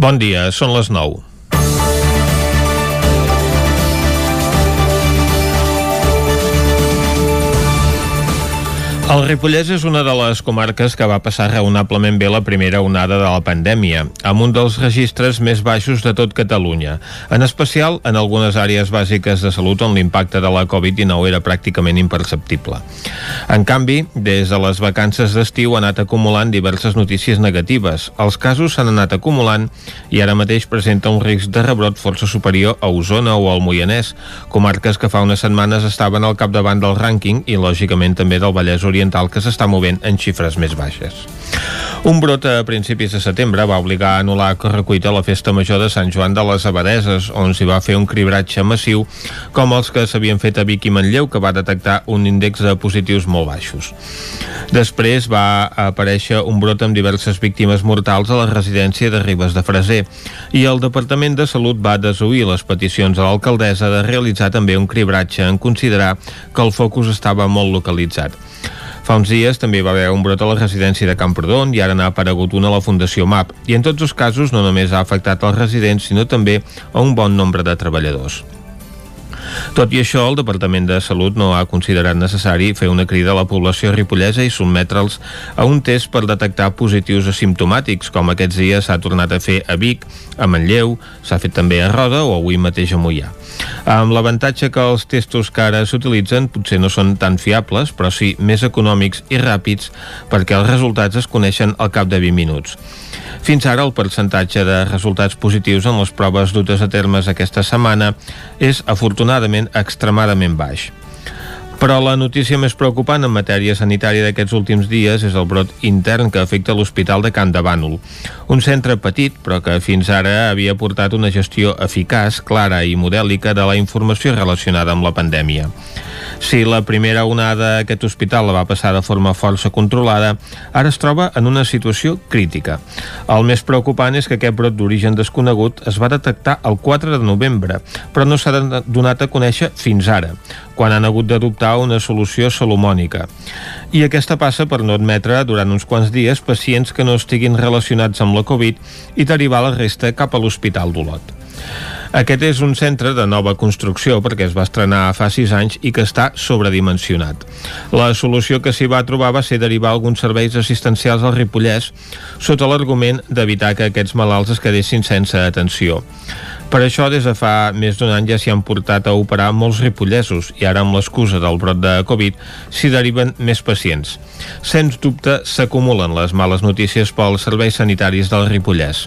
Bon dia, són les 9. El Ripollès és una de les comarques que va passar raonablement bé la primera onada de la pandèmia, amb un dels registres més baixos de tot Catalunya, en especial en algunes àrees bàsiques de salut on l'impacte de la Covid-19 era pràcticament imperceptible. En canvi, des de les vacances d'estiu ha anat acumulant diverses notícies negatives. Els casos s'han anat acumulant i ara mateix presenta un risc de rebrot força superior a Osona o al Moianès, comarques que fa unes setmanes estaven al capdavant del rànquing i, lògicament, també del Vallès Oriental Oriental que s'està movent en xifres més baixes. Un brot a principis de setembre va obligar a anul·lar correcuita la festa major de Sant Joan de les Abadeses, on s'hi va fer un cribratge massiu, com els que s'havien fet a Vic i Manlleu, que va detectar un índex de positius molt baixos. Després va aparèixer un brot amb diverses víctimes mortals a la residència de Ribes de Freser, i el Departament de Salut va desoir les peticions a l'alcaldessa de realitzar també un cribratge en considerar que el focus estava molt localitzat. Fa uns dies també va haver un brot a la residència de Camprodon i ara n'ha aparegut una a la Fundació MAP. I en tots els casos no només ha afectat els residents, sinó també a un bon nombre de treballadors. Tot i això, el Departament de Salut no ha considerat necessari fer una crida a la població ripollesa i sotmetre'ls a un test per detectar positius asimptomàtics, com aquests dies s'ha tornat a fer a Vic, a Manlleu, s'ha fet també a Roda o avui mateix a Mollà. Amb l'avantatge que els testos que ara s'utilitzen potser no són tan fiables, però sí més econòmics i ràpids perquè els resultats es coneixen al cap de 20 minuts. Fins ara el percentatge de resultats positius en les proves dutes a termes aquesta setmana és afortunadament extremadament baix. Però la notícia més preocupant en matèria sanitària d'aquests últims dies és el brot intern que afecta l'Hospital de Can de Bànol. Un centre petit, però que fins ara havia portat una gestió eficaç, clara i modèlica de la informació relacionada amb la pandèmia. Si la primera onada aquest hospital la va passar de forma força controlada, ara es troba en una situació crítica. El més preocupant és que aquest brot d'origen desconegut es va detectar el 4 de novembre, però no s'ha donat a conèixer fins ara, quan han hagut d'adoptar una solució salomònica. I aquesta passa per no admetre durant uns quants dies pacients que no estiguin relacionats amb la Covid i derivar la resta cap a l'Hospital d'Olot. Aquest és un centre de nova construcció perquè es va estrenar fa 6 anys i que està sobredimensionat. La solució que s'hi va trobar va ser derivar alguns serveis assistencials al Ripollès sota l'argument d'evitar que aquests malalts es quedessin sense atenció. Per això, des de fa més d'un any ja s'hi han portat a operar molts ripollesos i ara amb l'excusa del brot de Covid s'hi deriven més pacients. Sens dubte s'acumulen les males notícies pels serveis sanitaris del Ripollès.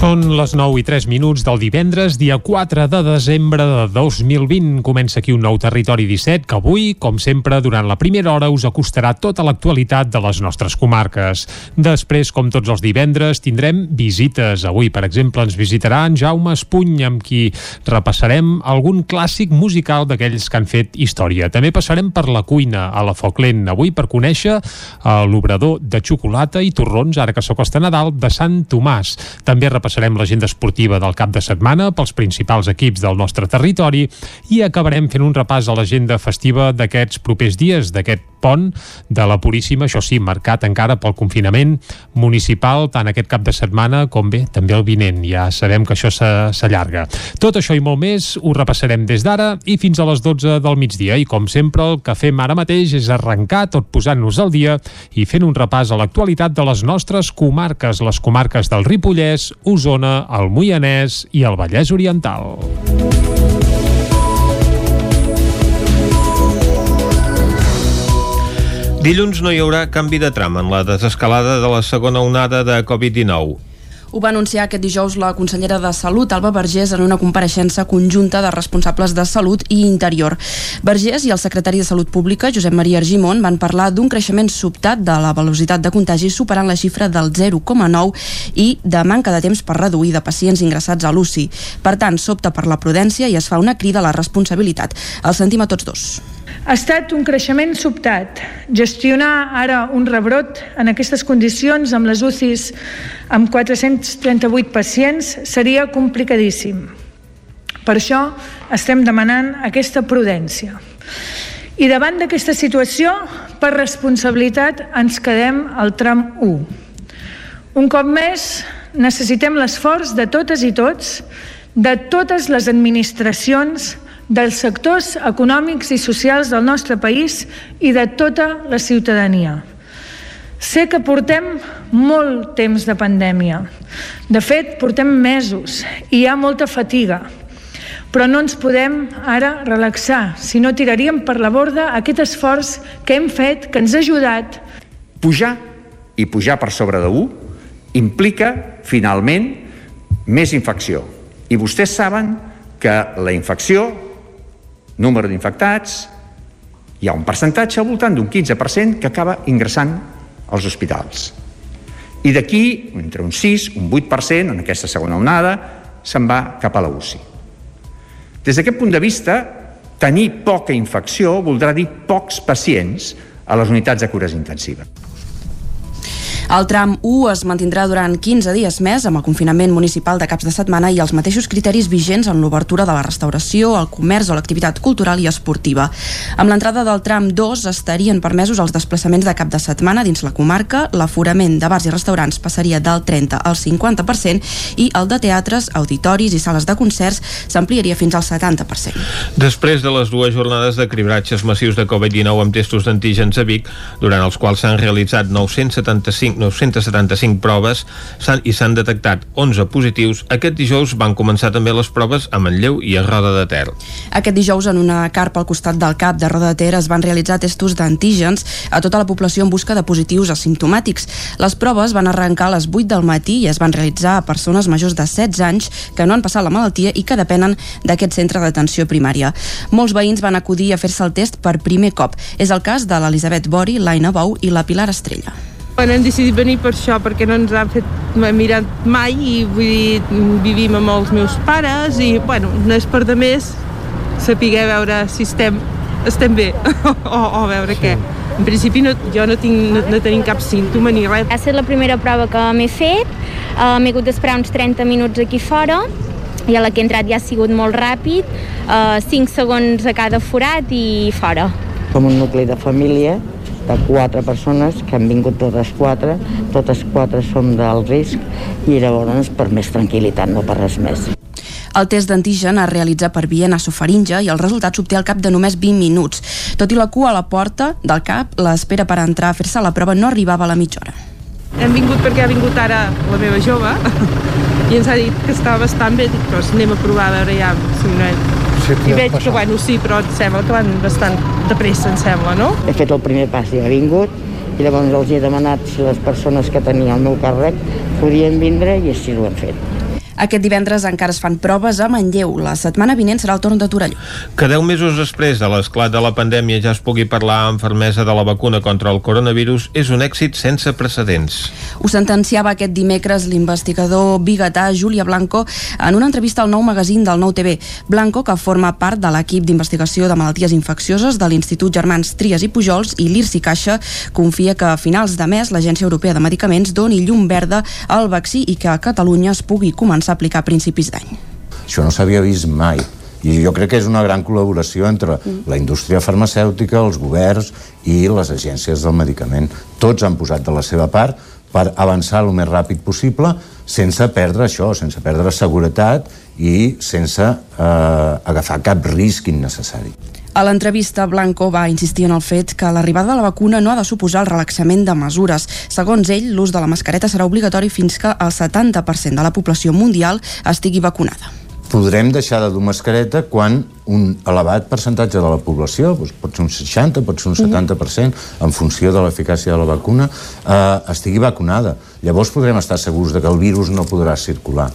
Són les 9 i 3 minuts del divendres, dia 4 de desembre de 2020. Comença aquí un nou Territori 17 que avui, com sempre, durant la primera hora us acostarà tota l'actualitat de les nostres comarques. Després, com tots els divendres, tindrem visites. Avui, per exemple, ens visitarà en Jaume Espuny, amb qui repassarem algun clàssic musical d'aquells que han fet història. També passarem per la cuina a la Foc Lent, avui per conèixer l'obrador de xocolata i torrons, ara que s'acosta Nadal, de Sant Tomàs. També repassarem repassarem l'agenda esportiva del cap de setmana pels principals equips del nostre territori i acabarem fent un repàs a l'agenda festiva d'aquests propers dies, d'aquest pont de la Puríssima, això sí, marcat encara pel confinament municipal, tant aquest cap de setmana com bé, també el vinent. Ja sabem que això s'allarga. Tot això i molt més ho repassarem des d'ara i fins a les 12 del migdia. I com sempre, el que fem ara mateix és arrencar tot posant-nos al dia i fent un repàs a l'actualitat de les nostres comarques, les comarques del Ripollès, Osona, el Moianès i el Vallès Oriental. Dilluns no hi haurà canvi de tram en la desescalada de la segona onada de Covid-19. Ho va anunciar aquest dijous la consellera de Salut, Alba Vergés, en una compareixença conjunta de responsables de Salut i Interior. Vergés i el secretari de Salut Pública, Josep Maria Argimon, van parlar d'un creixement sobtat de la velocitat de contagi superant la xifra del 0,9 i de manca de temps per reduir de pacients ingressats a l'UCI. Per tant, s'opta per la prudència i es fa una crida a la responsabilitat. El sentim a tots dos Ha estat un creixement sobtat. Gestionar ara un rebrot en aquestes condicions amb les UCIs amb 438 pacients seria complicadíssim. Per això estem demanant aquesta prudència. I davant d'aquesta situació, per responsabilitat, ens quedem al tram 1. Un cop més, necessitem l'esforç de totes i tots, de totes les administracions, dels sectors econòmics i socials del nostre país i de tota la ciutadania. Sé que portem molt temps de pandèmia. De fet, portem mesos i hi ha molta fatiga. Però no ens podem ara relaxar, si no tiraríem per la borda aquest esforç que hem fet, que ens ha ajudat. Pujar i pujar per sobre de 1 implica, finalment, més infecció. I vostès saben que la infecció número d'infectats, hi ha un percentatge al voltant d'un 15% que acaba ingressant als hospitals. I d'aquí, entre un 6, un 8%, en aquesta segona onada, se'n va cap a la UCI. Des d'aquest punt de vista, tenir poca infecció voldrà dir pocs pacients a les unitats de cures intensives. El tram 1 es mantindrà durant 15 dies més amb el confinament municipal de caps de setmana i els mateixos criteris vigents en l'obertura de la restauració, el comerç o l'activitat cultural i esportiva. Amb l'entrada del tram 2 estarien permesos els desplaçaments de cap de setmana dins la comarca, l'aforament de bars i restaurants passaria del 30 al 50% i el de teatres, auditoris i sales de concerts s'ampliaria fins al 70%. Després de les dues jornades de cribratges massius de Covid-19 amb testos d'antígens a Vic, durant els quals s'han realitzat 975 975 proves i s'han detectat 11 positius. Aquest dijous van començar també les proves a Manlleu i a Roda de Ter. Aquest dijous, en una carpa al costat del CAP de Roda de Ter, es van realitzar testos d'antígens a tota la població en busca de positius asimptomàtics. Les proves van arrencar a les 8 del matí i es van realitzar a persones majors de 16 anys que no han passat la malaltia i que depenen d'aquest centre d'atenció primària. Molts veïns van acudir a fer-se el test per primer cop. És el cas de l'Elisabet Bori, l'Aina Bou i la Pilar Estrella. Bueno, hem decidit venir per això, perquè no ens han fet mirat mai i vull dir, vivim amb els meus pares i, bueno, no és per de més saber veure si estem, estem bé o, o veure sí. què. En principi no, jo no, tinc, no, no tenim cap símptoma ni res. Ha estat la primera prova que m'he fet, uh, m'he hagut d'esperar uns 30 minuts aquí fora i a la que he entrat ja ha sigut molt ràpid, uh, 5 segons a cada forat i fora. Com un nucli de família de quatre persones que han vingut totes quatre, totes quatre som del risc i llavors per més tranquil·litat, no per res més. El test d'antigen es realitza per via nasofaringe i el resultat s'obté al cap de només 20 minuts. Tot i la cua a la porta del cap, l'espera per entrar a fer-se la prova no arribava a la mitja hora. Hem vingut perquè ha vingut ara la meva jove i ens ha dit que estava bastant bé, dic, però anem a provar a veure ja si no i veig que, bueno, sí, però et sembla que van bastant de pressa, em sembla, no? He fet el primer pas i ha vingut, i llavors els he demanat si les persones que tenia el meu càrrec podien vindre i així ho hem fet. Aquest divendres encara es fan proves a Manlleu. La setmana vinent serà el torn de Torelló. Que 10 mesos després de l'esclat de la pandèmia ja es pugui parlar amb fermesa de la vacuna contra el coronavirus és un èxit sense precedents. Ho sentenciava aquest dimecres l'investigador biguetà Júlia Blanco en una entrevista al nou magazín del Nou TV. Blanco, que forma part de l'equip d'investigació de malalties infeccioses de l'Institut Germans Trias i Pujols i l'IRSI Caixa, confia que a finals de mes l'Agència Europea de Medicaments doni llum verda al vaccí i que a Catalunya es pugui començar començar a aplicar a principis d'any. Això no s'havia vist mai. I jo crec que és una gran col·laboració entre mm. la indústria farmacèutica, els governs i les agències del medicament. Tots han posat de la seva part per avançar el més ràpid possible sense perdre això, sense perdre seguretat i sense eh, agafar cap risc innecessari. A l'entrevista, Blanco va insistir en el fet que l'arribada de la vacuna no ha de suposar el relaxament de mesures. Segons ell, l'ús de la mascareta serà obligatori fins que el 70% de la població mundial estigui vacunada podrem deixar de dur mascareta quan un elevat percentatge de la població, doncs pot ser un 60, pot ser un 70%, en funció de l'eficàcia de la vacuna, eh, estigui vacunada. Llavors podrem estar segurs de que el virus no podrà circular.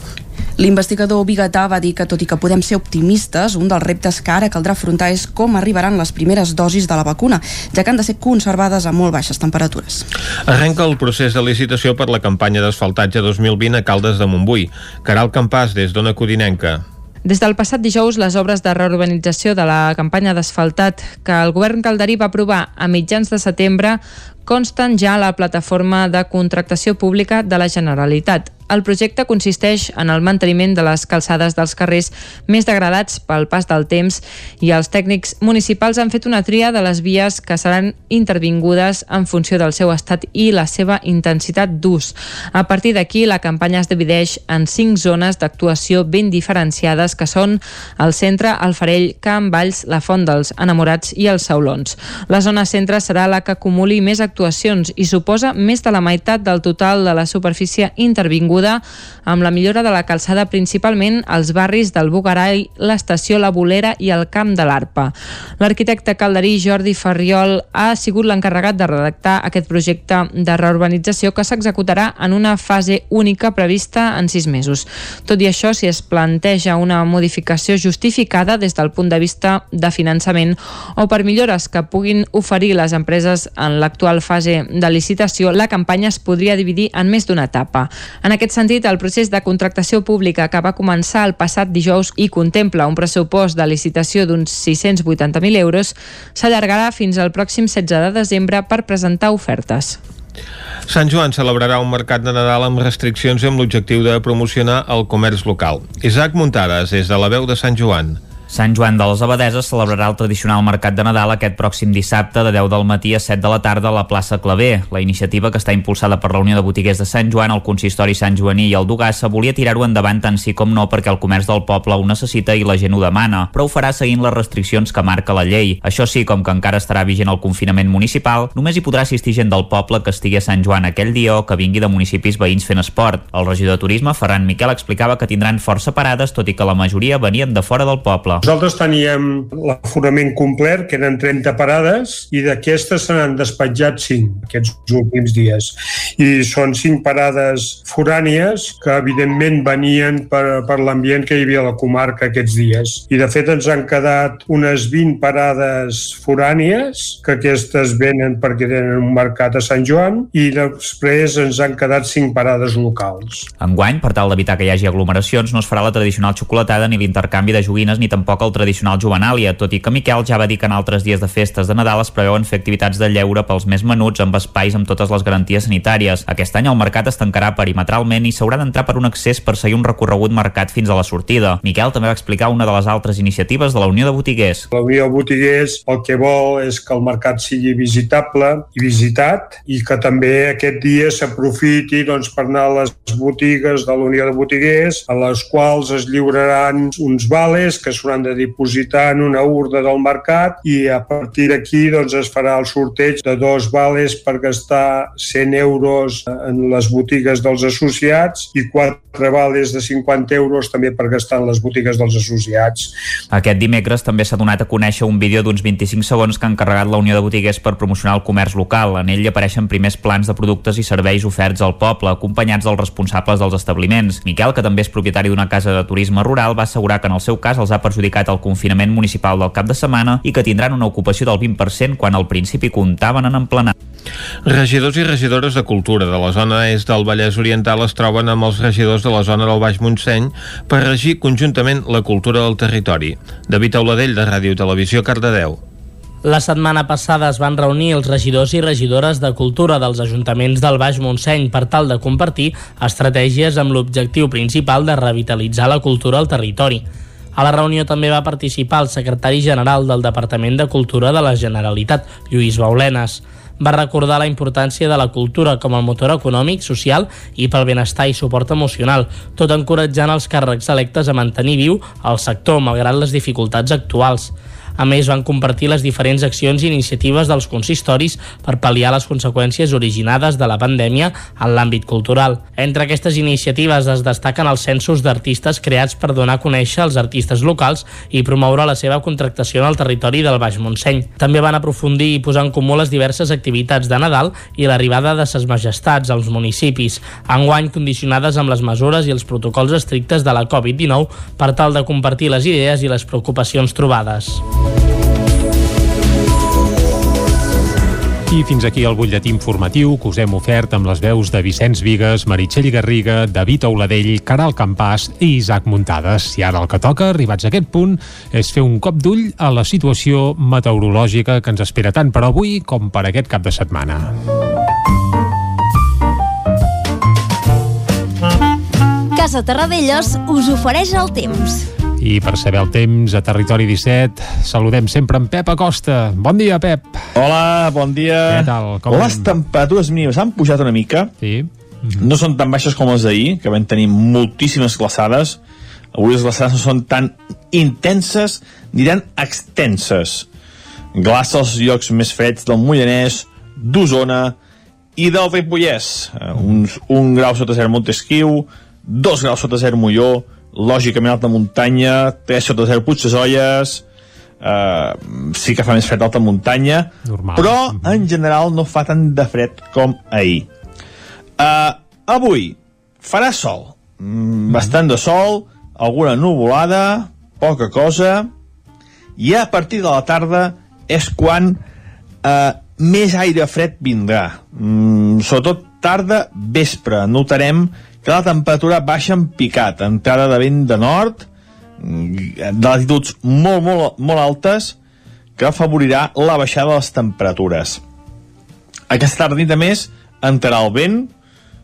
L'investigador Bigatà va dir que, tot i que podem ser optimistes, un dels reptes que ara caldrà afrontar és com arribaran les primeres dosis de la vacuna, ja que han de ser conservades a molt baixes temperatures. Arrenca el procés de licitació per la campanya d'asfaltatge 2020 a Caldes de Montbui. Caral Campàs, des d'Ona Codinenca. Des del passat dijous, les obres de reurbanització de la campanya d'asfaltat que el govern calderí va aprovar a mitjans de setembre consten ja a la plataforma de contractació pública de la Generalitat. El projecte consisteix en el manteniment de les calçades dels carrers més degradats pel pas del temps i els tècnics municipals han fet una tria de les vies que seran intervingudes en funció del seu estat i la seva intensitat d'ús. A partir d'aquí, la campanya es divideix en cinc zones d'actuació ben diferenciades que són el centre, el Farell, Can Valls, la Font dels Enamorats i els Saulons. La zona centre serà la que acumuli més actuacions i suposa més de la meitat del total de la superfície intervinguda reconeguda amb la millora de la calçada principalment als barris del Bugarai, l'estació La Bolera i el Camp de l'Arpa. L'arquitecte calderí Jordi Ferriol ha sigut l'encarregat de redactar aquest projecte de reurbanització que s'executarà en una fase única prevista en sis mesos. Tot i això, si es planteja una modificació justificada des del punt de vista de finançament o per millores que puguin oferir les empreses en l'actual fase de licitació, la campanya es podria dividir en més d'una etapa. En aquest aquest sentit, el procés de contractació pública que va començar el passat dijous i contempla un pressupost de licitació d'uns 680.000 euros s'allargarà fins al pròxim 16 de desembre per presentar ofertes. Sant Joan celebrarà un mercat de Nadal amb restriccions i amb l'objectiu de promocionar el comerç local. Isaac Muntades, des de la veu de Sant Joan. Sant Joan de les Abadeses celebrarà el tradicional Mercat de Nadal aquest pròxim dissabte de 10 del matí a 7 de la tarda a la plaça Clavé. La iniciativa, que està impulsada per la Unió de Botiguers de Sant Joan, el Consistori Sant Joaní i el Dugassa, volia tirar-ho endavant tant sí com no perquè el comerç del poble ho necessita i la gent ho demana, però ho farà seguint les restriccions que marca la llei. Això sí, com que encara estarà vigent el confinament municipal, només hi podrà assistir gent del poble que estigui a Sant Joan aquell dia o que vingui de municipis veïns fent esport. El regidor de Turisme, Ferran Miquel, explicava que tindran força parades, tot i que la majoria venien de fora del poble. Nosaltres teníem l'aforament complet, que eren 30 parades, i d'aquestes se n'han despatjat 5 aquests últims dies. I són 5 parades forànies que, evidentment, venien per, per l'ambient que hi havia a la comarca aquests dies. I, de fet, ens han quedat unes 20 parades forànies, que aquestes venen perquè tenen un mercat a Sant Joan, i després ens han quedat 5 parades locals. Enguany, per tal d'evitar que hi hagi aglomeracions, no es farà la tradicional xocolatada ni l'intercanvi de joguines ni tampoc el tradicional Jovenàlia, tot i que Miquel ja va dir que en altres dies de festes de Nadal es preveuen fer activitats de lleure pels més menuts amb espais amb totes les garanties sanitàries. Aquest any el mercat es tancarà perimetralment i s'haurà d'entrar per un accés per seguir un recorregut marcat fins a la sortida. Miquel també va explicar una de les altres iniciatives de la Unió de Botiguers. La Unió de Botiguers el que vol és que el mercat sigui visitable i visitat i que també aquest dia s'aprofiti doncs, per anar a les botigues de la Unió de Botiguers a les quals es lliuraran uns vales que s'hauran de dipositar en una urna del mercat i a partir d'aquí doncs, es farà el sorteig de dos vales per gastar 100 euros en les botigues dels associats i quatre vales de 50 euros també per gastar en les botigues dels associats. Aquest dimecres també s'ha donat a conèixer un vídeo d'uns 25 segons que ha encarregat la Unió de Botiguers per promocionar el comerç local. En ell apareixen primers plans de productes i serveis oferts al poble, acompanyats dels responsables dels establiments. Miquel, que també és propietari d'una casa de turisme rural, va assegurar que en el seu cas els ha perjudicat el confinament municipal del cap de setmana i que tindran una ocupació del 20% quan al principi comptaven en emplenar. Regidors i regidores de Cultura de la zona est del Vallès Oriental es troben amb els regidors de la zona del Baix Montseny per regir conjuntament la cultura del territori. David Auladell, de Ràdio Televisió, Cardedeu. La setmana passada es van reunir els regidors i regidores de cultura dels ajuntaments del Baix Montseny per tal de compartir estratègies amb l'objectiu principal de revitalitzar la cultura al territori. A la reunió també va participar el secretari general del Departament de Cultura de la Generalitat, Lluís Baulenes. Va recordar la importància de la cultura com a motor econòmic, social i pel benestar i suport emocional, tot encoratjant els càrrecs electes a mantenir viu el sector malgrat les dificultats actuals. A més, van compartir les diferents accions i iniciatives dels consistoris per pal·liar les conseqüències originades de la pandèmia en l'àmbit cultural. Entre aquestes iniciatives es destaquen els censos d'artistes creats per donar a conèixer els artistes locals i promoure la seva contractació en el territori del Baix Montseny. També van aprofundir i posar en comú les diverses activitats de Nadal i l'arribada de ses majestats als municipis, enguany condicionades amb les mesures i els protocols estrictes de la Covid-19 per tal de compartir les idees i les preocupacions trobades. I fins aquí el butlletí informatiu que us hem ofert amb les veus de Vicenç Vigues, Meritxell Garriga, David Auladell, Caral Campàs i Isaac Muntades. I ara el que toca, arribats a aquest punt, és fer un cop d'ull a la situació meteorològica que ens espera tant per avui com per aquest cap de setmana. Casa Terradellos us ofereix el temps. I per saber el temps a Territori 17, saludem sempre en Pep Acosta. Bon dia, Pep. Hola, bon dia. Què tal? Com les temperatures mínimes han pujat una mica. Sí. No són tan baixes com les d'ahir, que vam tenir moltíssimes glaçades. Avui les glaçades no són tan intenses ni tan extenses. Glaça als llocs més freds del Mollanès, d'Osona i del Ripollès. Eh, uns, un grau sota zero Montesquieu, dos graus sota zero Molló, lògicament alta muntanya, 3 sota zero Puigdesolles, eh, sí que fa més fred alta muntanya, Normal. però en general no fa tant de fred com ahir. Eh, avui farà sol, mm, bastant de sol, alguna nuvolada, poca cosa, i a partir de la tarda és quan eh, més aire fred vindrà. Mm, sobretot tarda, vespre. Notarem que la temperatura baixa en picat, entrada de vent de nord, mm, de latituds molt, molt, molt altes, que afavorirà la baixada de les temperatures. Aquesta tarda nit, a més, entrarà el vent,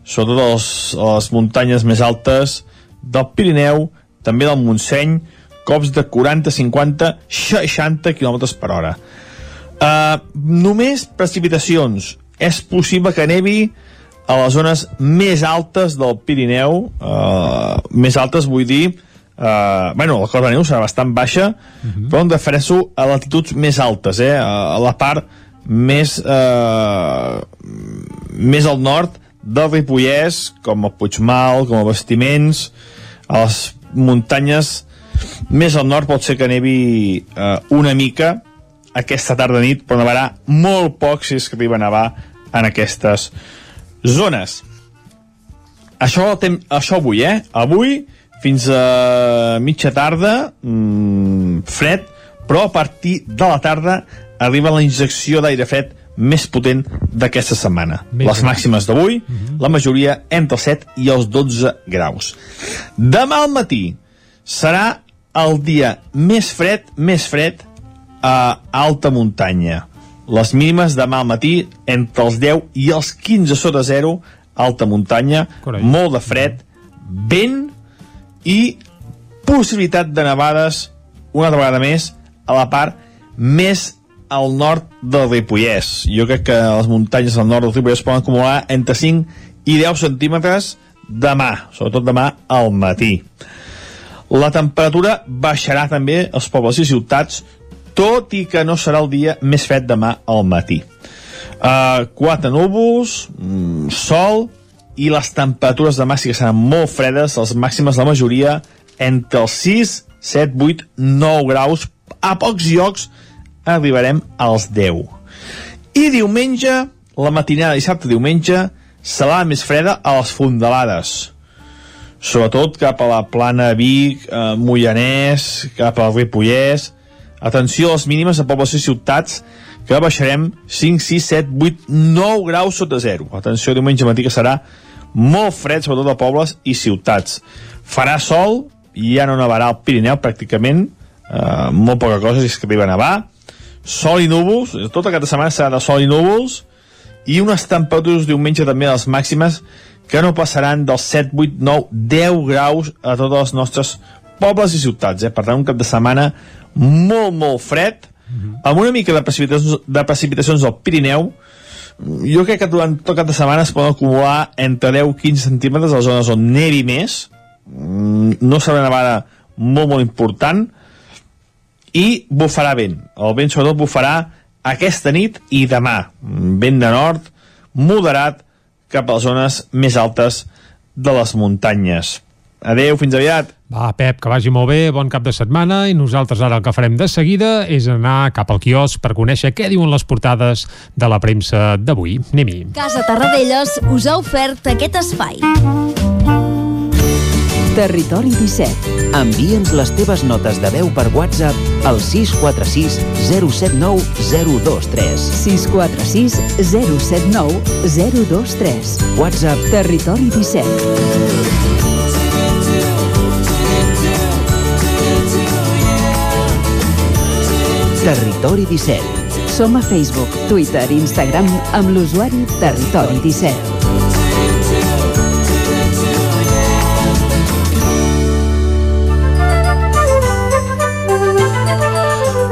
sobretot a les, a les muntanyes més altes del Pirineu, també del Montseny, cops de 40, 50, 60 km per hora. Uh, només precipitacions. És possible que nevi a les zones més altes del Pirineu, uh, més altes vull dir, uh, bueno, la cota de neu serà bastant baixa, uh -huh. però em refereixo a latituds més altes, eh, a, la part més, uh, més al nord del Ripollès, com a Puigmal, com a Bastiments, a les muntanyes més al nord pot ser que nevi uh, una mica aquesta tarda nit, però nevarà molt poc si és que arriba a nevar en aquestes zones. Això, tem això avui, eh? Avui, fins a mitja tarda, mmm, fred, però a partir de la tarda arriba la injecció d'aire fred més potent d'aquesta setmana. Més Les màximes d'avui, la majoria entre els 7 i els 12 graus. Demà al matí serà el dia més fred, més fred a alta muntanya. Les mínimes demà al matí entre els 10 i els 15 sota zero, alta muntanya, Carai. molt de fred, vent i possibilitat de nevades una altra vegada més a la part més al nord del Ripollès. Jo crec que les muntanyes al nord del Ripollès poden acumular entre 5 i 10 centímetres demà, sobretot demà al matí. La temperatura baixarà també als pobles i ciutats, tot i que no serà el dia més fred demà al matí. Uh, quatre núvols, mm, sol, i les temperatures sí que seran molt fredes, les màximes la majoria entre els 6, 7, 8, 9 graus, a pocs llocs arribarem als 10. I diumenge, la matinada dissabte diumenge, serà més freda a les fondalades sobretot cap a la plana Vic, eh, Moianès, cap al Ripollès. Atenció a les mínimes a pobles i ciutats, que baixarem 5, 6, 7, 8, 9 graus sota zero. Atenció diumenge matí que serà molt fred, sobretot a pobles i ciutats. Farà sol, i ja no nevarà al Pirineu pràcticament, eh, molt poca cosa si és que arriba a nevar. Sol i núvols, tota aquesta setmana serà de sol i núvols, i unes temperatures diumenge també a les màximes que no passaran dels 7, 8, 9, 10 graus a totes les nostres pobles i ciutats. Eh? Per tant, un cap de setmana molt, molt fred, amb una mica de precipitacions, de precipitacions al Pirineu. Jo crec que durant tot cap de setmana es poden acumular entre 10 i 15 centímetres a les zones on nevi més. Mm, No serà una nevada molt, molt important. I bufarà vent. El vent sobretot bufarà aquesta nit i demà. Vent de nord, moderat, cap a les zones més altes de les muntanyes. Adeu, fins aviat. Va, Pep, que vagi molt bé, bon cap de setmana i nosaltres ara el que farem de seguida és anar cap al quiosc per conèixer què diuen les portades de la premsa d'avui. Anem-hi. Casa Tarradellas us ha ofert aquest espai. Territori 17. Envia'ns les teves notes de veu per WhatsApp al 646 079 023. 646 079 023. WhatsApp Territori 17. Territori 17. Som a Facebook, Twitter i Instagram amb l'usuari Territori 17.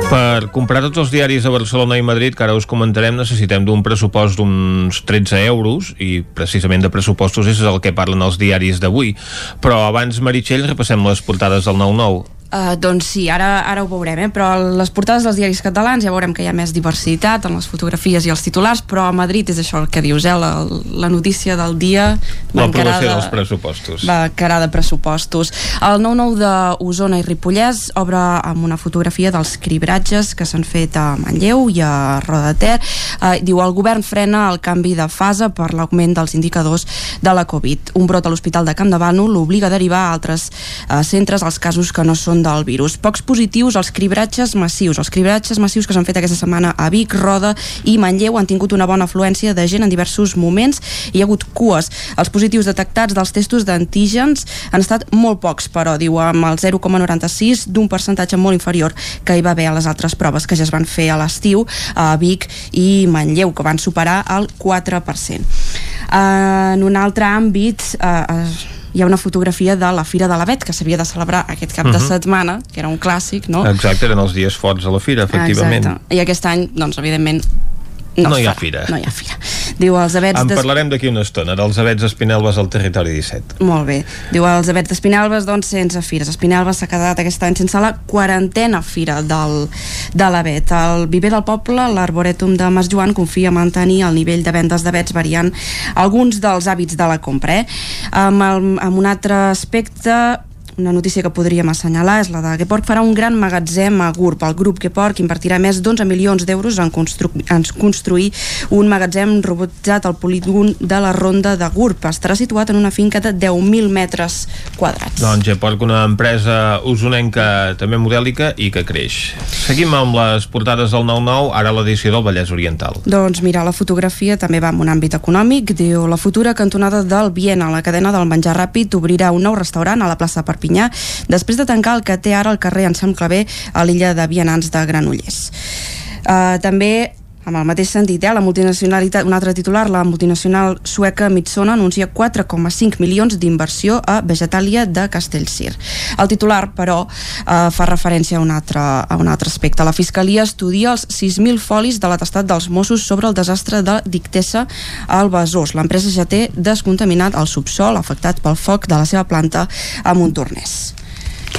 Per comprar tots els diaris de Barcelona i Madrid, que ara us comentarem, necessitem d'un pressupost d'uns 13 euros, i precisament de pressupostos és el que parlen els diaris d'avui. Però abans, Meritxell, repassem les portades del 9-9. Uh, doncs sí, ara, ara ho veurem, eh? però les portades dels diaris catalans ja veurem que hi ha més diversitat en les fotografies i els titulars, però a Madrid és això el que dius, eh? la, la notícia del dia va L'aprovació encarada- dels pressupostos. va cara de pressupostos. El 9-9 d'Osona i Ripollès obre amb una fotografia dels cribratges que s'han fet a Manlleu i a Roda de Ter. Eh, diu, el govern frena el canvi de fase per l'augment dels indicadors de la Covid. Un brot a l'Hospital de Camp de Bànol l'obliga a derivar a altres eh, centres els casos que no són del virus. Pocs positius als cribratges massius. Els cribratges massius que s'han fet aquesta setmana a Vic, Roda i Manlleu han tingut una bona afluència de gent en diversos moments i hi ha hagut cues. Els positius detectats dels testos d'antígens han estat molt pocs, però diu amb el 0,96 d'un percentatge molt inferior que hi va haver a les altres proves que ja es van fer a l'estiu a Vic i Manlleu, que van superar el 4%. En un altre àmbit, eh, hi ha una fotografia de la Fira de l'Avet que s'havia de celebrar aquest cap de Mhm. setmana, que era un clàssic, no? Exacte, eren els dies forts a la fira, efectivament. Exacte. I aquest any, doncs, evidentment, no, No hi ha fira. No hi ha fira. Diu, els avets... En des- parlarem d'aquí una estona, dels abets Espinelves al territori 17. Molt bé. Diu, els avets d'Espinelves, doncs, sense fires. Espinelves s'ha quedat aquest any sense la quarantena fira del, de l'avet. El Viver del Poble, l'Arboretum de Mas Joan, confia en mantenir el nivell de vendes d'avets variant alguns dels hàbits de la compra. Eh? Amb, el, amb un altre aspecte, una notícia que podríem assenyalar és la de Geporg farà un gran magatzem a GURB. El grup Geporg invertirà més d'11 milions d'euros en, constru en construir un magatzem robotitzat al polígon de la Ronda de GURB. Estarà situat en una finca de 10.000 metres quadrats. Doncs Geporg, una empresa usonenca també modèlica i que creix. Seguim amb les portades del 9-9, ara l'edició del Vallès Oriental. Doncs mira, la fotografia també va en un àmbit econòmic. Diu, la futura cantonada del Viena, la cadena del menjar ràpid, obrirà un nou restaurant a la plaça Perpinyà després de tancar el que té ara el carrer Ensam Clavé a l'illa de Vianants de Granollers. Uh, també amb el mateix sentit, eh, la multinacionalitat, un altre titular, la multinacional sueca Mitsona anuncia 4,5 milions d'inversió a Vegetàlia de Castellcir. El titular, però, eh, fa referència a un, altre, a un altre aspecte. La Fiscalia estudia els 6.000 folis de l'atestat dels Mossos sobre el desastre de Dictessa al Besòs. L'empresa ja té descontaminat el subsol afectat pel foc de la seva planta a Montornès.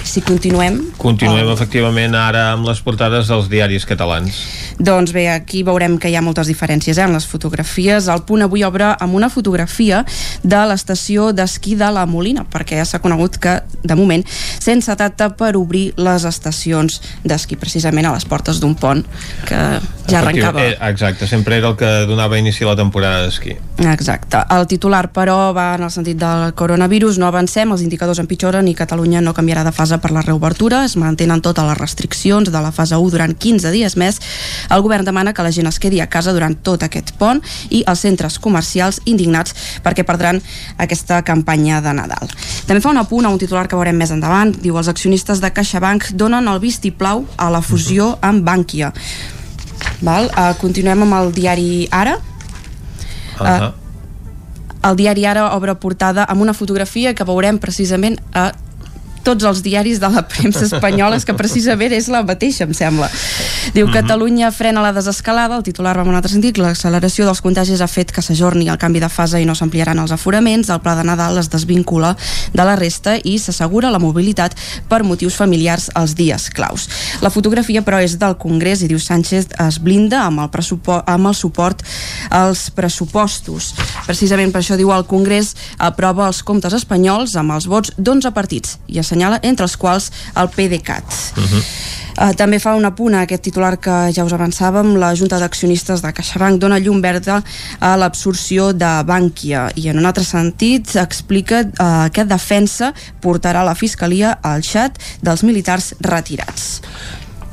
Si continuem, Continuem, efectivament, ara amb les portades dels diaris catalans. Doncs bé, aquí veurem que hi ha moltes diferències eh, en les fotografies. El punt avui obre amb una fotografia de l'estació d'esquí de la Molina, perquè ja s'ha conegut que, de moment, sense data per obrir les estacions d'esquí, precisament a les portes d'un pont que ja arrencava. Eh, exacte, sempre era el que donava inici a la temporada d'esquí. Exacte. El titular, però, va en el sentit del coronavirus. No avancem, els indicadors empitjoren i Catalunya no canviarà de fase per la reobertura. Es mantenen totes les restriccions de la fase 1 durant 15 dies més. El govern demana que la gent es quedi a casa durant tot aquest pont i els centres comercials indignats perquè perdran aquesta campanya de Nadal. També fa un apunt a un titular que veurem més endavant. Diu, els accionistes de CaixaBank donen el vistiplau a la fusió amb Bankia. Val? Uh, continuem amb el diari Ara. Uh -huh. El diari Ara obre portada amb una fotografia que veurem precisament a tots els diaris de la premsa espanyola és que precisament és la mateixa, em sembla. Diu, Mhm. Catalunya frena la desescalada, el titular va en un altre sentit, l'acceleració dels contagis ha fet que s'ajorni el canvi de fase i no s'ampliaran els aforaments, el pla de Nadal es desvincula de la resta i s'assegura la mobilitat per motius familiars als dies claus. La fotografia, però, és del Congrés i diu Sánchez es blinda amb el, amb el suport als pressupostos. Precisament per això diu el Congrés aprova els comptes espanyols amb els vots d'11 partits i assenyala entre els quals el PDeCAT. Uh -huh. Uh, també fa un apunt a aquest titular que ja us avançàvem, la Junta d'Accionistes de CaixaBank dona llum verda a l'absorció de Bànquia i en un altre sentit explica uh, que defensa portarà la Fiscalia al xat dels militars retirats.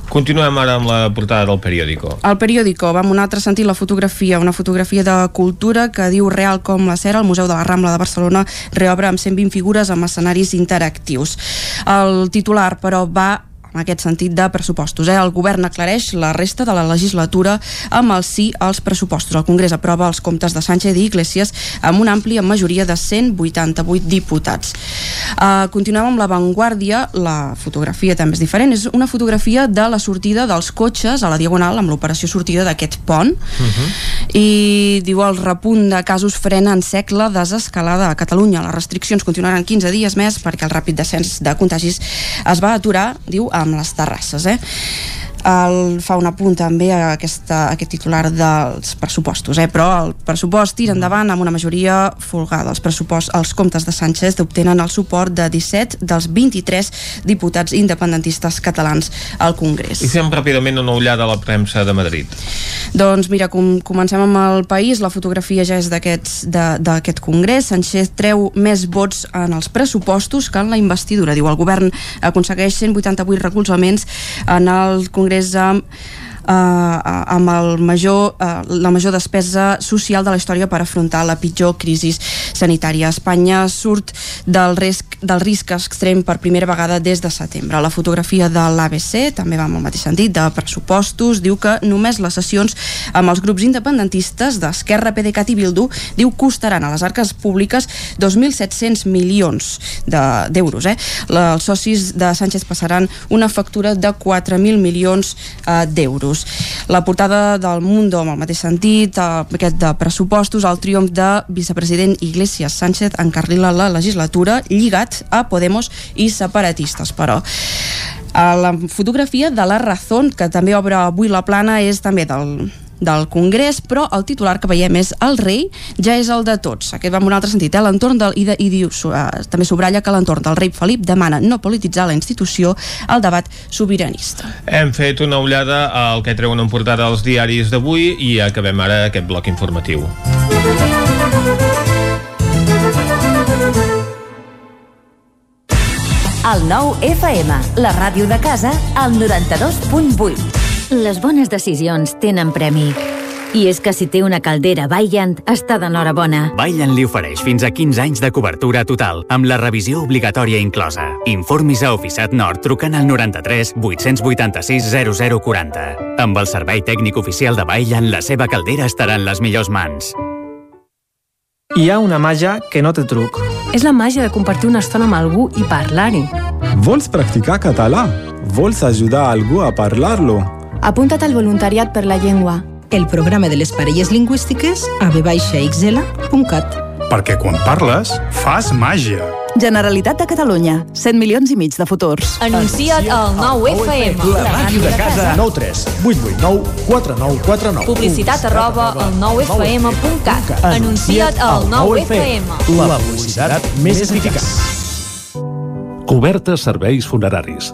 Continuem ara amb la portada del periòdico. El periòdico va en un altre sentit la fotografia, una fotografia de cultura que diu real com la cera, el Museu de la Rambla de Barcelona reobre amb 120 figures amb escenaris interactius. El titular, però, va en aquest sentit de pressupostos. Eh? El govern aclareix la resta de la legislatura amb el sí als pressupostos. El Congrés aprova els comptes de Sánchez i Iglesias amb una àmplia majoria de 188 diputats. Uh, continuem amb l'avantguàrdia. La fotografia també és diferent. És una fotografia de la sortida dels cotxes a la Diagonal amb l'operació sortida d'aquest pont. Uh -huh. I diu el repunt de casos frena en sec la desescalada a Catalunya. Les restriccions continuaran 15 dies més perquè el ràpid descens de contagis es va aturar, diu, amb les terrasses. Eh? El, fa un apunt també a, aquesta, a aquest titular dels pressupostos, eh? però el pressupost tira endavant amb una majoria folgada. Els, pressupost, els comptes de Sánchez obtenen el suport de 17 dels 23 diputats independentistes catalans al Congrés. I fem ràpidament una ullada a la premsa de Madrid. Doncs mira, com, comencem amb el país, la fotografia ja és d'aquest Congrés. Sánchez treu més vots en els pressupostos que en la investidura. Diu, el govern aconsegueix 188 recolzaments en el Congrés Congrés amb eh, amb el major, eh, la major despesa social de la història per afrontar la pitjor crisi sanitària. Espanya surt del risc, del risc extrem per primera vegada des de setembre. La fotografia de l'ABC també va en el mateix sentit, de pressupostos, diu que només les sessions amb els grups independentistes d'Esquerra, PDeCAT i Bildu diu costaran a les arques públiques 2.700 milions d'euros. De, eh? Els socis de Sánchez passaran una factura de 4.000 milions eh, d'euros pressupostos. La portada del Mundo, amb el mateix sentit, aquest de pressupostos, el triomf de vicepresident Iglesias Sánchez encarrila la legislatura lligat a Podemos i separatistes, però la fotografia de la Razón, que també obre avui la plana, és també del, del Congrés, però el titular que veiem és el rei ja és el de tots. Aquest va en un altre sentit, eh? l'entorn del, i, de, i diu, uh, també subratlla que l'entorn del rei Felip demana no polititzar la institució al debat sobiranista. Hem fet una ullada al que treuen en portada els diaris d'avui i acabem ara aquest bloc informatiu. El nou FM, la ràdio de casa, al 92.8. Les bones decisions tenen premi. I és que si té una caldera Vaillant, està d'enhorabona. Vaillant li ofereix fins a 15 anys de cobertura total, amb la revisió obligatòria inclosa. Informis a Oficiat Nord trucant al 93 886 0040. Amb el servei tècnic oficial de Vaillant, la seva caldera estarà en les millors mans. Hi ha una màgia que no té truc. És la màgia de compartir una estona amb algú i parlar-hi. Vols practicar català? Vols ajudar algú a parlar-lo? Apunta't al voluntariat per la llengua. El programa de les parelles lingüístiques a vxl.cat. Perquè quan parles, fas màgia. Generalitat de Catalunya. 100 milions i mig de futurs. Anuncia't al 9FM. La màquina de casa. 9 3 8 8 9 4 9 4 9. Publicitat arroba al 9FM.cat. Anuncia't al 9FM. La publicitat més eficaç. Cobertes serveis funeraris.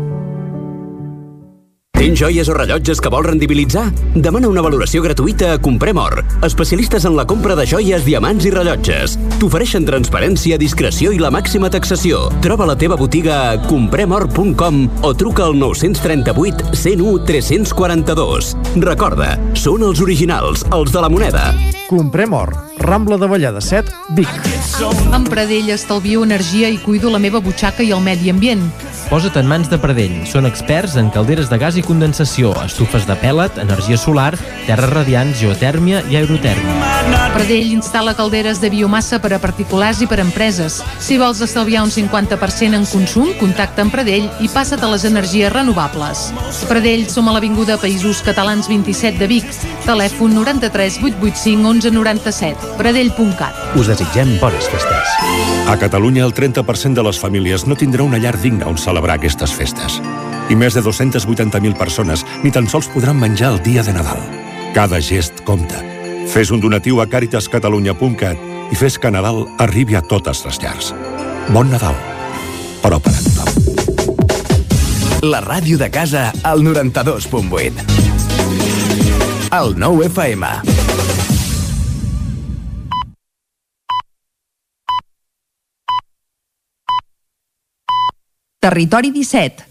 Tens joies o rellotges que vols rendibilitzar? Demana una valoració gratuïta a Comprem Or, especialistes en la compra de joies, diamants i rellotges. T'ofereixen transparència, discreció i la màxima taxació. Troba la teva botiga a compremor.com o truca al 938 101 342. Recorda, són els originals, els de la moneda. Comprem Or, Rambla de Vallada 7, Vic. Amb Pradell estalvio energia i cuido la meva butxaca i el medi ambient. Posa't en mans de Pradell. Són experts en calderes de gas i condensació, estufes de pèl·let, energia solar, terres radiants, geotèrmia i aerotèrmia. Pradell instal·la calderes de biomassa per a particulars i per a empreses. Si vols estalviar un 50% en consum, contacta amb Pradell i passa't a les energies renovables. Pradell som a l'Avinguda Països Catalans 27 de Vic. Telèfon 93 885 1197. Pradell.cat. Us desitgem bones festes. A Catalunya, el 30% de les famílies no tindrà una llar digna on celebrar aquestes festes. I més de 280.000 persones ni tan sols podran menjar el dia de Nadal. Cada gest compta. Fes un donatiu a caritascatalunya.cat i fes que Nadal arribi a totes les llars. Bon Nadal, però per a tothom. La ràdio de casa al 92.8. El 9 FM. Territori 17,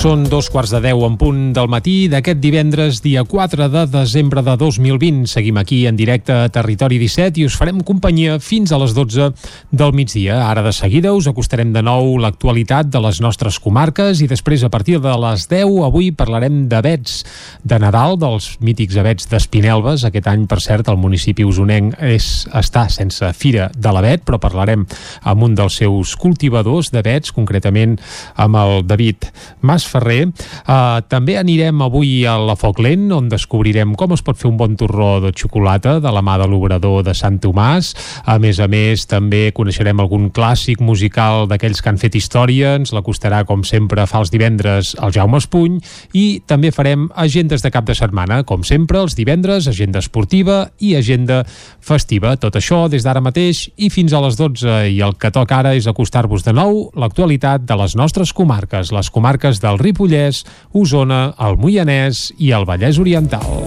Són dos quarts de deu en punt del matí d'aquest divendres, dia 4 de desembre de 2020. Seguim aquí en directe a Territori 17 i us farem companyia fins a les 12 del migdia. Ara de seguida us acostarem de nou l'actualitat de les nostres comarques i després a partir de les 10 avui parlarem d'abets de Nadal, dels mítics abets d'Espinelves. Aquest any, per cert, el municipi usonenc és, està sense fira de l'avet, però parlarem amb un dels seus cultivadors d'abets, concretament amb el David Mas Ferrer. Uh, també anirem avui a la Foc Lent, on descobrirem com es pot fer un bon torró de xocolata de la mà de l'obrador de Sant Tomàs. A més a més, també coneixerem algun clàssic musical d'aquells que han fet història. Ens l'acostarà, com sempre, fa els divendres el Jaume Espuny. I també farem agendes de cap de setmana, com sempre, els divendres, agenda esportiva i agenda festiva. Tot això des d'ara mateix i fins a les 12. I el que toca ara és acostar-vos de nou l'actualitat de les nostres comarques, les comarques del Ripollès, Osona, el Moianès i el Vallès Oriental.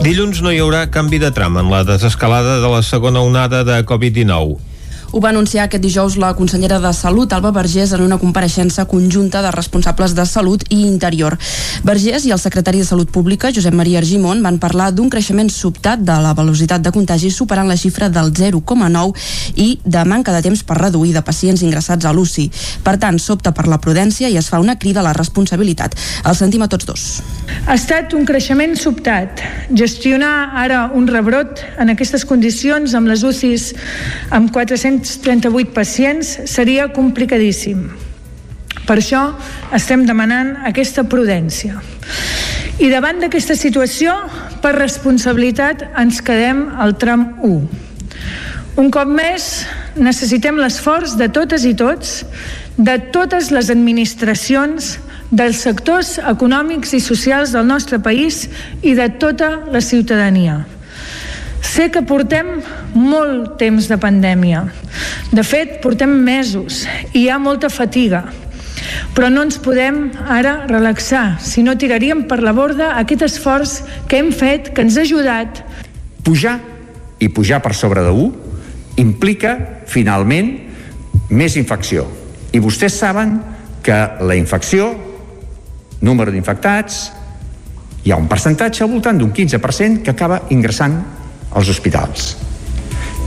Dilluns no hi haurà canvi de tram en la desescalada de la segona onada de Covid-19. Ho va anunciar aquest dijous la consellera de Salut, Alba Vergés, en una compareixença conjunta de responsables de Salut i Interior. Vergés i el secretari de Salut Pública, Josep Maria Argimon, van parlar d'un creixement sobtat de la velocitat de contagi superant la xifra del 0,9 i de manca de temps per reduir de pacients ingressats a l'UCI. Per tant, s'opta per la prudència i es fa una crida a la responsabilitat. El sentim a tots dos. Ha estat un creixement sobtat. Gestionar ara un rebrot en aquestes condicions amb les UCIs amb 438 pacients seria complicadíssim. Per això estem demanant aquesta prudència. I davant d'aquesta situació, per responsabilitat, ens quedem al tram 1. Un cop més, necessitem l'esforç de totes i tots, de totes les administracions, dels sectors econòmics i socials del nostre país i de tota la ciutadania. Sé que portem molt temps de pandèmia. De fet, portem mesos i hi ha molta fatiga. Però no ens podem ara relaxar, si no tiraríem per la borda aquest esforç que hem fet, que ens ha ajudat. Pujar i pujar per sobre 1 implica, finalment, més infecció. I vostès saben que la infecció, número d'infectats, hi ha un percentatge al voltant d'un 15% que acaba ingressant als hospitals.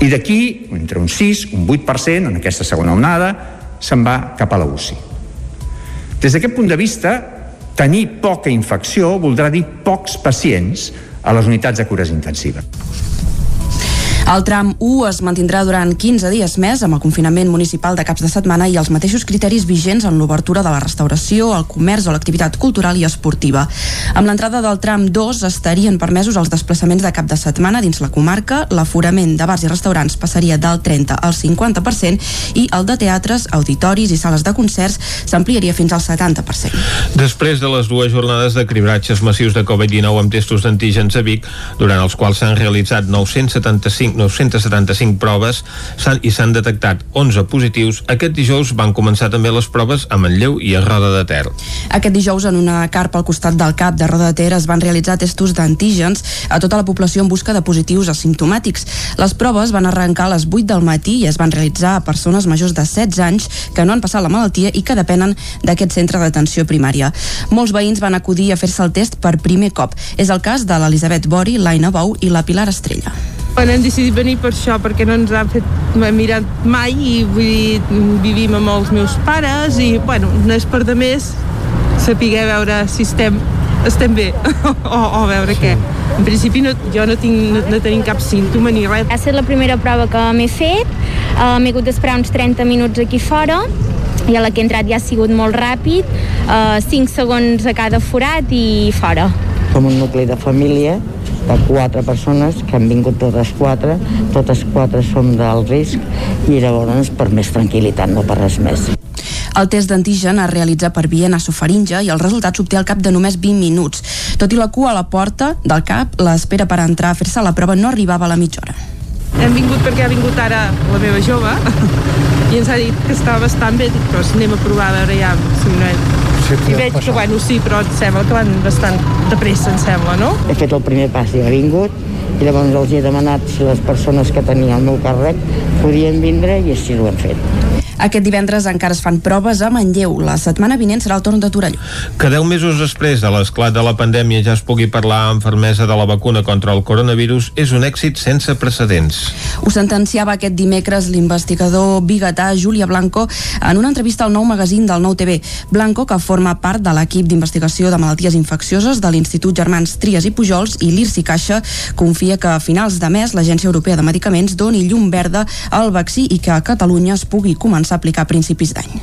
I d'aquí, entre un 6, un 8%, en aquesta segona onada, se'n va cap a la UCI. Des d'aquest punt de vista, tenir poca infecció voldrà dir pocs pacients a les unitats de cures intensives. El tram 1 es mantindrà durant 15 dies més amb el confinament municipal de caps de setmana i els mateixos criteris vigents en l'obertura de la restauració, el comerç o l'activitat cultural i esportiva. Amb l'entrada del tram 2 estarien permesos els desplaçaments de cap de setmana dins la comarca, l'aforament de bars i restaurants passaria del 30 al 50% i el de teatres, auditoris i sales de concerts s'ampliaria fins al 70%. Després de les dues jornades de cribratges massius de Covid-19 amb testos d'antígens a Vic, durant els quals s'han realitzat 975 975 proves i s'han detectat 11 positius. Aquest dijous van començar també les proves a Manlleu i a Roda de Ter. Aquest dijous, en una carpa al costat del CAP de Roda de Ter, es van realitzar testos d'antígens a tota la població en busca de positius asimptomàtics. Les proves van arrencar a les 8 del matí i es van realitzar a persones majors de 16 anys que no han passat la malaltia i que depenen d'aquest centre d'atenció primària. Molts veïns van acudir a fer-se el test per primer cop. És el cas de l'Elisabet Bori, l'Aina Bou i la Pilar Estrella. Bueno, hem decidit venir per això, perquè no ens han fet mirat mai i vull dir, vivim amb els meus pares i, bueno, no és per de més saber veure si estem, estem bé o, o veure què. En principi no, jo no, tinc, no, no tenim cap símptoma ni res. Ha estat la primera prova que m'he fet, uh, m'he hagut d'esperar uns 30 minuts aquí fora i a la que he entrat ja ha sigut molt ràpid, uh, 5 segons a cada forat i fora. Som un nucli de família de quatre persones que han vingut totes quatre, totes quatre som del risc i llavors per més tranquil·litat, no per res més. El test d'antigen es realitza per via nasofaringe i el resultat s'obté al cap de només 20 minuts. Tot i la cua a la porta del CAP, l'espera per entrar a fer-se la prova no arribava a la mitja hora. Hem vingut perquè ha vingut ara la meva jove i ens ha dit que estava bastant bé, dic, però anem a provar a veure ja si no és... I veig que, bueno, sí, però em sembla que van bastant de pressa, em sembla, no? He fet el primer pas i he vingut i llavors els he demanat si les persones que tenien el meu càrrec podien vindre i així ho hem fet. Aquest divendres encara es fan proves a Manlleu. La setmana vinent serà el torn de Torelló. Que 10 mesos després de l'esclat de la pandèmia ja es pugui parlar amb fermesa de la vacuna contra el coronavirus és un èxit sense precedents. Ho sentenciava aquest dimecres l'investigador biguetà Júlia Blanco en una entrevista al nou magazín del Nou TV. Blanco, que forma part de l'equip d'investigació de malalties infeccioses de l'Institut Germans Trias i Pujols i l'IRSI Caixa, confia que a finals de mes l'Agència Europea de Medicaments doni llum verda al vaccí i que a Catalunya es pugui començar a aplicar a principis d'any.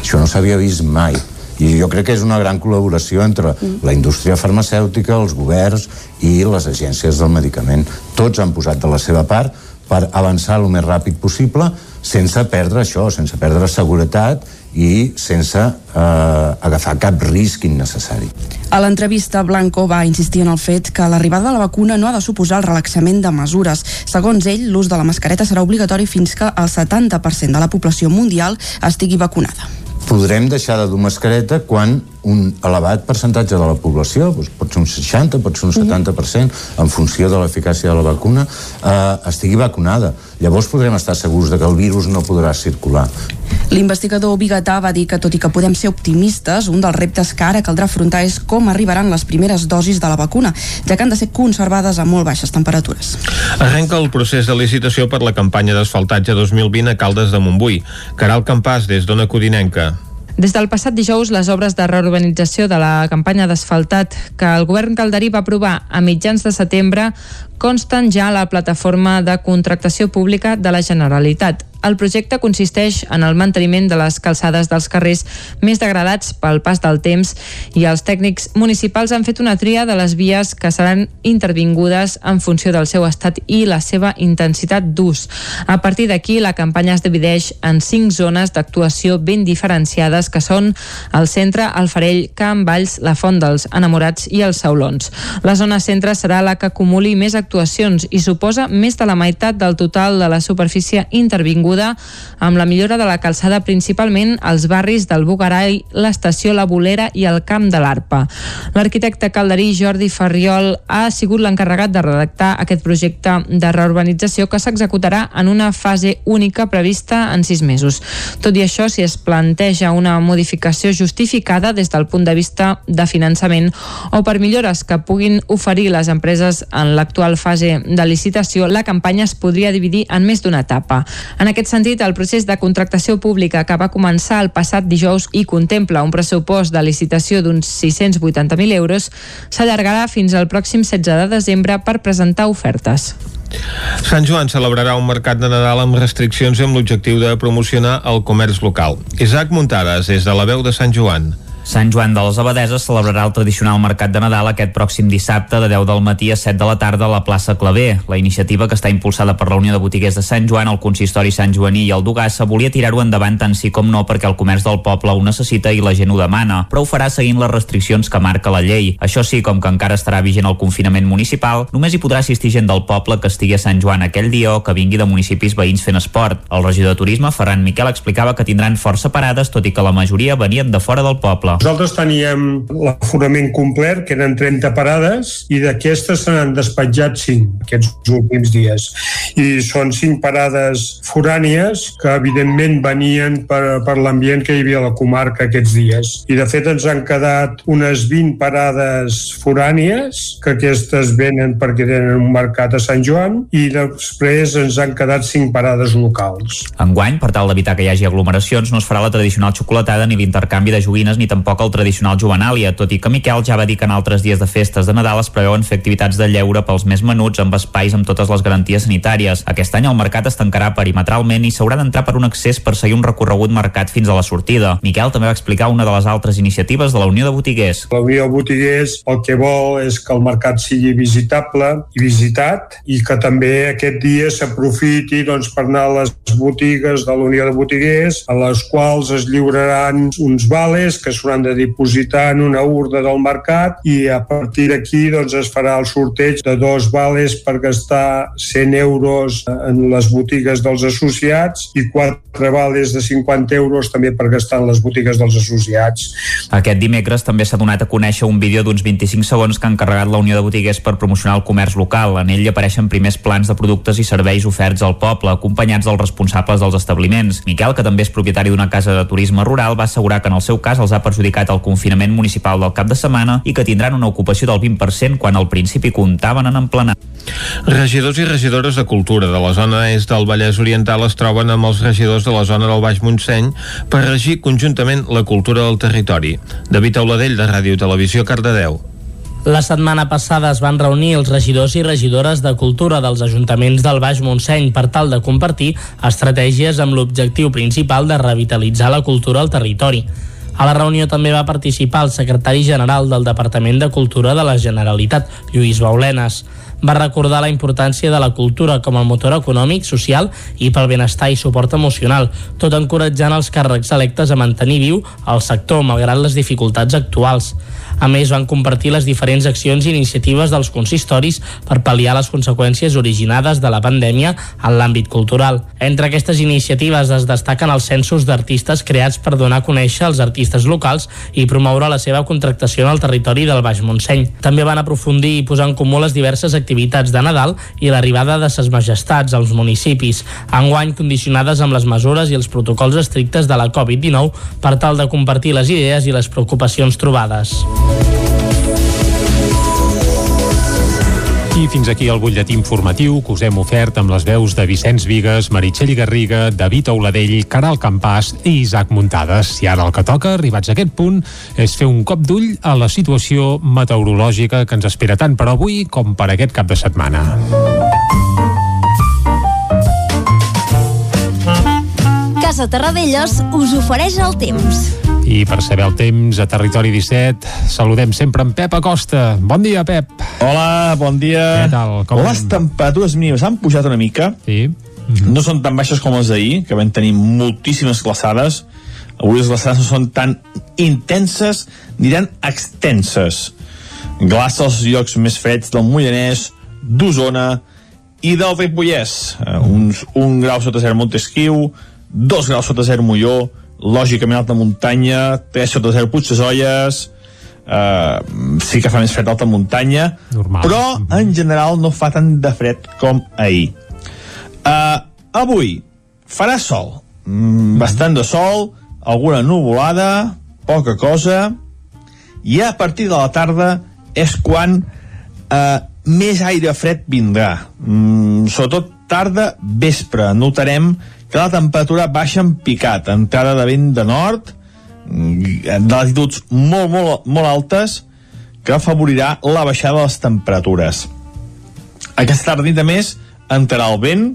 Això no s'havia vist mai i jo crec que és una gran col·laboració entre mm. la indústria farmacèutica, els governs i les agències del medicament. Tots han posat de la seva part per avançar el més ràpid possible sense perdre això, sense perdre seguretat i sense eh, agafar cap risc innecessari. A l'entrevista, Blanco va insistir en el fet que l'arribada de la vacuna no ha de suposar el relaxament de mesures. Segons ell, l'ús de la mascareta serà obligatori fins que el 70% de la població mundial estigui vacunada. Podrem deixar de dur mascareta quan un elevat percentatge de la població, doncs pot ser un 60, pot ser un 70%, en funció de l'eficàcia de la vacuna, eh, estigui vacunada. Llavors podrem estar segurs de que el virus no podrà circular. L'investigador biguetà va dir que, tot i que podem ser optimistes, un dels reptes que ara caldrà afrontar és com arribaran les primeres dosis de la vacuna, ja que han de ser conservades a molt baixes temperatures. Arrenca el procés de licitació per la campanya d'asfaltatge 2020 a Caldes de Montbui. Caral Campàs, des d'Ona Codinenca. Des del passat dijous, les obres de reurbanització de la campanya d'asfaltat que el govern calderí va aprovar a mitjans de setembre consten ja a la plataforma de contractació pública de la Generalitat. El projecte consisteix en el manteniment de les calçades dels carrers més degradats pel pas del temps i els tècnics municipals han fet una tria de les vies que seran intervingudes en funció del seu estat i la seva intensitat d'ús. A partir d'aquí, la campanya es divideix en cinc zones d'actuació ben diferenciades que són el centre, el Farell, Can Valls, la Font dels Enamorats i els Saulons. La zona centre serà la que acumuli més actuacions i suposa més de la meitat del total de la superfície intervinguda amb la millora de la calçada principalment als barris del Bugarai, l'estació La Bolera i el Camp de l'Arpa. L'arquitecte calderí Jordi Ferriol ha sigut l'encarregat de redactar aquest projecte de reurbanització que s'executarà en una fase única prevista en sis mesos. Tot i això, si es planteja una modificació justificada des del punt de vista de finançament o per millores que puguin oferir les empreses en l'actual fase de licitació, la campanya es podria dividir en més d'una etapa. En aquest sentit, el procés de contractació pública que va començar el passat dijous i contempla un pressupost de licitació d'uns 680.000 euros s'allargarà fins al pròxim 16 de desembre per presentar ofertes. Sant Joan celebrarà un mercat de Nadal amb restriccions amb l'objectiu de promocionar el comerç local. Isaac Muntades, des de la veu de Sant Joan. Sant Joan de les Abadeses celebrarà el tradicional mercat de Nadal aquest pròxim dissabte de 10 del matí a 7 de la tarda a la plaça Clavé. La iniciativa, que està impulsada per la Unió de Botiguers de Sant Joan, el consistori Sant Joaní i el Dugassa, volia tirar-ho endavant tant sí com no perquè el comerç del poble ho necessita i la gent ho demana, però ho farà seguint les restriccions que marca la llei. Això sí, com que encara estarà vigent el confinament municipal, només hi podrà assistir gent del poble que estigui a Sant Joan aquell dia o que vingui de municipis veïns fent esport. El regidor de Turisme, Ferran Miquel, explicava que tindran força parades, tot i que la majoria venien de fora del poble. Nosaltres teníem l'aforament complet, que eren 30 parades, i d'aquestes se n'han despatjat 5 aquests últims dies. I són 5 parades forànies que, evidentment, venien per, per l'ambient que hi havia a la comarca aquests dies. I, de fet, ens han quedat unes 20 parades forànies, que aquestes venen perquè tenen un mercat a Sant Joan, i després ens han quedat 5 parades locals. Enguany, per tal d'evitar que hi hagi aglomeracions, no es farà la tradicional xocolatada ni l'intercanvi de joguines ni tampoc el tradicional juvenàlia, tot i que Miquel ja va dir que en altres dies de festes de Nadal es preveuen fer activitats de lleure pels més menuts amb espais amb totes les garanties sanitàries. Aquest any el mercat es tancarà perimetralment i s'haurà d'entrar per un accés per seguir un recorregut marcat fins a la sortida. Miquel també va explicar una de les altres iniciatives de la Unió de Botiguers. La Unió de Botiguers el que vol és que el mercat sigui visitable i visitat i que també aquest dia s'aprofiti doncs, per anar a les botigues de la Unió de Botiguers a les quals es lliuraran uns vales que s'hauran de dipositar en una urda del mercat i a partir d'aquí doncs, es farà el sorteig de dos vales per gastar 100 euros en les botigues dels associats i quatre vales de 50 euros també per gastar en les botigues dels associats. Aquest dimecres també s'ha donat a conèixer un vídeo d'uns 25 segons que ha encarregat la Unió de Botiguers per promocionar el comerç local. En ell apareixen primers plans de productes i serveis oferts al poble, acompanyats dels responsables dels establiments. Miquel, que també és propietari d'una casa de turisme rural, va assegurar que en el seu cas els ha perjudicat el confinament municipal del cap de setmana i que tindran una ocupació del 20% quan al principi comptaven en emplenar. Regidors i regidores de Cultura de la zona est del Vallès Oriental es troben amb els regidors de la zona del Baix Montseny per regir conjuntament la cultura del territori. David Auladell, de Ràdio Televisió, Cardedeu. La setmana passada es van reunir els regidors i regidores de cultura dels ajuntaments del Baix Montseny per tal de compartir estratègies amb l'objectiu principal de revitalitzar la cultura al territori. A la reunió també va participar el secretari general del Departament de Cultura de la Generalitat, Lluís Baulenes va recordar la importància de la cultura com a motor econòmic, social i pel benestar i suport emocional, tot encoratjant els càrrecs electes a mantenir viu el sector malgrat les dificultats actuals. A més, van compartir les diferents accions i iniciatives dels consistoris per pal·liar les conseqüències originades de la pandèmia en l'àmbit cultural. Entre aquestes iniciatives es destaquen els censos d'artistes creats per donar a conèixer els artistes locals i promoure la seva contractació en el territori del Baix Montseny. També van aprofundir i posar en comú les diverses activitats de Nadal i l'arribada de ses majestats als municipis, enguany condicionades amb les mesures i els protocols estrictes de la Covid-19 per tal de compartir les idees i les preocupacions trobades. I fins aquí el butlletí informatiu que us hem ofert amb les veus de Vicenç Vigues, Meritxell Garriga, David Auladell, Caral Campàs i Isaac Muntades. I ara el que toca, arribats a aquest punt, és fer un cop d'ull a la situació meteorològica que ens espera tant per avui com per aquest cap de setmana. Casa Terradellos us ofereix el temps. I per saber el temps a Territori 17, saludem sempre en Pep Acosta. Bon dia, Pep. Hola, bon dia. Què tal? Com... Les temperatures mínimes han pujat una mica. Sí. Mm -hmm. No són tan baixes com les d'ahir, que vam tenir moltíssimes glaçades. Avui les glaçades no són tan intenses ni tan extenses. Glaça als llocs més freds del Mollanès, d'Osona i del Ripollès. Uh, uns, un grau sota zero Montesquieu, dos graus sota zero Molló, lògicament alta muntanya, 3 sota 0 Puigdesolles, eh, sí que fa més fred alta muntanya, Normal. però en general no fa tant de fred com ahir. Eh, avui farà sol, mm, bastant de sol, alguna nuvolada, poca cosa, i a partir de la tarda és quan eh, més aire fred vindrà. Mm, sobretot tarda, vespre. Notarem que la temperatura baixa en picat, entrada de vent de nord, de latituds molt, molt, molt altes, que afavorirà la baixada de les temperatures. Aquesta tarda a més, entrarà el vent,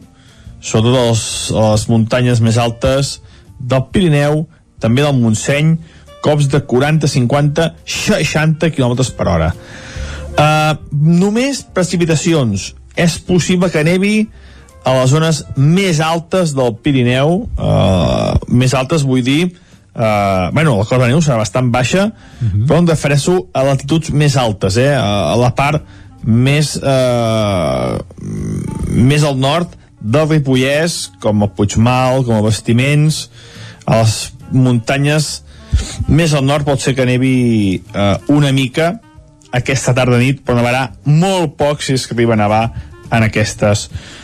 sobretot a les, a les muntanyes més altes del Pirineu, també del Montseny, cops de 40, 50, 60 km per hora. Uh, només precipitacions. És possible que nevi a les zones més altes del Pirineu, uh, més altes vull dir, uh, bueno, la cota de neu serà bastant baixa, uh -huh. però em refereixo a latituds més altes, eh, a, a la part més, uh, més al nord del Ripollès, com el Puigmal, com el Vestiments, a les muntanyes més al nord pot ser que nevi uh, una mica aquesta tarda nit, però nevarà molt poc si és que arriba a nevar en aquestes zones.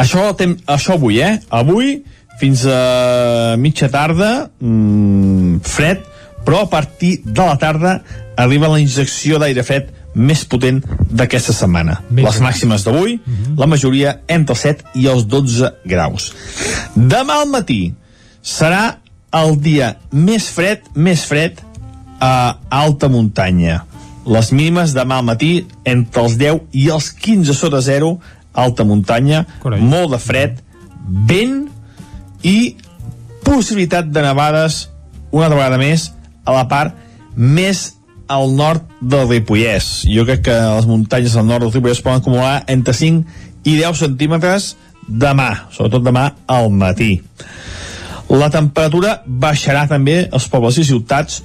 Això, tem això avui, eh? Avui, fins a mitja tarda, mmm, fred, però a partir de la tarda arriba la injecció d'aire fred més potent d'aquesta setmana. Més Les màximes d'avui, uh -huh. la majoria entre els 7 i els 12 graus. Demà al matí serà el dia més fred, més fred a alta muntanya. Les mínimes demà al matí entre els 10 i els 15 sota zero, alta muntanya, Correcte. molt de fred, vent i possibilitat de nevades una altra vegada més a la part més al nord del Ripollès. Jo crec que les muntanyes al nord del Ripollès poden acumular entre 5 i 10 centímetres demà, sobretot demà al matí. La temperatura baixarà també als pobles i ciutats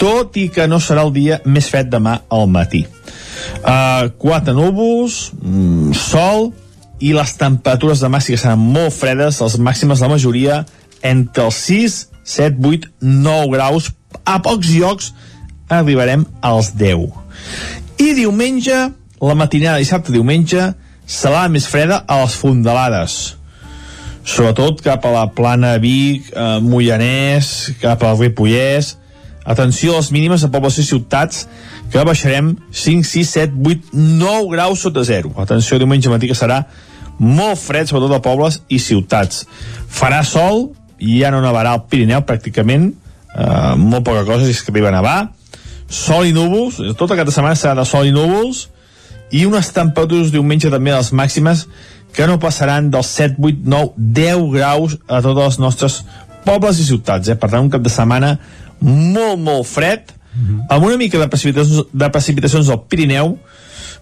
tot i que no serà el dia més fred demà al matí. Uh, quatre núvols, mm, sol, i les temperatures sí que seran molt fredes, les màximes la majoria entre els 6, 7, 8, 9 graus, a pocs llocs arribarem als 10. I diumenge, la matinada dissabte diumenge, serà més freda a les fondalades sobretot cap a la plana Vic, eh, Moianès, cap al Ripollès, Atenció a les mínimes a pobles i ciutats que baixarem 5, 6, 7, 8, 9 graus sota zero. Atenció diumenge matí que serà molt fred, sobretot a pobles i ciutats. Farà sol i ja no nevarà al Pirineu pràcticament, eh, molt poca cosa si és que arriba a nevar. Sol i núvols, tota aquesta setmana serà de sol i núvols, i unes temperatures diumenge també a les màximes que no passaran dels 7, 8, 9, 10 graus a tots els nostres pobles i ciutats. Eh? Per tant, un cap de setmana molt, molt fred, mm -hmm. amb una mica de precipitacions, de precipitacions al Pirineu,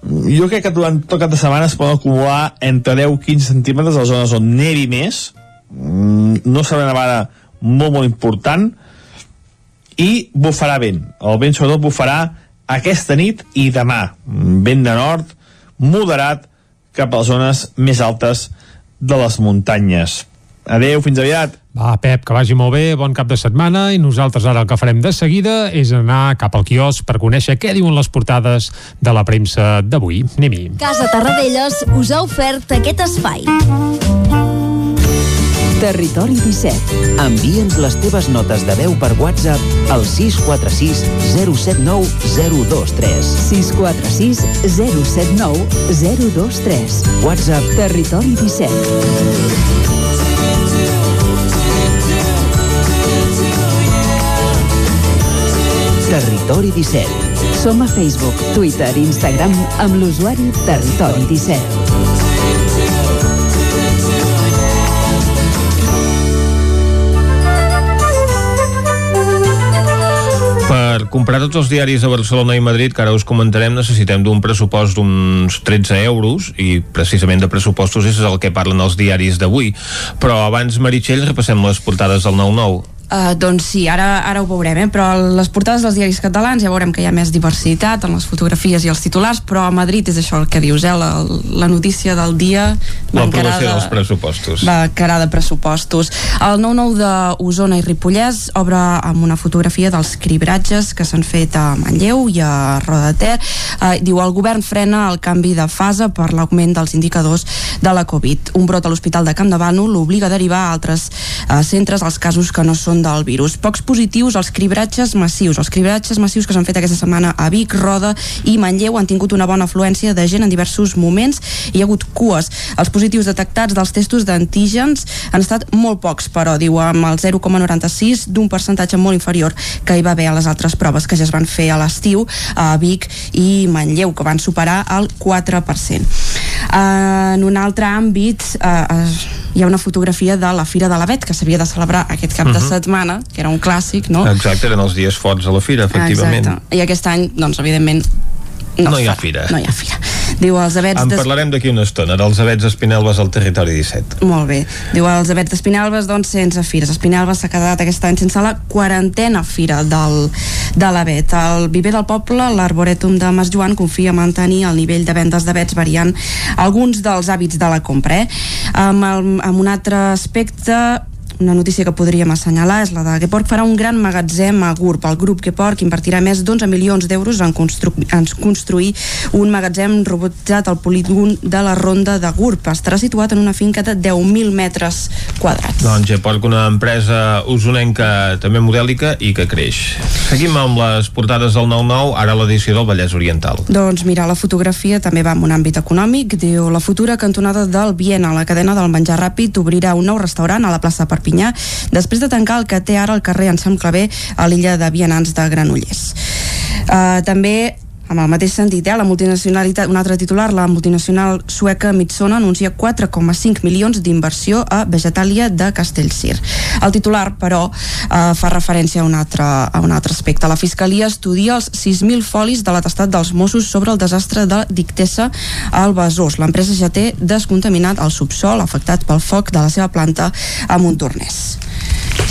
jo crec que durant tot cap de setmana es poden acumular entre 10 i 15 centímetres a les zones on nevi més, mm, no serà una nevada molt, molt important, i bufarà vent. El vent sobretot bufarà aquesta nit i demà. Vent de nord, moderat, cap a les zones més altes de les muntanyes. Adeu, fins aviat. Va, Pep, que vagi molt bé, bon cap de setmana i nosaltres ara el que farem de seguida és anar cap al quiosc per conèixer què diuen les portades de la premsa d'avui. Anem-hi. Casa Tarradellas us ha ofert aquest espai. Territori 17. Envia'ns les teves notes de veu per WhatsApp al 646 079 023. 646 079 023. WhatsApp Territori 17. Territori 17. Som a Facebook, Twitter i Instagram amb l'usuari Territori 17. Per comprar tots els diaris de Barcelona i Madrid, que ara us comentarem, necessitem d'un pressupost d'uns 13 euros, i precisament de pressupostos és el que parlen els diaris d'avui. Però abans, Meritxell, repassem les portades del 9-9. Uh, doncs sí, ara, ara ho veurem, eh? però les portades dels diaris catalans ja veurem que hi ha més diversitat en les fotografies i els titulars, però a Madrid és això el que dius, eh? la, la notícia del dia l'aprovació dels pressupostos va cara de pressupostos el 9-9 d'Osona i Ripollès obre amb una fotografia dels cribratges que s'han fet a Manlleu i a Roda de Ter uh, diu el govern frena el canvi de fase per l'augment dels indicadors de la Covid un brot a l'Hospital de Camp de Bànol l'obliga a derivar a altres uh, centres els casos que no són del virus. Pocs positius als cribratges massius. Els cribratges massius que s'han fet aquesta setmana a Vic, Roda i Manlleu han tingut una bona afluència de gent en diversos moments i hi ha hagut cues. Els positius detectats dels testos d'antígens han estat molt pocs, però diu amb el 0,96 d'un percentatge molt inferior que hi va haver a les altres proves que ja es van fer a l'estiu a Vic i Manlleu, que van superar el 4%. Uh, en un altre àmbit, uh, hi ha una fotografia de la Fira de l'Avet que s'havia de celebrar aquest cap uh -huh. de Mhm. Setmana, que era un clàssic, no? Exacte, eren els dies forts a la fira, efectivament. Exacte. I aquest any, doncs, evidentment, no, No hi ha fira. No hi ha fira. Diu els abets... En parlarem d'aquí una estona, dels abets Espinelves al territori 17. Molt bé. Diu els abets d'Espinelves, doncs, sense fires. Espinelves s'ha quedat aquest any sense la quarantena fira del, de l'abet. El Viver del Poble, l'Arboretum de Mas Joan, confia en mantenir el nivell de vendes d'abets variant alguns dels hàbits de la compra. Eh? Amb, el, amb un altre aspecte una notícia que podríem assenyalar és la de Geporg farà un gran magatzem a GURB. El grup Geporg invertirà més d'11 milions d'euros en, constru en construir un magatzem robotitzat al polígon de la Ronda de GURB. Estarà situat en una finca de 10.000 metres quadrats. Doncs Geporg, una empresa usonenca també modèlica i que creix. Seguim amb les portades del 9-9, ara l'edició del Vallès Oriental. Doncs mira, la fotografia també va en un àmbit econòmic. Diu, la futura cantonada del Viena, la cadena del menjar ràpid, obrirà un nou restaurant a la plaça Perpinyà després de tancar el que té ara el carrer Ensam Clavé a l'illa de Vianants de Granollers. Uh, també amb el mateix sentit, eh, la multinacionalitat, un altre titular, la multinacional sueca Mitsona anuncia 4,5 milions d'inversió a Vegetalia de Castellcir. El titular, però, eh, fa referència a un, altre, a un altre aspecte. La Fiscalia estudia els 6.000 folis de l'atestat dels Mossos sobre el desastre de Dictessa al Besòs. L'empresa ja té descontaminat el subsol afectat pel foc de la seva planta a Montornès.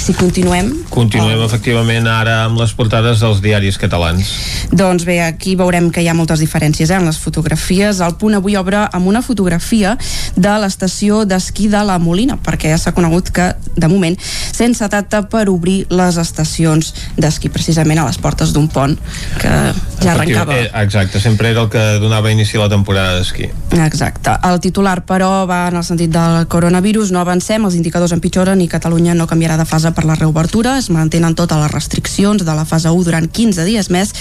Si continuem, Continuem efectivament ara amb les portades dels diaris catalans. Doncs bé, aquí veurem que hi ha moltes diferències eh, en les fotografies. El punt avui obre amb una fotografia de l'estació d'esquí de la Molina, perquè ja s'ha conegut que, de moment, sense data per obrir les estacions d'esquí, precisament a les portes d'un pont que ja arrencava. Eh, exacte, sempre era el que donava inici a la temporada d'esquí. Exacte. El titular, però, va en el sentit del coronavirus. No avancem, els indicadors empitjoren i Catalunya no canviarà de fase per la reobertura. Es mantenen totes les restriccions de la fase 1 durant 15 dies més.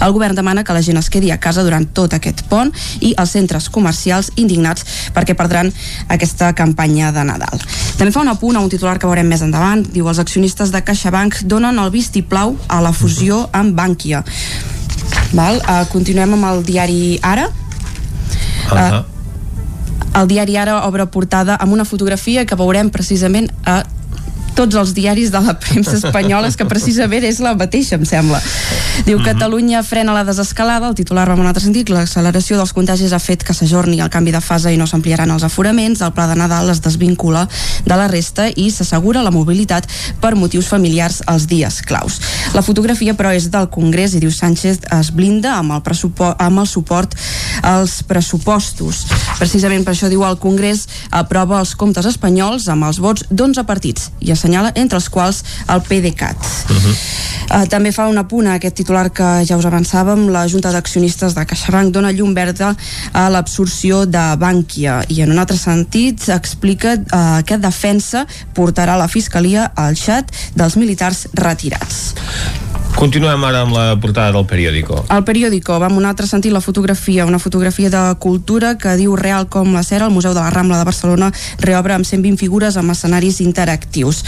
El govern demana que la gent es quedi a casa durant tot aquest pont i els centres comercials indignats perquè perdran aquesta campanya de Nadal. També fa un apunt a un titular que veurem més endavant. Diu els accionistes de CaixaBank donen el vistiplau a la fusió amb Bankia. Val? Uh, continuem amb el diari Ara. Uh -huh. El diari Ara obre portada amb una fotografia que veurem precisament a tots els diaris de la premsa espanyola que precisament és la mateixa, em sembla. Diu, Catalunya frena la desescalada, el titular va en un altre sentit, l'acceleració dels contagis ha fet que s'ajorni el canvi de fase i no s'ampliaran els aforaments, el pla de Nadal es desvincula de la resta i s'assegura la mobilitat per motius familiars als dies claus. La fotografia, però, és del Congrés i diu Sánchez es blinda amb el, amb el suport als pressupostos. Precisament per això diu el Congrés aprova els comptes espanyols amb els vots d'11 partits i assenyala entre els quals el PDeCAT. Uh -huh. uh, també fa un apunt a aquest titular que ja us avançàvem, la Junta d'Accionistes de CaixaBank dona llum verda a l'absorció de Bànquia i en un altre sentit explica uh, que defensa portarà la Fiscalia al xat dels militars retirats. Continuem ara amb la portada del periòdico. El periòdico va en un altre sentit la fotografia, una fotografia de cultura que diu real com la cera, el Museu de la Rambla de Barcelona reobre amb 120 figures amb escenaris interactius.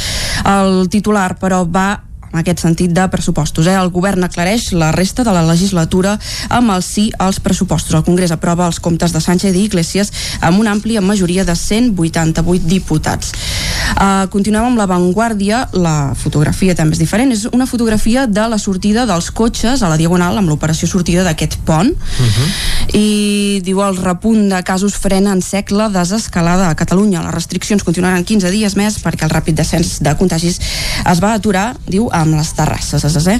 El titular, però, va en aquest sentit de pressupostos. Eh? El govern aclareix la resta de la legislatura amb el sí als pressupostos. El Congrés aprova els comptes de Sánchez i Iglesias amb una àmplia majoria de 188 diputats. Uh, continuem amb la Vanguardia. La fotografia també és diferent. És una fotografia de la sortida dels cotxes a la Diagonal amb l'operació sortida d'aquest pont. Uh -huh. I diu el repunt de casos frena en sec la desescalada a Catalunya. Les restriccions continuaran 15 dies més perquè el ràpid descens de contagis es va aturar, diu, amb les terrasses. Eh?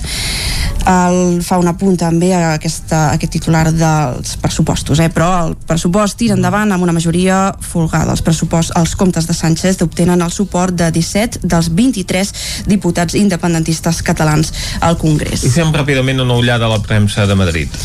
El, fa un apunt també a, aquesta, a aquest titular dels pressupostos, eh? però el pressupost tira endavant amb una majoria folgada. Els, pressupost, els comptes de Sánchez obtenen el suport de 17 dels 23 diputats independentistes catalans al Congrés. I fem ràpidament una ullada a la premsa de Madrid.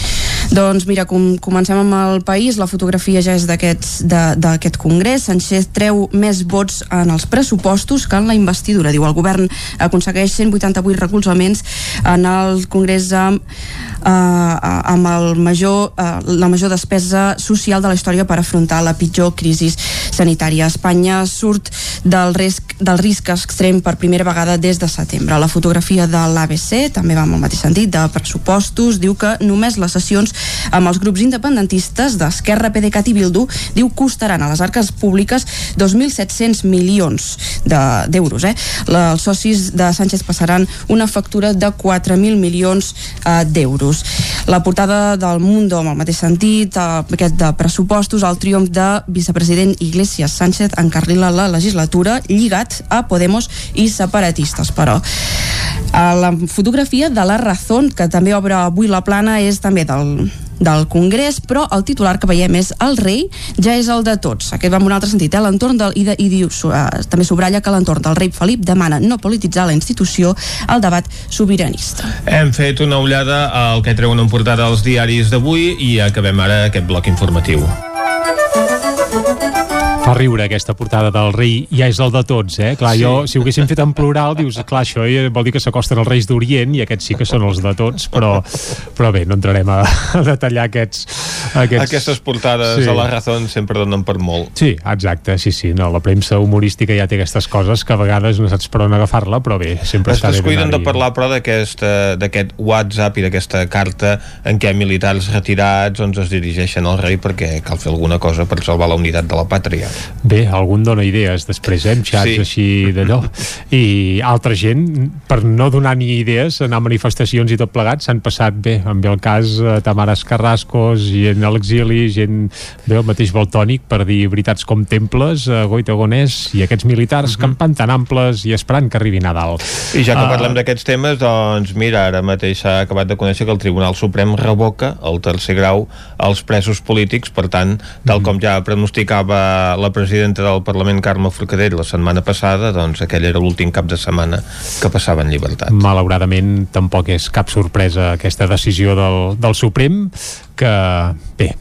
Doncs mira, com, comencem amb el país, la fotografia ja és d'aquest congrés. Sánchez treu més vots en els pressupostos que en la investidura. Diu, el govern aconsegueix 188 recolzaments en el congrés amb, eh, amb el major, eh, la major despesa social de la història per afrontar la pitjor crisi sanitària. Espanya surt del risc, del risc extrem per primera vegada des de setembre. La fotografia de l'ABC també va en el mateix sentit, de pressupostos, diu que només les sessions amb els grups independentistes d'Esquerra, PDeCAT i Bildu diu costaran a les arques públiques 2.700 milions d'euros. De, eh? La, els socis de Sánchez passaran una factura de 4.000 milions eh, d'euros. La portada del Mundo, amb el mateix sentit, eh, aquest de pressupostos, el triomf de vicepresident Iglesias Sánchez encarrila la legislatura lligat a Podemos i separatistes, però a la fotografia de la Razón, que també obre avui la plana, és també del, del Congrés, però el titular que veiem és el rei ja és el de tots. Aquest va en un altre sentit, eh? l'entorn del, i, de, i diu, uh, també subratlla que l'entorn del rei Felip demana no polititzar la institució al debat sobiranista. Hem fet una ullada al que treuen en portada els diaris d'avui i acabem ara aquest bloc informatiu. Riure aquesta portada del rei, ja és el de tots, eh? Clar, sí. jo, si ho haguéssim fet en plural, dius, clar, això vol dir que s'acosten els reis d'Orient i aquests sí que són els de tots, però, però bé, no entrarem a, a detallar aquests, aquests... Aquestes portades sí. a la raó sempre donen per molt. Sí, exacte, sí, sí. No, la premsa humorística ja té aquestes coses que a vegades no saps per on agafar-la, però bé, sempre es està bé descuiden de parlar, però, d'aquest WhatsApp i d'aquesta carta en què militars retirats doncs, es dirigeixen al rei perquè cal fer alguna cosa per salvar la unitat de la pàtria. Bé, algun dona idees després, eh, amb xats sí. així d'allò. I altra gent, per no donar ni idees, anar a manifestacions i tot plegat, s'han passat bé, amb el cas eh, Tamares Carrascos, gent a l'exili, gent bé, el mateix Baltònic, per dir veritats com temples, eh, Goita Gonès, i aquests militars uh mhm. -huh. campant tan amples i esperant que arribi Nadal. I ja que uh, parlem d'aquests temes, doncs mira, ara mateix s'ha acabat de conèixer que el Tribunal Suprem revoca el tercer grau als presos polítics, per tant, tal uh mhm. -huh. com ja pronosticava la presidenta del Parlament, Carme Forcadell, la setmana passada, doncs aquell era l'últim cap de setmana que passava en llibertat. Malauradament, tampoc és cap sorpresa aquesta decisió del, del Suprem, que, bé,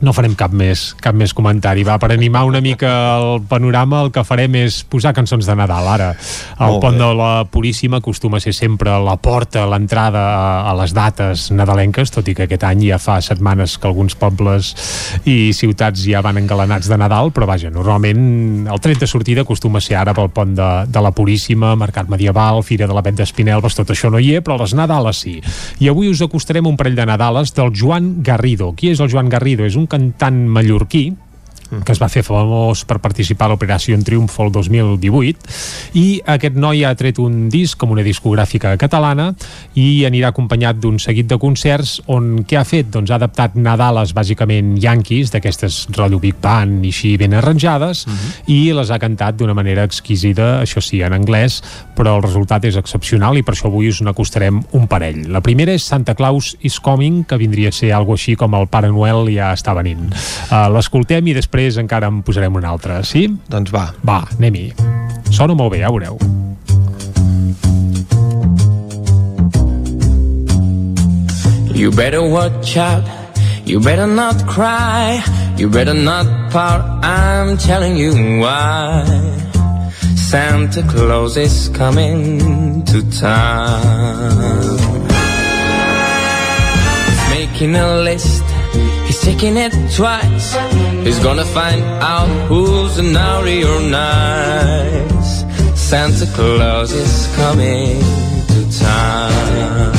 no farem cap més, cap més comentari. Va, per animar una mica el panorama, el que farem és posar cançons de Nadal. Ara, el pont de la Puríssima acostuma a ser sempre la porta, l'entrada a, a les dates nadalenques, tot i que aquest any ja fa setmanes que alguns pobles i ciutats ja van engalanats de Nadal, però vaja, normalment el tret de sortida acostuma a ser ara pel pont de, de la Puríssima, Mercat Medieval, Fira de la Vent d'Espinelves, tot això no hi és, però les Nadales sí. I avui us acostarem un parell de Nadales del Joan Garrido. Qui és el Joan Garrido? És un cantant mallorquí que es va fer famós per participar a l'Operació en Triomf el 2018 i aquest noi ha tret un disc com una discogràfica catalana i anirà acompanyat d'un seguit de concerts on què ha fet? Doncs ha adaptat Nadales bàsicament yankees d'aquestes rotllo Big Band i així ben arranjades uh mhm. -huh. i les ha cantat d'una manera exquisida, això sí, en anglès però el resultat és excepcional i per això avui us n'acostarem un parell. La primera és Santa Claus is Coming, que vindria a ser algo així com el Pare Noel ja està venint. Uh, L'escoltem i després després encara en posarem una altra, sí? Doncs va. Va, anem-hi. Sona molt bé, ja veureu. You better watch out You better not cry You better not pout I'm telling you why Santa Claus is coming to town He's making a list He's taking it twice. He's gonna find out who's naughty or nice. Santa Claus is coming to town.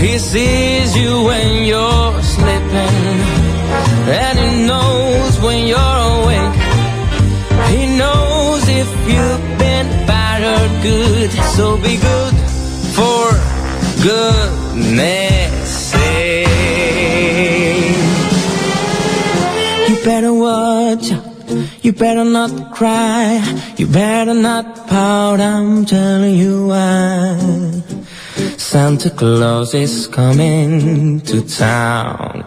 He sees you when you're sleeping, and he knows when you're awake. He knows if you've been bad or good, so be good for goodness better watch. You better not cry. You better not pout. I'm telling you why. Santa Claus is coming to town.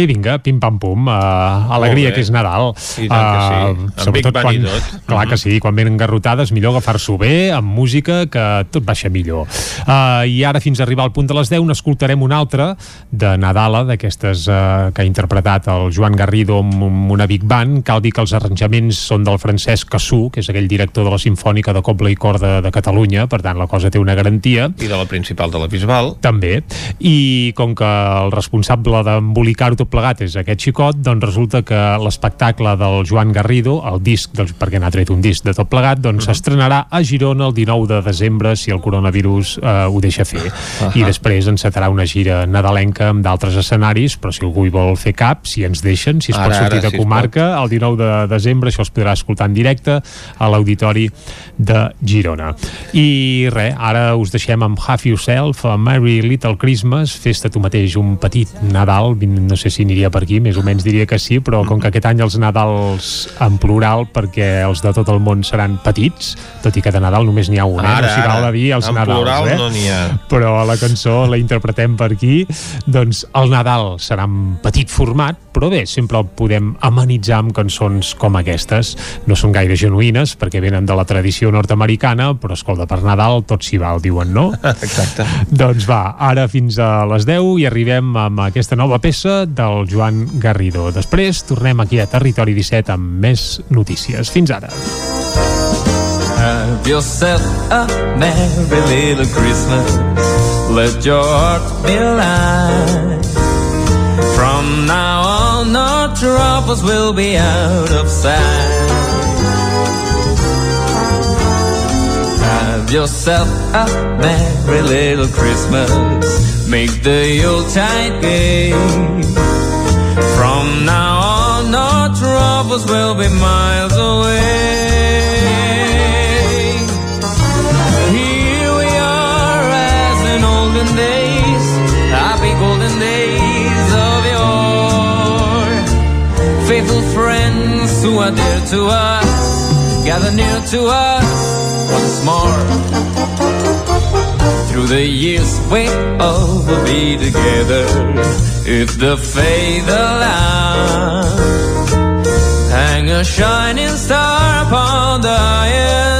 I vinga, pim-pam-pum, uh, alegria que és Nadal. I tant que sí, uh, sobretot quan, tot. Clar que sí, quan venen garrotades, millor agafar-s'ho bé, amb música, que tot baixa millor. Uh, I ara, fins a arribar al punt de les 10, n'escoltarem una altra de Nadala, d'aquestes uh, que ha interpretat el Joan Garrido amb, amb una Big Band. Cal dir que els arranjaments són del Francesc Cassú, que és aquell director de la Sinfònica de Cobla i Corda de Catalunya, per tant la cosa té una garantia. I de la principal de la Bisbal. També. I com que el responsable d'embolicar-ho tot plegat és aquest xicot, doncs resulta que l'espectacle del Joan Garrido, el disc, doncs, perquè n'ha tret un disc de tot plegat, doncs s'estrenarà a Girona el 19 de desembre si el coronavirus eh, ho deixa fer. Ahà. I després encetarà una gira nadalenca amb d'altres escenaris, però si algú hi vol fer cap, si ens deixen, si es pot Ara, sortir ara, de si comarca, el 19 de desembre això es podrà escoltar en directe a l'Auditori de Girona. I res, ara us deixem amb Have Yourself, a Merry Little Christmas, festa tu mateix un petit Nadal, no sé si aniria per aquí, més o menys diria que sí, però com que aquest any els Nadals en plural, perquè els de tot el món seran petits, tot i que de Nadal només n'hi ha un, eh? Ara, no s'hi val a dir els En Nadals, plural eh? no n'hi ha. Però la cançó la interpretem per aquí, doncs el Nadal serà en petit format, però bé, sempre el podem amenitzar amb cançons com aquestes. No són gaire genuïnes, perquè venen de la tradició nord-americana, però escolta, per Nadal tot s'hi val, diuen, no? Exacte. doncs va, ara fins a les 10 i arribem amb aquesta nova peça del Joan Garrido. Després tornem aquí a Territori 17 amb més notícies. Fins ara. Have yourself a merry little Christmas. Let your heart be light. From now on, no troubles will be out of sight. Have yourself a merry little Christmas. Make the Yuletide gay. From now on, no troubles will be miles away. Dear to us, gather near to us once more. Through the years we all will be together if the faith allows. Hang a shining star upon the highest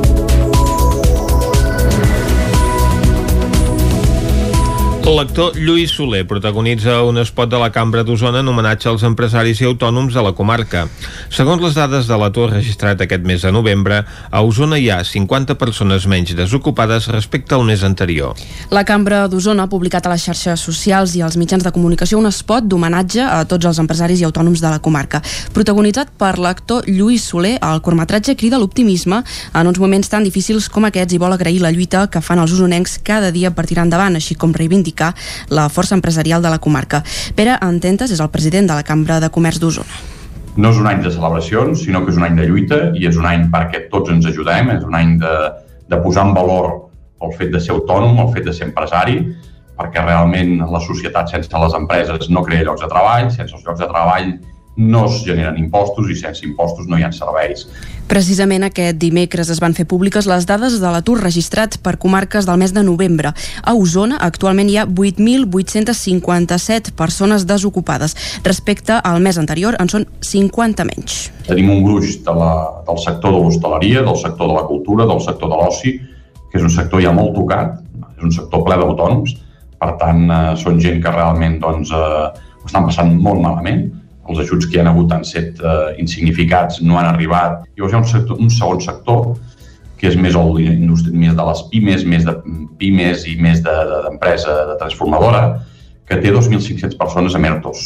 L'actor Lluís Soler protagonitza un espot de la Cambra d'Osona en homenatge als empresaris i autònoms de la comarca. Segons les dades de l'atur registrat aquest mes de novembre, a Osona hi ha 50 persones menys desocupades respecte al mes anterior. La Cambra d'Osona ha publicat a les xarxes socials i als mitjans de comunicació un spot d'homenatge a tots els empresaris i autònoms de la comarca. Protagonitzat per l'actor Lluís Soler, el curtmetratge crida l'optimisme en uns moments tan difícils com aquests i vol agrair la lluita que fan els usonencs cada dia per tirar endavant, així com reivindicar la força empresarial de la comarca. Pere Ententes és el president de la Cambra de Comerç d'Osona. no és un any de celebracions, sinó que és un any de lluita i és un any perquè tots ens ajudem, és un any de, de posar en valor el fet de ser autònom, el fet de ser empresari, perquè realment la societat sense les empreses no crea llocs de treball, sense els llocs de treball no es generen impostos i sense impostos no hi ha serveis. Precisament aquest dimecres es van fer públiques les dades de l'atur registrat per comarques del mes de novembre. A Osona actualment hi ha 8.857 persones desocupades. Respecte al mes anterior en són 50 menys. Tenim un gruix de la, del sector de l'hostaleria, del sector de la cultura, del sector de l'oci, que és un sector ja molt tocat, és un sector ple d'autònoms, per tant, eh, són gent que realment doncs, eh, ho estan passant molt malament, els ajuts que hi ha hagut han set eh, insignificats, no han arribat. Llavors hi ha un, sector, un segon sector, que és més, el, més de les pimes, més de pimes i més d'empresa de, de, de transformadora, que té 2.500 persones amb ERTOs.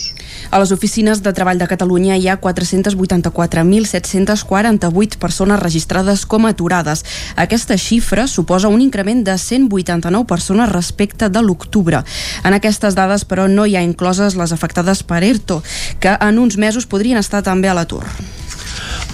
A les oficines de treball de Catalunya hi ha 484.748 persones registrades com a aturades. Aquesta xifra suposa un increment de 189 persones respecte de l'octubre. En aquestes dades, però, no hi ha incloses les afectades per ERTO, que en uns mesos podrien estar també a l'atur.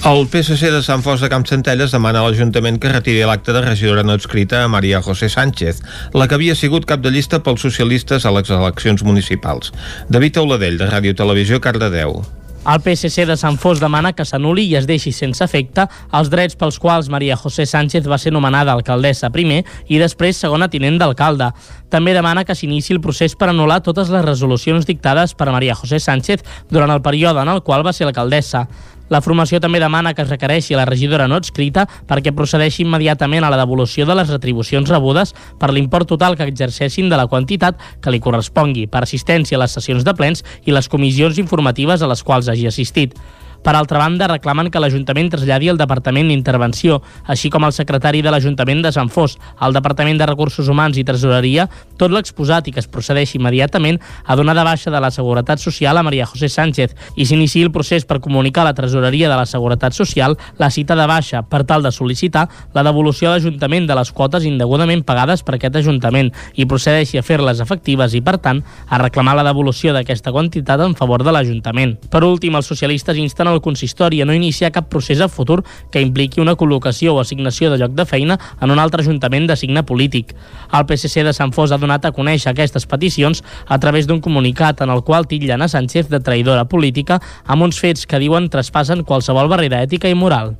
El PSC de Sant Fos de Campsentelles demana a l'Ajuntament que retiri l'acte de regidora no adscrita a Maria José Sánchez, la que havia sigut cap de llista pels socialistes a les eleccions municipals. David Auladell, de Ràdio Televisió, Cardedeu. El PSC de Sant Fos demana que s'anuli i es deixi sense efecte els drets pels quals Maria José Sánchez va ser nomenada alcaldessa primer i després segona tinent d'alcalde. També demana que s'inici el procés per anul·lar totes les resolucions dictades per Maria José Sánchez durant el període en el qual va ser alcaldessa. La formació també demana que es requereixi la regidora no escrita perquè procedeixi immediatament a la devolució de les retribucions rebudes per l'import total que exerceixin de la quantitat que li correspongui per assistència a les sessions de plens i les comissions informatives a les quals hagi assistit. Per altra banda, reclamen que l'Ajuntament traslladi al Departament d'Intervenció, així com al secretari de l'Ajuntament de Sant Fos, al Departament de Recursos Humans i Tresoreria, tot l'exposat i que es procedeixi immediatament a donar de baixa de la Seguretat Social a Maria José Sánchez i s'iniciï el procés per comunicar a la Tresoreria de la Seguretat Social la cita de baixa per tal de sol·licitar la devolució a l'Ajuntament de les quotes indegudament pagades per aquest Ajuntament i procedeixi a fer-les efectives i, per tant, a reclamar la devolució d'aquesta quantitat en favor de l'Ajuntament. Per últim, els socialistes insten al consistori a no iniciar cap procés a futur que impliqui una col·locació o assignació de lloc de feina en un altre ajuntament de signe polític. El PSC de Sant Fos ha donat a conèixer aquestes peticions a través d'un comunicat en el qual titllen a Sánchez de traïdora política amb uns fets que diuen traspassen qualsevol barrera ètica i moral.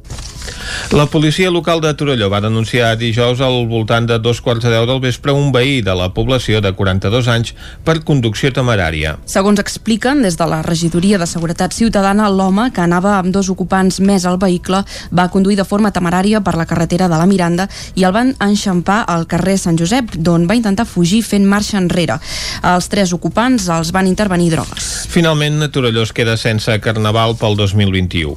La policia local de Torelló va denunciar dijous al voltant de dos quarts de deu del vespre un veí de la població de 42 anys per conducció temerària. Segons expliquen, des de la regidoria de Seguretat Ciutadana, l'home, que anava amb dos ocupants més al vehicle, va conduir de forma temerària per la carretera de la Miranda i el van enxampar al carrer Sant Josep, d'on va intentar fugir fent marxa enrere. Els tres ocupants els van intervenir drogues. Finalment, Torelló es queda sense carnaval pel 2021.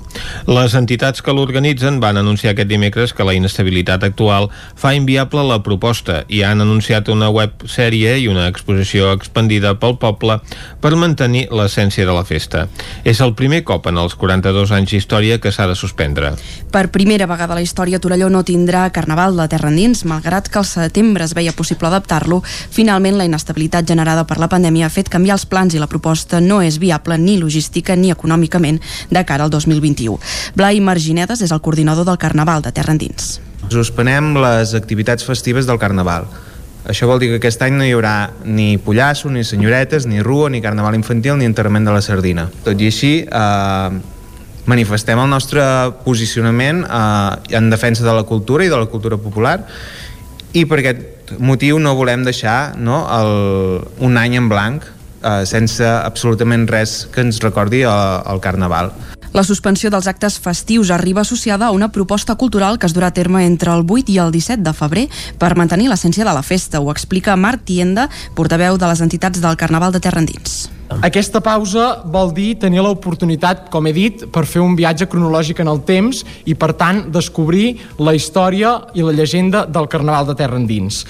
Les entitats que l'organitzen van anunciar aquest dimecres que la inestabilitat actual fa inviable la proposta i han anunciat una web sèrie i una exposició expandida pel poble per mantenir l'essència de la festa. És el primer cop en els 42 anys d'història que s'ha de suspendre. Per primera vegada a la història, Torelló no tindrà carnaval de terra endins, malgrat que al setembre es veia possible adaptar-lo. Finalment, la inestabilitat generada per la pandèmia ha fet canviar els plans i la proposta no és viable ni logística ni econòmicament de cara al 2021. Blai Marginedes és el coordinador del Carnaval de Terra Endins. Suspenem les activitats festives del Carnaval. Això vol dir que aquest any no hi haurà ni pollasso, ni senyoretes, ni rua, ni carnaval infantil, ni enterrament de la sardina. Tot i així, eh, manifestem el nostre posicionament eh, en defensa de la cultura i de la cultura popular i per aquest motiu no volem deixar no, el, un any en blanc eh, sense absolutament res que ens recordi el, el Carnaval. La suspensió dels actes festius arriba associada a una proposta cultural que es durà a terme entre el 8 i el 17 de febrer per mantenir l'essència de la festa. Ho explica Marc Tienda, portaveu de les entitats del Carnaval de Terra Endins. Aquesta pausa vol dir tenir l'oportunitat, com he dit, per fer un viatge cronològic en el temps i, per tant, descobrir la història i la llegenda del Carnaval de Terra Endins.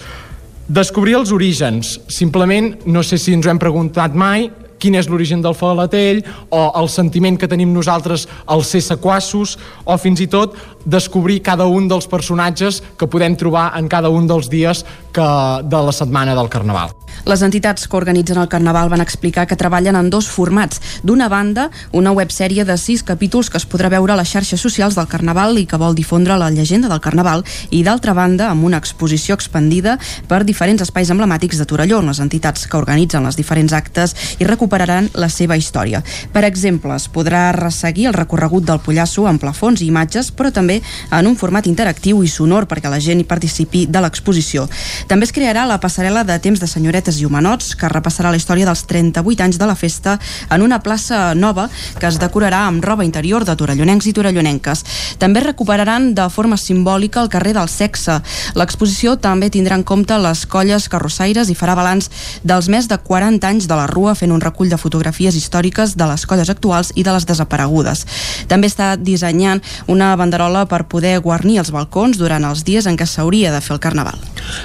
Descobrir els orígens. Simplement, no sé si ens ho hem preguntat mai, quin és l'origen del falatell o el sentiment que tenim nosaltres al ser sequassos o fins i tot descobrir cada un dels personatges que podem trobar en cada un dels dies que, de la setmana del Carnaval. Les entitats que organitzen el Carnaval van explicar que treballen en dos formats. D'una banda, una websèrie de sis capítols que es podrà veure a les xarxes socials del Carnaval i que vol difondre la llegenda del Carnaval i d'altra banda, amb una exposició expandida per diferents espais emblemàtics de Torelló, les entitats que organitzen els diferents actes i recuperaran la seva història. Per exemple, es podrà resseguir el recorregut del Pollasso amb plafons i imatges, però també en un format interactiu i sonor perquè la gent hi participi de l'exposició. També es crearà la passarel·la de temps de senyoretes i humanots, que repassarà la història dels 38 anys de la festa en una plaça nova que es decorarà amb roba interior de torellonencs i torellonenques. També recuperaran de forma simbòlica el carrer del sexe. L'exposició també tindrà en compte les colles carrossaires i farà balanç dels més de 40 anys de la Rua fent un recull de fotografies històriques de les colles actuals i de les desaparegudes. També està dissenyant una banderola per poder guarnir els balcons durant els dies en què s'hauria de fer el Carnaval.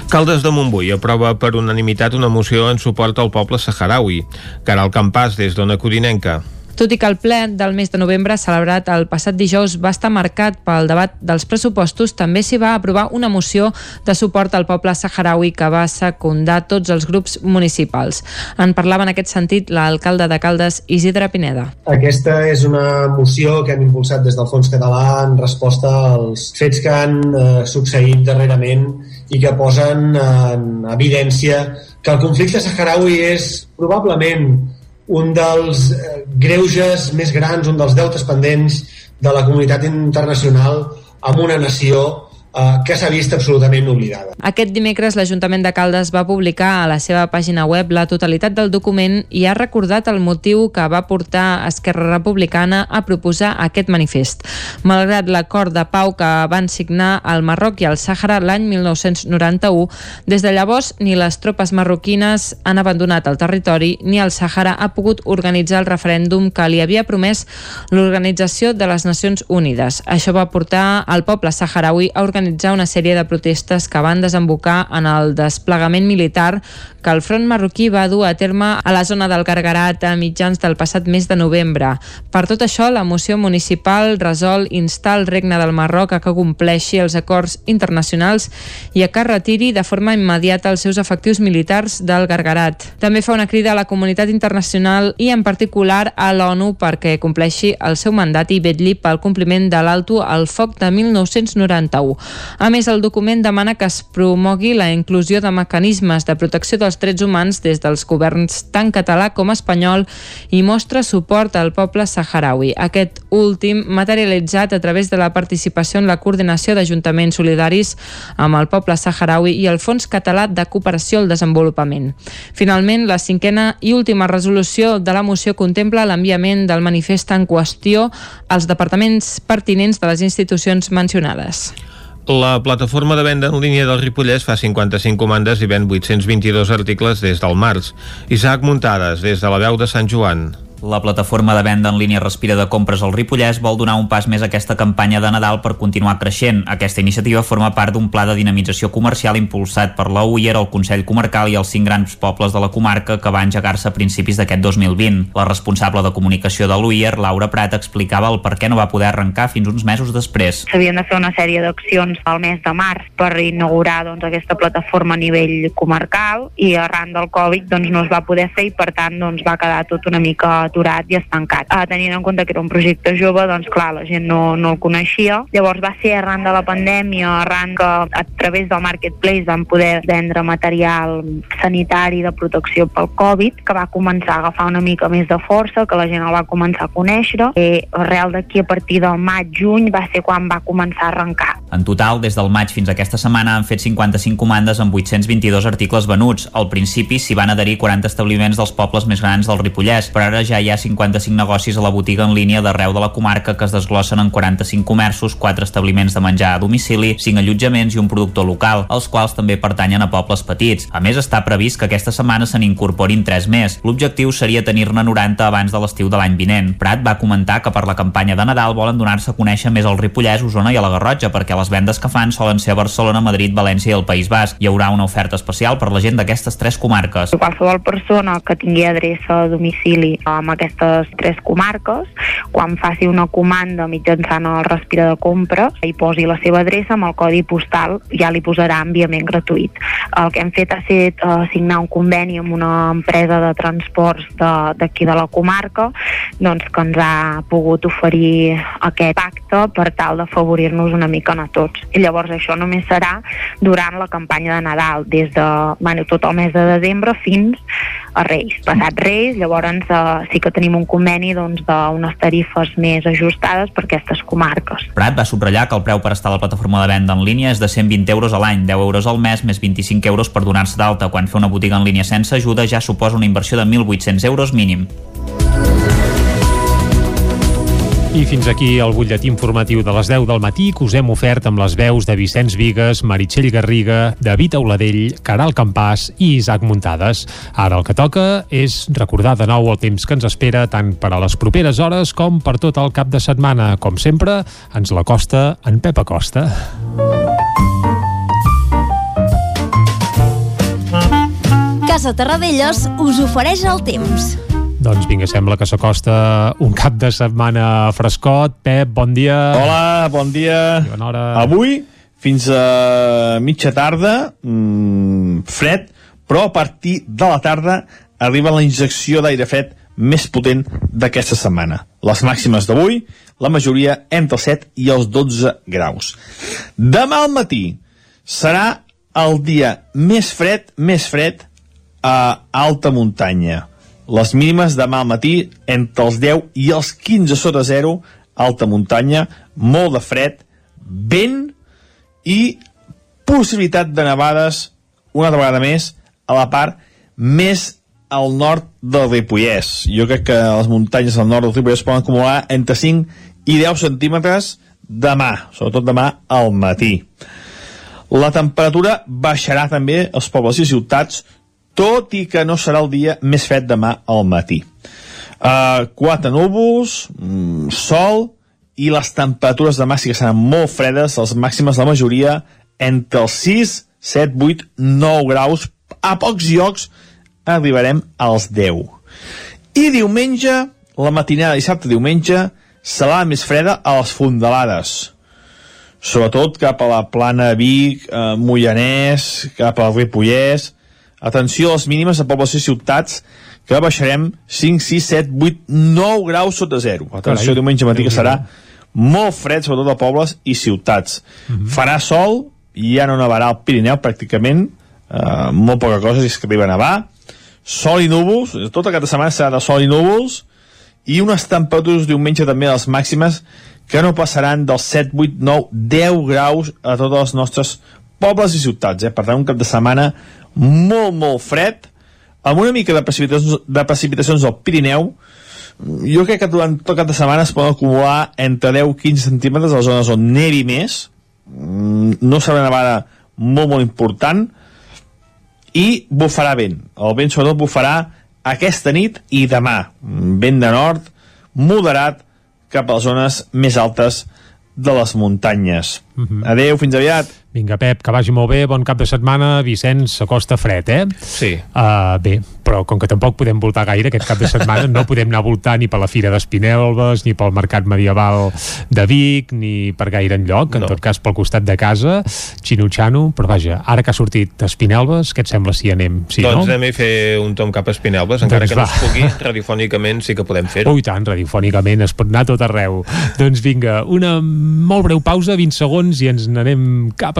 Caldes de Montbui aprova per unanimitat una moció en suport al poble saharaui. Caral Campàs, des d'Ona Codinenca. Tot i que el ple del mes de novembre celebrat el passat dijous va estar marcat pel debat dels pressupostos, també s'hi va aprovar una moció de suport al poble saharaui que va secundar tots els grups municipals. En parlava en aquest sentit l'alcalde de Caldes, Isidre Pineda. Aquesta és una moció que hem impulsat des del Fons Català en resposta als fets que han eh, succeït darrerament i que posen en evidència que el conflicte saharaui és probablement un dels eh, greuges més grans, un dels deutes pendents de la comunitat internacional amb una nació que s'ha vist absolutament oblidada. Aquest dimecres l'Ajuntament de Caldes va publicar a la seva pàgina web la totalitat del document i ha recordat el motiu que va portar Esquerra Republicana a proposar aquest manifest. Malgrat l'acord de pau que van signar el Marroc i el Sàhara l'any 1991, des de llavors ni les tropes marroquines han abandonat el territori ni el Sàhara ha pogut organitzar el referèndum que li havia promès l'Organització de les Nacions Unides. Això va portar al poble saharaui a organitzar una sèrie de protestes que van desembocar en el desplegament militar que el front marroquí va dur a terme a la zona del Gargarat a mitjans del passat mes de novembre. Per tot això, la moció municipal resol instar el regne del Marroc a que compleixi els acords internacionals i a que retiri de forma immediata els seus efectius militars del Gargarat. També fa una crida a la comunitat internacional i en particular a l'ONU perquè compleixi el seu mandat i vetlli pel compliment de l'alto al foc de 1991. A més, el document demana que es promogui la inclusió de mecanismes de protecció dels drets humans des dels governs tant català com espanyol i mostra suport al poble saharaui. Aquest últim materialitzat a través de la participació en la coordinació d'ajuntaments solidaris amb el poble saharaui i el Fons Català de Cooperació al Desenvolupament. Finalment, la cinquena i última resolució de la moció contempla l'enviament del manifest en qüestió als departaments pertinents de les institucions mencionades. La plataforma de venda en línia del Ripollès fa 55 comandes i ven 822 articles des del març. Isaac Muntades, des de la veu de Sant Joan. La plataforma de venda en línia Respira de Compres al Ripollès vol donar un pas més a aquesta campanya de Nadal per continuar creixent. Aquesta iniciativa forma part d'un pla de dinamització comercial impulsat per la UIR, el Consell Comarcal i els cinc grans pobles de la comarca que va engegar-se a principis d'aquest 2020. La responsable de comunicació de l'UIR, Laura Prat, explicava el per què no va poder arrencar fins uns mesos després. S'havien de fer una sèrie d'accions al mes de març per inaugurar doncs, aquesta plataforma a nivell comarcal i arran del Covid doncs, no es va poder fer i per tant doncs, va quedar tot una mica aturat i estancat. Uh, tenint en compte que era un projecte jove, doncs clar, la gent no, no el coneixia. Llavors va ser arran de la pandèmia, arran que a través del Marketplace vam poder vendre material sanitari de protecció pel Covid, que va començar a agafar una mica més de força, que la gent el va començar a conèixer. I arrel d'aquí, a partir del maig-juny, va ser quan va començar a arrencar. En total, des del maig fins a aquesta setmana han fet 55 comandes amb 822 articles venuts. Al principi s'hi van adherir 40 establiments dels pobles més grans del Ripollès, però ara ja hi ha 55 negocis a la botiga en línia d'arreu de la comarca que es desglossen en 45 comerços, 4 establiments de menjar a domicili, 5 allotjaments i un productor local, els quals també pertanyen a pobles petits. A més, està previst que aquesta setmana se n'incorporin 3 més. L'objectiu seria tenir-ne 90 abans de l'estiu de l'any vinent. Prat va comentar que per la campanya de Nadal volen donar-se a conèixer més al Ripollès, Osona i a la Garrotxa, perquè les vendes que fan solen ser a Barcelona, Madrid, València i el País Basc. Hi haurà una oferta especial per la gent d'aquestes tres comarques. Qualsevol persona que tingui adreça a domicili amb aquestes tres comarques, quan faci una comanda mitjançant el respira de compra i posi la seva adreça amb el codi postal, ja li posarà enviament gratuït. El que hem fet ha estat uh, signar un conveni amb una empresa de transports de- d'aquí de, de la comarca doncs, que ens ha pogut oferir aquest pacte per tal d'afavorir-nos una mica a tots. I llavors això només serà durant la campanya de Nadal, des de bueno, tot el mes de desembre fins a Reis. Passat Reis, llavors eh, sí que tenim un conveni doncs, d'unes tarifes més ajustades per aquestes comarques. Prat va subratllar que el preu per estar a la plataforma de venda en línia és de 120 euros a l'any, 10 euros al mes més 25 euros per donar-se d'alta. Quan fer una botiga en línia sense ajuda ja suposa una inversió de 1.800 euros mínim. I fins aquí el butlletí informatiu de les 10 del matí que us hem ofert amb les veus de Vicenç Vigues, Meritxell Garriga, David Auladell, Caral Campàs i Isaac Muntades. Ara el que toca és recordar de nou el temps que ens espera tant per a les properes hores com per tot el cap de setmana. Com sempre, ens la costa en Pep Acosta. Casa Terradellos us ofereix el temps. Doncs vinga, sembla que s'acosta un cap de setmana frescot. Pep, bon dia. Hola, bon dia. Bona hora. Avui, fins a mitja tarda, mmm, fred, però a partir de la tarda arriba la injecció d'aire fred més potent d'aquesta setmana. Les màximes d'avui, la majoria entre els 7 i els 12 graus. Demà al matí serà el dia més fred, més fred a alta muntanya. Les mínimes demà al matí entre els 10 i els 15 sota zero, alta muntanya, molt de fred, vent i possibilitat de nevades una altra vegada més a la part més al nord del Ripollès. Jo crec que les muntanyes al nord del Ripollès poden acumular entre 5 i 10 centímetres demà, sobretot demà al matí. La temperatura baixarà també als pobles i ciutats, tot i que no serà el dia més fred demà al matí. Uh, quatre núvols, mm, sol, i les temperatures demà sí que seran molt fredes, les màximes la majoria entre els 6, 7, 8, 9 graus, a pocs llocs arribarem als 10. I diumenge, la matinada dissabte diumenge, serà més freda a les fondalades sobretot cap a la plana Vic, eh, Moianès, cap al Ripollès. Atenció a les mínimes a pobles i ciutats, que baixarem 5, 6, 7, 8, 9 graus sota zero. Atenció, Carai. diumenge matí que serà molt fred, sobretot a pobles i ciutats. Farà sol, i ja no nevarà al Pirineu pràcticament, eh, molt poca cosa si és que arriba a nevar. Sol i núvols, tota aquesta setmana serà de sol i núvols, i unes temperatures diumenge també a les màximes que no passaran dels 7, 8, 9, 10 graus a tots els nostres pobles i ciutats. Eh? Per tant, un cap de setmana molt, molt fred, amb una mica de precipitacions, de precipitacions al Pirineu. Jo crec que durant tot cap de setmana es poden acumular entre 10 i 15 centímetres a les zones on nevi més. Mm, No serà una nevada molt, molt important. I bufarà vent. El vent sobretot bufarà aquesta nit i demà. Vent de nord, moderat, cap a les zones més altes de les muntanyes. Adeu, fins aviat. Vinga, Pep, que vagi molt bé, bon cap de setmana. Vicenç, s'acosta fred, eh? Sí. Uh, bé, però com que tampoc podem voltar gaire aquest cap de setmana, no podem anar a voltar ni per la Fira d'Espinelves, ni pel Mercat Medieval de Vic, ni per gaire enlloc, en No. tot cas pel costat de casa, Xinutxano, però vaja, ara que ha sortit Espinelves, què et sembla si anem? Sí, doncs no? anem a fer un tom cap a Espinelves, encara Doncs que no va. es pugui, radiofònicament sí que podem fer-ho. Oh, i tant, radiofònicament es pot anar tot arreu. doncs vinga, una molt breu pausa, 20 segons, i ens n'anem cap a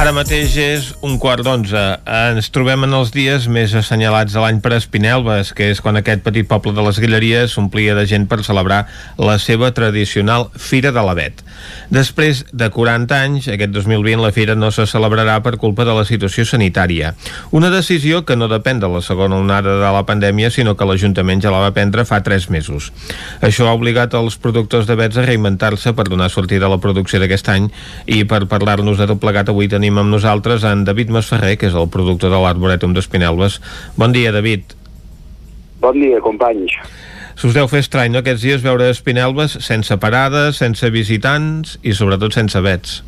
Ara mateix és un quart d'onze. Ens trobem en els dies més assenyalats de l'any per Espinelves, que és quan aquest petit poble de les Guilleries s'omplia de gent per celebrar la seva tradicional Fira de l'Avet. Després de 40 anys, aquest 2020 la fira no se celebrarà per culpa de la situació sanitària. Una decisió que no depèn de la segona onada de la pandèmia, sinó que l'Ajuntament ja la va prendre fa 3 mesos. Això ha obligat els productors d'avets a reinventar-se per donar sortida a la producció d'aquest any i per parlar-nos de tot plegat avui tenim amb nosaltres en David Masferrer, que és el productor de l'Arboretum d'Espinelves. Bon dia, David. Bon dia, companys. S'us deu fer estrany, no, aquests dies veure Espinelves sense parades, sense visitants i sobretot sense vets.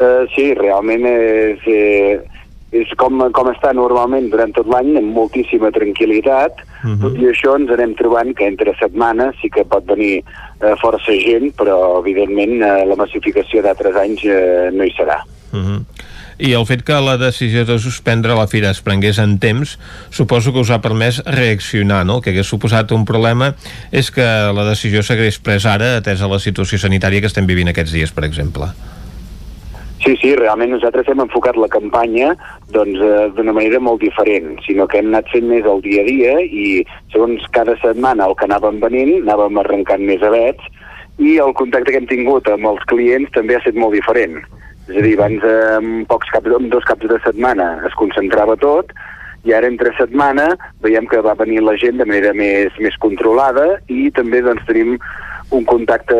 Uh, sí, realment és, eh, és com, com està normalment durant tot l'any, amb moltíssima tranquil·litat. Uh -huh. Tot i això ens anem trobant que entre setmanes sí que pot venir eh, força gent, però evidentment eh, la massificació d'altres anys eh, no hi serà. Uh -huh. I el fet que la decisió de suspendre la fira es prengués en temps, suposo que us ha permès reaccionar, no? El que hagués suposat un problema és que la decisió s'hagués pres ara, atesa la situació sanitària que estem vivint aquests dies, per exemple. Sí, sí, realment nosaltres hem enfocat la campanya doncs, eh, manera molt diferent, sinó que hem anat fent més el dia a dia i segons cada setmana el que anàvem venint, anàvem arrencant més avets i el contacte que hem tingut amb els clients també ha estat molt diferent. És a dir, abans eh, amb, pocs caps, amb dos caps de setmana es concentrava tot i ara entre setmana veiem que va venir la gent de manera més, més controlada i també doncs, tenim un contacte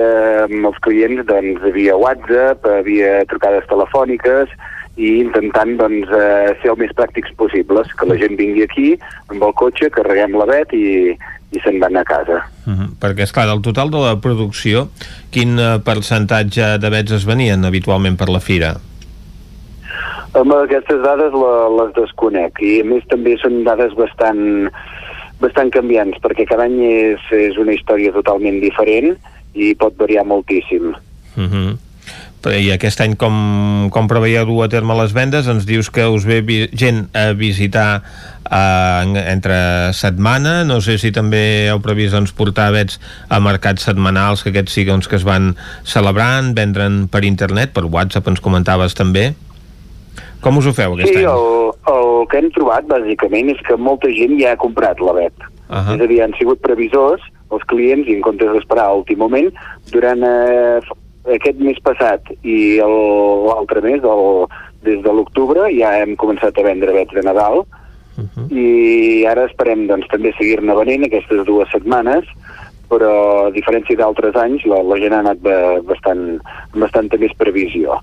amb els clients doncs, via WhatsApp, eh, via trucades telefòniques i intentant doncs, eh, ser el més pràctics possibles, que la gent vingui aquí amb el cotxe, carreguem la vet i, i se'n van a casa. Uh -huh. Perquè, és clar del total de la producció, quin eh, percentatge de vets es venien habitualment per la fira? Amb aquestes dades la, les desconec i a més també són dades bastant, bastant canviants perquè cada any és, és una història totalment diferent i pot variar moltíssim. Uh -huh. I aquest any com, com preveieu dur a terme les vendes? Ens dius que us ve gent a visitar eh, entre setmana, no sé si també heu previst doncs, portar vets a mercats setmanals, que aquests sí doncs, que es van celebrant, vendre'n per internet, per WhatsApp ens comentaves també. Com us ho feu aquest sí, any? el, el que hem trobat bàsicament és que molta gent ja ha comprat la vet. Uh -huh. És a dir, han sigut previsors els clients i en comptes d'esperar a últim moment, durant eh, aquest mes passat i l'altre mes, el, des de l'octubre, ja hem començat a vendre vets de Nadal i ara esperem doncs, també seguir-ne venent aquestes dues setmanes però a diferència d'altres anys la, la gent ha anat ba- bastant, bastanta més previsió.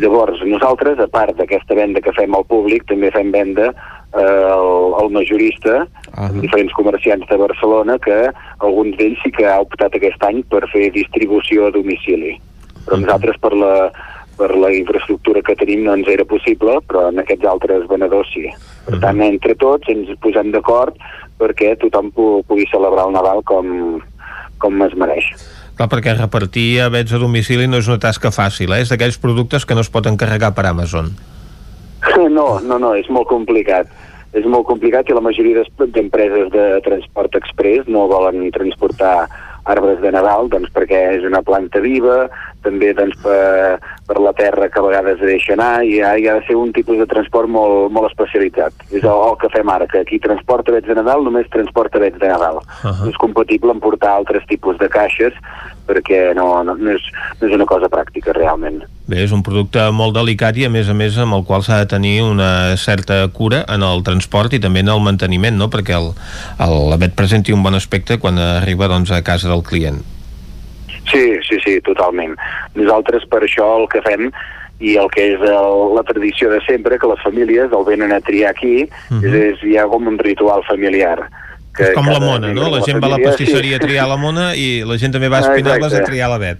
Llavors, nosaltres, a part d'aquesta venda que fem al públic, també fem venda eh, al, al majorista, amb diferents comerciants de Barcelona, que alguns d'ells sí que ha optat aquest any per fer distribució a domicili. Però nosaltres, per la, per la infraestructura que tenim, no ens era possible, però en aquests altres venedors sí. Per tant, entre tots ens posem d'acord perquè tothom pu pugui celebrar el Nadal com, com es mereix. Clar, perquè repartir avets a domicili no és una tasca fàcil, eh? és d'aquells productes que no es pot encarregar per Amazon. No, no, no, és molt complicat. És molt complicat i la majoria d'empreses de transport express no volen transportar arbres de Nadal doncs perquè és una planta viva, també doncs, per, per la terra que a vegades deixa anar i ha, hi ha de ser un tipus de transport molt, molt especialitzat. És el, el que fem ara, que qui transporta vets de Nadal només transporta vets de Nadal. Uh -huh. No és compatible amb portar altres tipus de caixes perquè no, no, no, és, no és una cosa pràctica realment. Bé, és un producte molt delicat i a més a més amb el qual s'ha de tenir una certa cura en el transport i també en el manteniment, no? perquè el, el l'avet presenti un bon aspecte quan arriba doncs, a casa del client. Sí, sí, sí, totalment. Nosaltres per això el que fem i el que és el, la tradició de sempre, que les famílies el venen a triar aquí, uh -huh. és, és, hi ha com un ritual familiar. Que És com la mona, no? de La gent va a la família- pastisseria a sí. triar la mona i la gent també va a Espinelves a triar l'avet.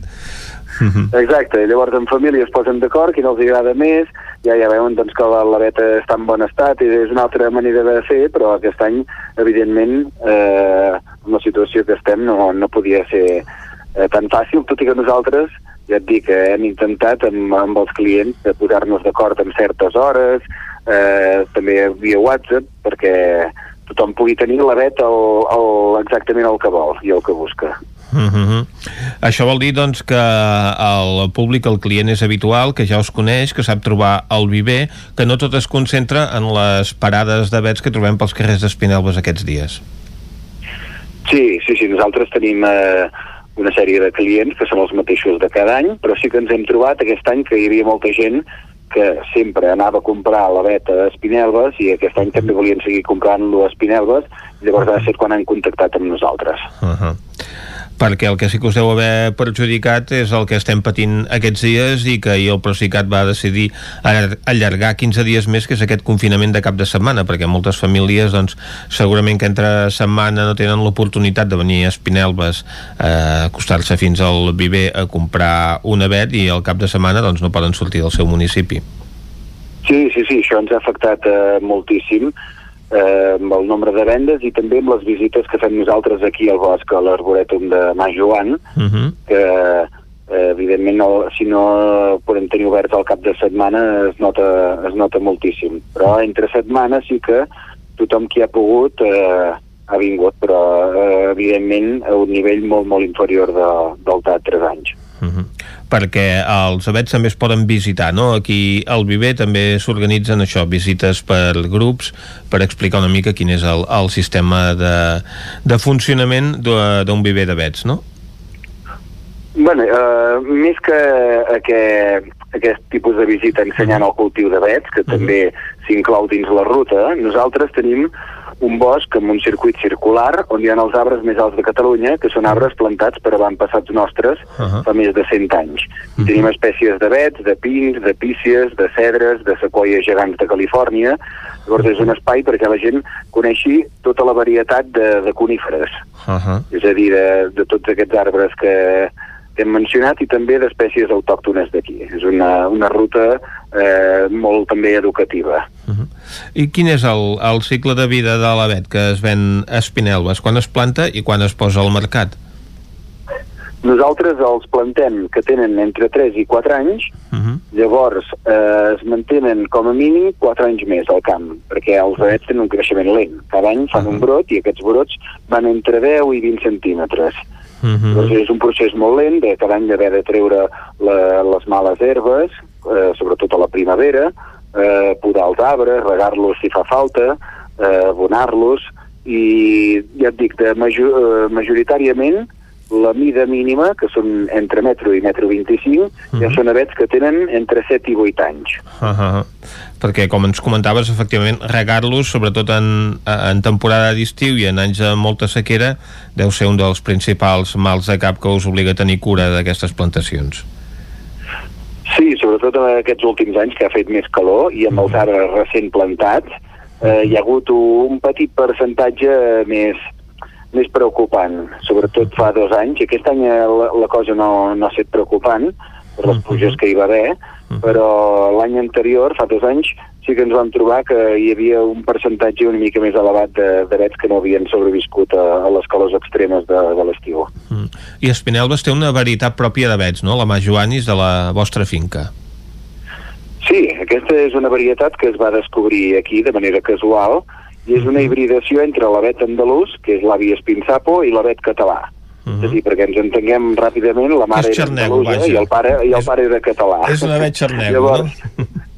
Exacte, llavors en família es posen d'acord, qui no els agrada més, ja ja veuen doncs, que la, la veta està en bon estat i és una altra manera de fer, però aquest any, evidentment, eh, amb la situació que estem no, no podia ser eh, tan fàcil, tot i que nosaltres, ja et dic, eh, hem intentat amb, amb els clients de posar-nos d'acord en certes hores, eh, també via WhatsApp, perquè tothom pugui tenir la veta el, el, exactament el que vol i el que busca. Uh -huh. Això vol dir doncs que el públic, el client és habitual, que ja us coneix, que sap trobar el viver, que no tot es concentra en les parades de vets que trobem pels carrers d'Espinelves aquests dies. Sí, sí, sí, nosaltres tenim eh, una sèrie de clients que són els mateixos de cada any, però sí que ens hem trobat aquest any que hi havia molta gent que sempre anava a comprar la veta a Espinelves i aquest any també volien seguir comprant-lo a Espinelves llavors ha estat quan han contactat amb nosaltres. Uh -huh. Perquè el que sí que us deu haver perjudicat és el que estem patint aquests dies i que ahir el Procicat va decidir allar- allargar 15 dies més, que és aquest confinament de cap de setmana, perquè moltes famílies doncs, segurament que entre setmana no tenen l'oportunitat de venir a Espinelves a acostar-se fins al viver a comprar un avet i al cap de setmana doncs, no poden sortir del seu municipi. Sí, sí, sí, això ens ha afectat eh, moltíssim eh, amb el nombre de vendes i també amb les visites que fem nosaltres aquí al bosc, a l'Arborètum de Mas Joan, Uh -huh. que eh, evidentment no, si no podem tenir oberts al cap de setmana es nota, es nota moltíssim però entre setmana sí que tothom qui ha pogut eh, ha vingut però eh, evidentment a un nivell molt molt inferior de, del d'altres anys Uh -huh. Perquè els avets també es poden visitar, no? Aquí al Viver també s'organitzen això, visites per grups, per explicar una mica quin és el, el sistema de, de funcionament d'un Viver d'avets, no? Bueno, eh, més que aquest, aquest tipus de visita ensenyant el cultiu de vets, que també s'inclou dins la ruta, nosaltres tenim un bosc amb un circuit circular on hi ha els arbres més alts de Catalunya, que són arbres plantats per avantpassats nostres Uh-huh. fa més de 100 anys. I tenim espècies de vets, de pins, de pícies, de cedres, de sequoies gegants de Califòrnia. Llavors és un espai perquè la gent coneixi tota la varietat de, de coníferes Uh -huh. és a dir, de, de tots aquests arbres que, que hem mencionat i també d'espècies autòctones d'aquí. És una, una ruta eh, molt també educativa. I quin és el, el cicle de vida de l'avet que es ven a Espinelves? Quan es planta i quan es posa al mercat? Nosaltres els plantem que tenen entre 3 i 4 anys, Uh -huh. llavors eh, es mantenen com a mínim 4 anys més al camp, perquè els avets tenen un creixement lent. Cada any fan un brot i aquests brots van entre 10 i 20 centímetres. Uh -huh. Doncs és un procés molt lent, de cada any d'haver de treure la, les males herbes, eh, sobretot a la primavera, eh, podar els arbres, regar-los si fa falta, eh, abonar-los, i ja et dic, de major, eh, majoritàriament la mida mínima, que són entre metro i metro 25, ja són avets que tenen entre 7 i 8 anys. Uh -huh. Perquè, com ens comentaves, efectivament, regar-los, sobretot en, en temporada d'estiu i en anys de molta sequera, deu ser un dels principals mals de cap que us obliga a tenir cura d'aquestes plantacions. Sí, sobretot en aquests últims anys que ha fet més calor i amb els arbres recent plantats eh, hi ha hagut un petit percentatge més, més preocupant, sobretot fa dos anys. Aquest any eh, la, la cosa no, no ha estat preocupant per les pluges que hi va haver, però l'any anterior, fa dos anys, sí que ens vam trobar que hi havia un percentatge una mica més elevat de- d'avets que no havien sobreviscut a, a les calors extremes de, de l'estiu. I Espinelves té una varietat pròpia d'avets, no? La Majoanis de la vostra finca. Sí, aquesta és una varietat que es va descobrir aquí de manera casual i és una hibridació entre l'avet andalús, que és l'avi espinsapo, i l'avet català. És a dir, perquè ens entenguem ràpidament, la mare És era xarnego, andalusa vaja. i el pare, i el pare era català. És un avet xarnego, Llavors,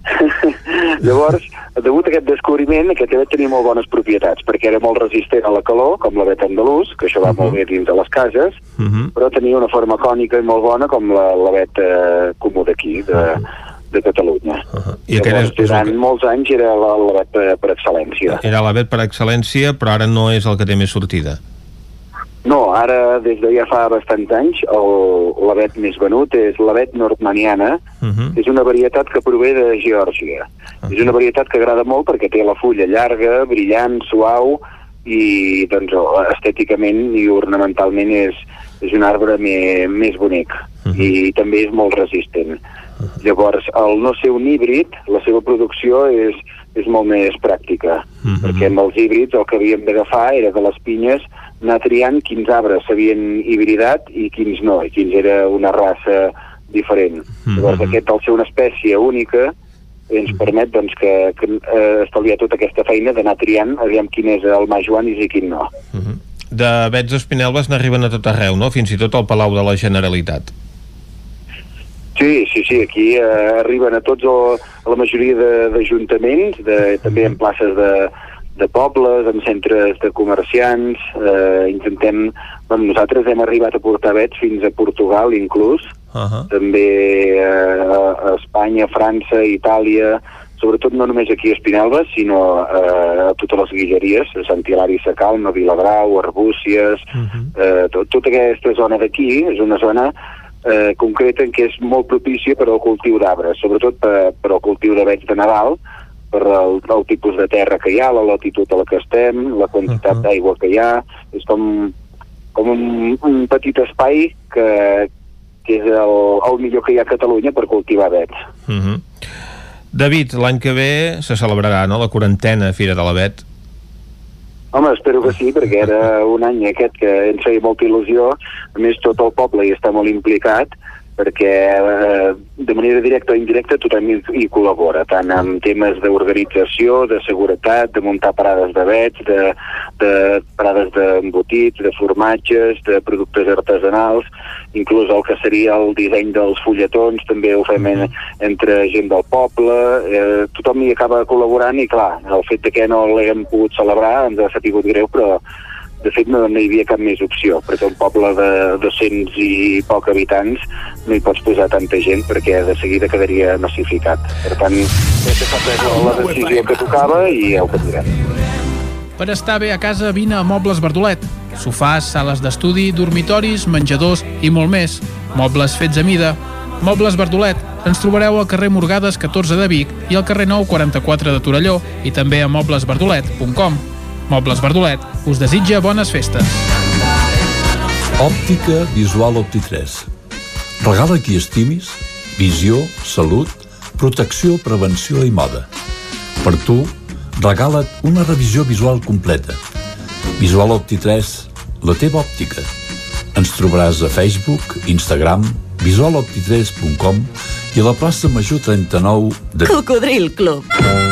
Llavors, degut a aquest descobriment, aquest avet tenia molt bones propietats, perquè era molt resistent a la calor, com l'avet andalús, que això va molt bé dins de les cases, Uh -huh. però tenia una forma cònica i molt bona com la- l'avet eh, comú d'aquí, de, de Catalunya. I aquest Llavors, és, és durant que, molts anys era la- l'avet per, per excel·lència. era l'avet per excel·lència, però ara no és el que té més sortida. No, ara, des de ja fa bastants anys, l'avet més venut és l'avet nordmaniana, Uh -huh. és una varietat que prové de Geòrgia. És una varietat que agrada molt perquè té la fulla llarga, brillant, suau i doncs, estèticament i ornamentalment és, és un arbre me, més bonic i també és molt resistent. Llavors, al no ser un híbrid, la seva producció és, és molt més pràctica, perquè amb els híbrids el que havíem d'agafar era de les pinyes anar triant quins arbres s'havien hibridat i quins no, i quins era una raça diferent. Llavors, aquest, al ser una espècie única, ens permet doncs, que, que eh, estalviar tota aquesta feina d'anar triant aviam quin és el majoanis i quin no. D'avets d'Espinelves n'arriben a tot arreu, no? Fins i tot al Palau de la Generalitat. Sí, sí, sí, aquí eh, arriben a tots el, a la majoria d'ajuntaments, també en places de, de pobles, en centres de comerciants, eh, intentem... Bueno, nosaltres hem arribat a portar vets fins a Portugal, inclús, Uh -huh. també eh, a Espanya, França, Itàlia, sobretot no només aquí a Espinelves, sinó eh, a totes les guilleries, a Sant Hilari Sacalm, a Viladrau, Arbúcies, eh, tot, tota aquesta zona d'aquí és una zona eh, concreta en què és molt propícia per al cultiu d'arbres, sobretot per, per al cultiu d'avets de Nadal, per el, el tipus de terra que hi ha, la latitud a la que estem, la quantitat d'aigua que hi ha, és com, com un, un petit espai que, que és el, el millor que hi ha a Catalunya per cultivar avets. Uh -huh. David, l'any que ve se celebrarà, no?, la quarantena Fira de l'Avet. Home, espero que sí, perquè era un any aquest que ens feia molta il·lusió. A més, tot el poble hi està molt implicat, perquè eh, de manera directa o indirecta tothom hi, hi col·labora, tant en temes d'organització, de seguretat, de muntar parades de vets, de, de parades d'embotits, de formatges, de productes artesanals, inclús el que seria el disseny dels fulletons, també ho fem en, entre gent del poble, eh, tothom hi acaba col·laborant i clar, el fet de que no l'haguem pogut celebrar ens ha sapigut greu, però de fet no, no hi havia cap més opció, perquè un poble de 200 i poc habitants no hi pots posar tanta gent perquè de seguida quedaria massificat. Per tant, s'ha pres la decisió que tocava i ja ho patirem. Per estar bé a casa, vine a Mobles Verdolet. Sofàs, sales d'estudi, dormitoris, menjadors i molt més. Mobles fets a mida. Mobles Verdolet. Ens trobareu al carrer Morgades 14 de Vic i al carrer Nou 44 de Torelló i també a moblesverdolet.com. Mobles Verdolet us desitja bones festes. Òptica Visual Opti3. Regala qui estimis, visió, salut, protecció, prevenció i moda. Per tu, regala't una revisió visual completa. Visual Opti 3, la teva òptica. Ens trobaràs a Facebook, Instagram, visualopti3.com i a la plaça Major 39 de... Cocodril Club.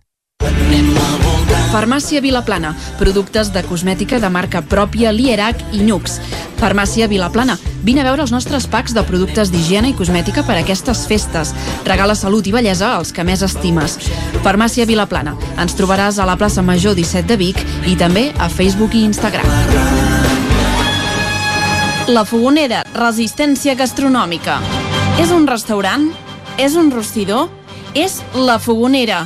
Farmàcia Vilaplana, productes de cosmètica de marca pròpia Lierac i Nux. Farmàcia Vilaplana, vine a veure els nostres packs de productes d'higiene i cosmètica per a aquestes festes. Regala salut i bellesa als que més estimes. Farmàcia Vilaplana, ens trobaràs a la plaça Major 17 de Vic i també a Facebook i Instagram. La Fogonera, resistència gastronòmica. És un restaurant? És un rostidor? És La Fogonera,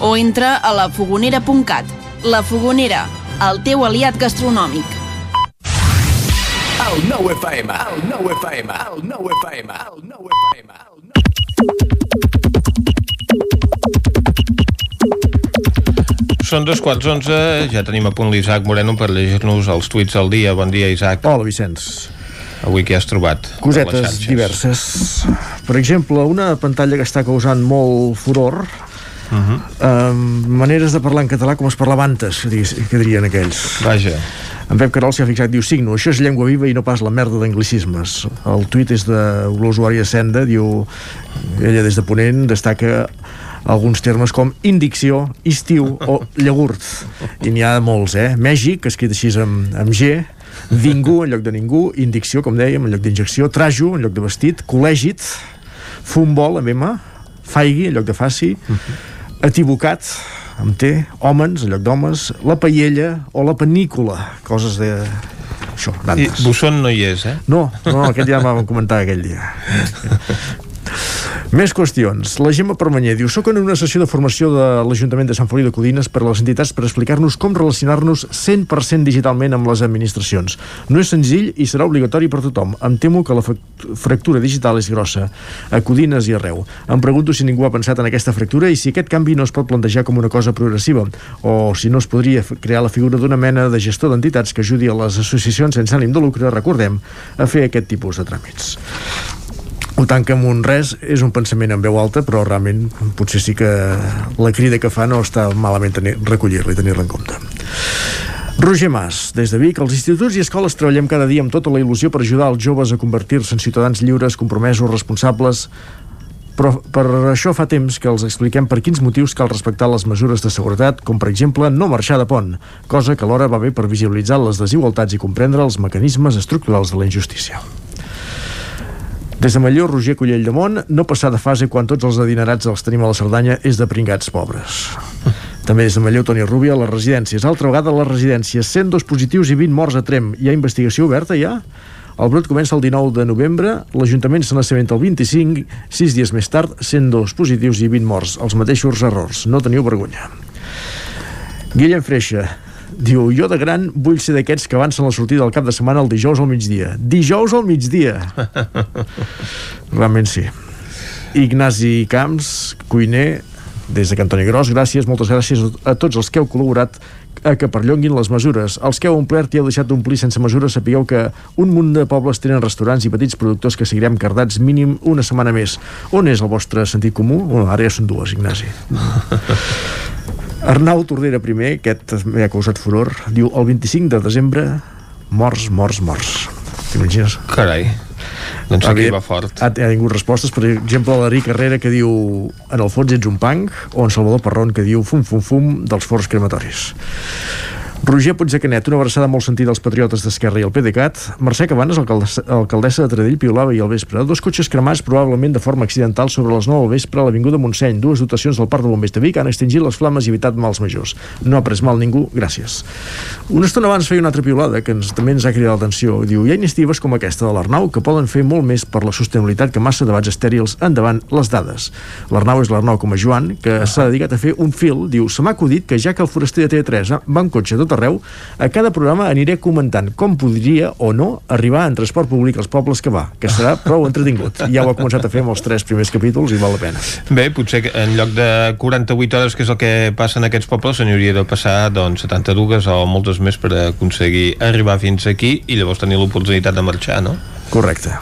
o entra a lafogonera.cat. La Fogonera, el teu aliat gastronòmic. El 9 FM, el 9 FM, el 9 FM, el 9 FM. Són dos quarts onze, ja tenim a punt l'Isaac Moreno per llegir-nos els tuits al dia. Bon dia, Isaac. Hola, Vicenç. Avui què has trobat? Cosetes diverses. Per exemple, una pantalla que està causant molt furor Uh -huh. eh, maneres de parlar en català com es parlava antes, que, dirien aquells. Vaja. En Pep Carol s'hi ha fixat, diu, signo, això és llengua viva i no pas la merda d'anglicismes. El tuit és de l'usuària Senda, diu, ella des de Ponent destaca alguns termes com indicció, estiu o llagurt. I n'hi ha molts, eh? Mègic, escrit així amb, amb G, Ningú en lloc de ningú, indicció, com dèiem, en lloc d'injecció, trajo en lloc de vestit, col·lègit, futbol amb M, faigui en lloc de faci, atibocat amb T, hòmens en lloc d'homes, la paella o la panícula, coses de... Això, I. Busson no hi és, eh? No, no, aquest ja vam comentar aquell dia. Més qüestions. La Gemma Permanyer diu Soc en una sessió de formació de l'Ajuntament de Sant Feliu de Codines per a les entitats per explicar-nos com relacionar-nos 100% digitalment amb les administracions. No és senzill i serà obligatori per tothom. Em temo que la fractura digital és grossa, a Codines i arreu. Em pregunto si ningú ha pensat en aquesta fractura i si aquest canvi no es pot plantejar com una cosa progressiva o si no es podria crear la figura d'una mena de gestor d'entitats que ajudi a les associacions sense ànim de lucre, recordem, a fer aquest tipus de tràmits ho tanca amb un res, és un pensament en veu alta, però realment potser sí que la crida que fa no està malament recollir-la i tenir-la en compte. Roger Mas, des de Vic, als instituts i escoles treballem cada dia amb tota la il·lusió per ajudar els joves a convertir-se en ciutadans lliures, compromesos, responsables, però per això fa temps que els expliquem per quins motius cal respectar les mesures de seguretat, com per exemple no marxar de pont, cosa que alhora va bé per visibilitzar les desigualtats i comprendre els mecanismes estructurals de la injustícia. Des de Malló, Roger Collell de Mont, no passar de fase quan tots els adinerats els tenim a la Cerdanya és de pringats pobres. També des de Malló, Toni Rubia, a les residències. Altra vegada a les residències, 102 positius i 20 morts a Trem. Hi ha investigació oberta ja? El brot comença el 19 de novembre, l'Ajuntament se n'assabenta el 25, sis dies més tard, 102 positius i 20 morts, els mateixos errors. No teniu vergonya. Guillem Freixa, Diu, jo de gran vull ser d'aquests que avancen la sortida del cap de setmana el dijous al migdia. Dijous al migdia! Realment sí. Ignasi Camps, cuiner, des de Cantoni Gros, gràcies, moltes gràcies a tots els que heu col·laborat a que perllonguin les mesures. Els que heu omplert i heu deixat d'omplir sense mesures sapigueu que un munt de pobles tenen restaurants i petits productors que seguirem cardats mínim una setmana més. On és el vostre sentit comú? Bueno, ara ja són dues, Ignasi. Arnau Tordera primer, aquest m'ha causat furor, diu el 25 de desembre morts, morts, morts. T'imagines? Carai. Doncs aquí va fort. Ha, ha tingut respostes, per exemple, l'Eric Herrera que diu en el fons ets un punk, o en Salvador Parrón que diu fum, fum, fum dels forts crematoris. Roger Puigdecanet, una abraçada molt sentida als patriotes d'Esquerra i el PDeCAT. Mercè Cabanes, alcaldessa, de Tradell, piolava i al vespre. Dos cotxes cremats probablement de forma accidental sobre les 9 del vespre a l'Avinguda Montseny. Dues dotacions del Parc de Bombers de Vic han extingit les flames i evitat mals majors. No ha pres mal ningú, gràcies. Una estona abans feia una altra piolada que ens, també ens ha cridat l'atenció. Diu, hi ha iniciatives com aquesta de l'Arnau que poden fer molt més per la sostenibilitat que massa debats estèrils endavant les dades. L'Arnau és l'Arnau com a Joan, que s'ha dedicat a fer un fil. Diu, se m'ha acudit que ja que el foraster de TV3 va en cotxe tot arreu, a cada programa aniré comentant com podria o no arribar en transport públic als pobles que va, que serà prou entretingut. Ja ho ha començat a fer amb els tres primers capítols i val la pena. Bé, potser que en lloc de 48 hores, que és el que passa en aquests pobles, se n'hauria de passar doncs, 72 o moltes més per aconseguir arribar fins aquí i llavors tenir l'oportunitat de marxar, no? Correcte.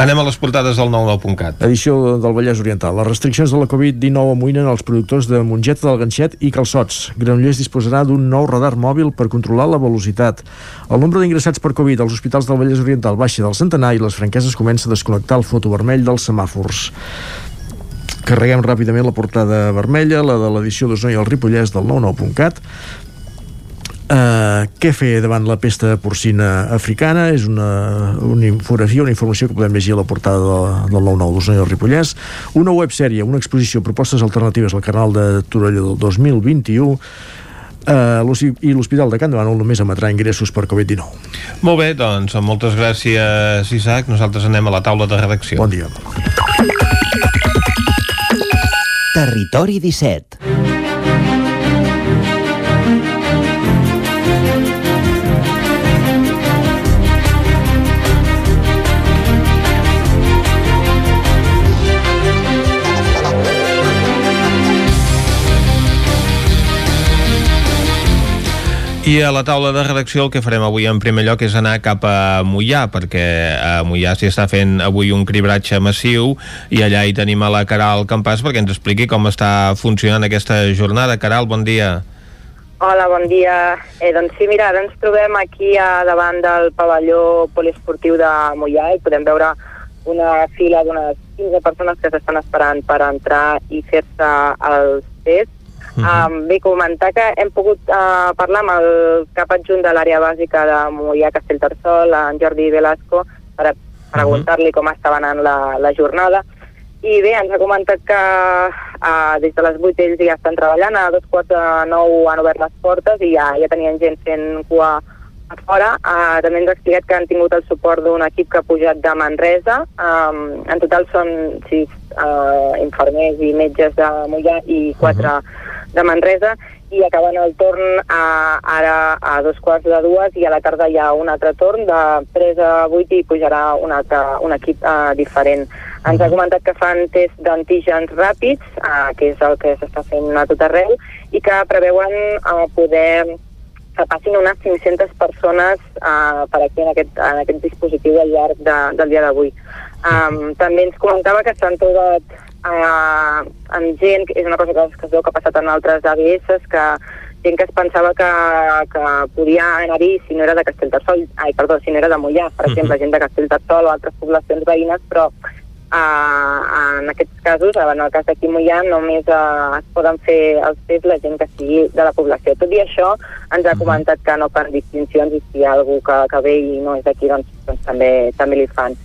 Anem a les portades del 99.cat. Edició del Vallès Oriental. Les restriccions de la Covid-19 amoïnen els productors de Mongeta del Ganxet i Calçots. Granollers disposarà d'un nou radar mòbil per controlar la velocitat. El nombre d'ingressats per Covid als hospitals del Vallès Oriental baixa del centenar i les franqueses comença a desconnectar el foto vermell dels semàfors. Carreguem ràpidament la portada vermella, la de l'edició d'Osona i el Ripollès del 99.cat. Uh, què fer davant la pesta porcina africana és una, una infografia, una informació que podem llegir a la portada de, del 9-9 d'Osona i el Ripollès una websèrie, una exposició propostes alternatives al canal de Torelló del 2021 Uh, i l'Hospital de Can Davant només emetrà ingressos per Covid-19. Molt bé, doncs, moltes gràcies, Isaac. Nosaltres anem a la taula de redacció. Bon dia. Territori 17 I a la taula de redacció el que farem avui en primer lloc és anar cap a Mollà, perquè a Mollà s'hi està fent avui un cribratge massiu i allà hi tenim a la Caral Campàs perquè ens expliqui com està funcionant aquesta jornada. Caral, bon dia. Hola, bon dia. Eh, doncs sí, mira, ara ens trobem aquí a davant del pavelló poliesportiu de Mollà i podem veure una fila d'unes 15 persones que s'estan esperant per entrar i fer-se els tests Uh -huh. um, bé, comentar que hem pogut uh, parlar amb el cap adjunt de l'àrea bàsica de Mollà Castellterçol, en Jordi Velasco, per preguntar-li uh -huh. com estava anant la, la jornada. I bé, ens ha comentat que uh, des de les 8 ells ja estan treballant, a dos quarts de nou han obert les portes i ja, ja tenien gent fent cua a fora. Uh, també ens ha explicat que han tingut el suport d'un equip que ha pujat de Manresa. Um, en total són sis uh, infermers i metges de Mollà i quatre uh -huh de Manresa i acaben el torn a, ara a dos quarts de dues i a la tarda hi ha un altre torn de 3 a 8 i pujarà un, altre, un equip uh, diferent. Ens ha comentat que fan test d'antígens ràpids, uh, que és el que s'està fent a tot arreu, i que preveuen uh, poder que passin unes 500 persones uh, per aquí en aquest, en aquest dispositiu al llarg de, del dia d'avui. Um, també ens comentava que s'han trobat uh, amb gent, és una cosa que, que es veu que ha passat en altres ABS, que gent que es pensava que, que podia anar-hi si no era de Castellterçol, ai, perdó, si no era de Mollà, per exemple, uh -huh. gent de Castellterçol o altres poblacions veïnes, però uh, en aquests casos, en el cas d'aquí Mollà, només uh, es poden fer els tests la gent que sigui de la població. Tot i això, ens ha comentat que no fan distincions i si hi ha algú que, que ve i no és d'aquí, doncs, doncs també, també li fan.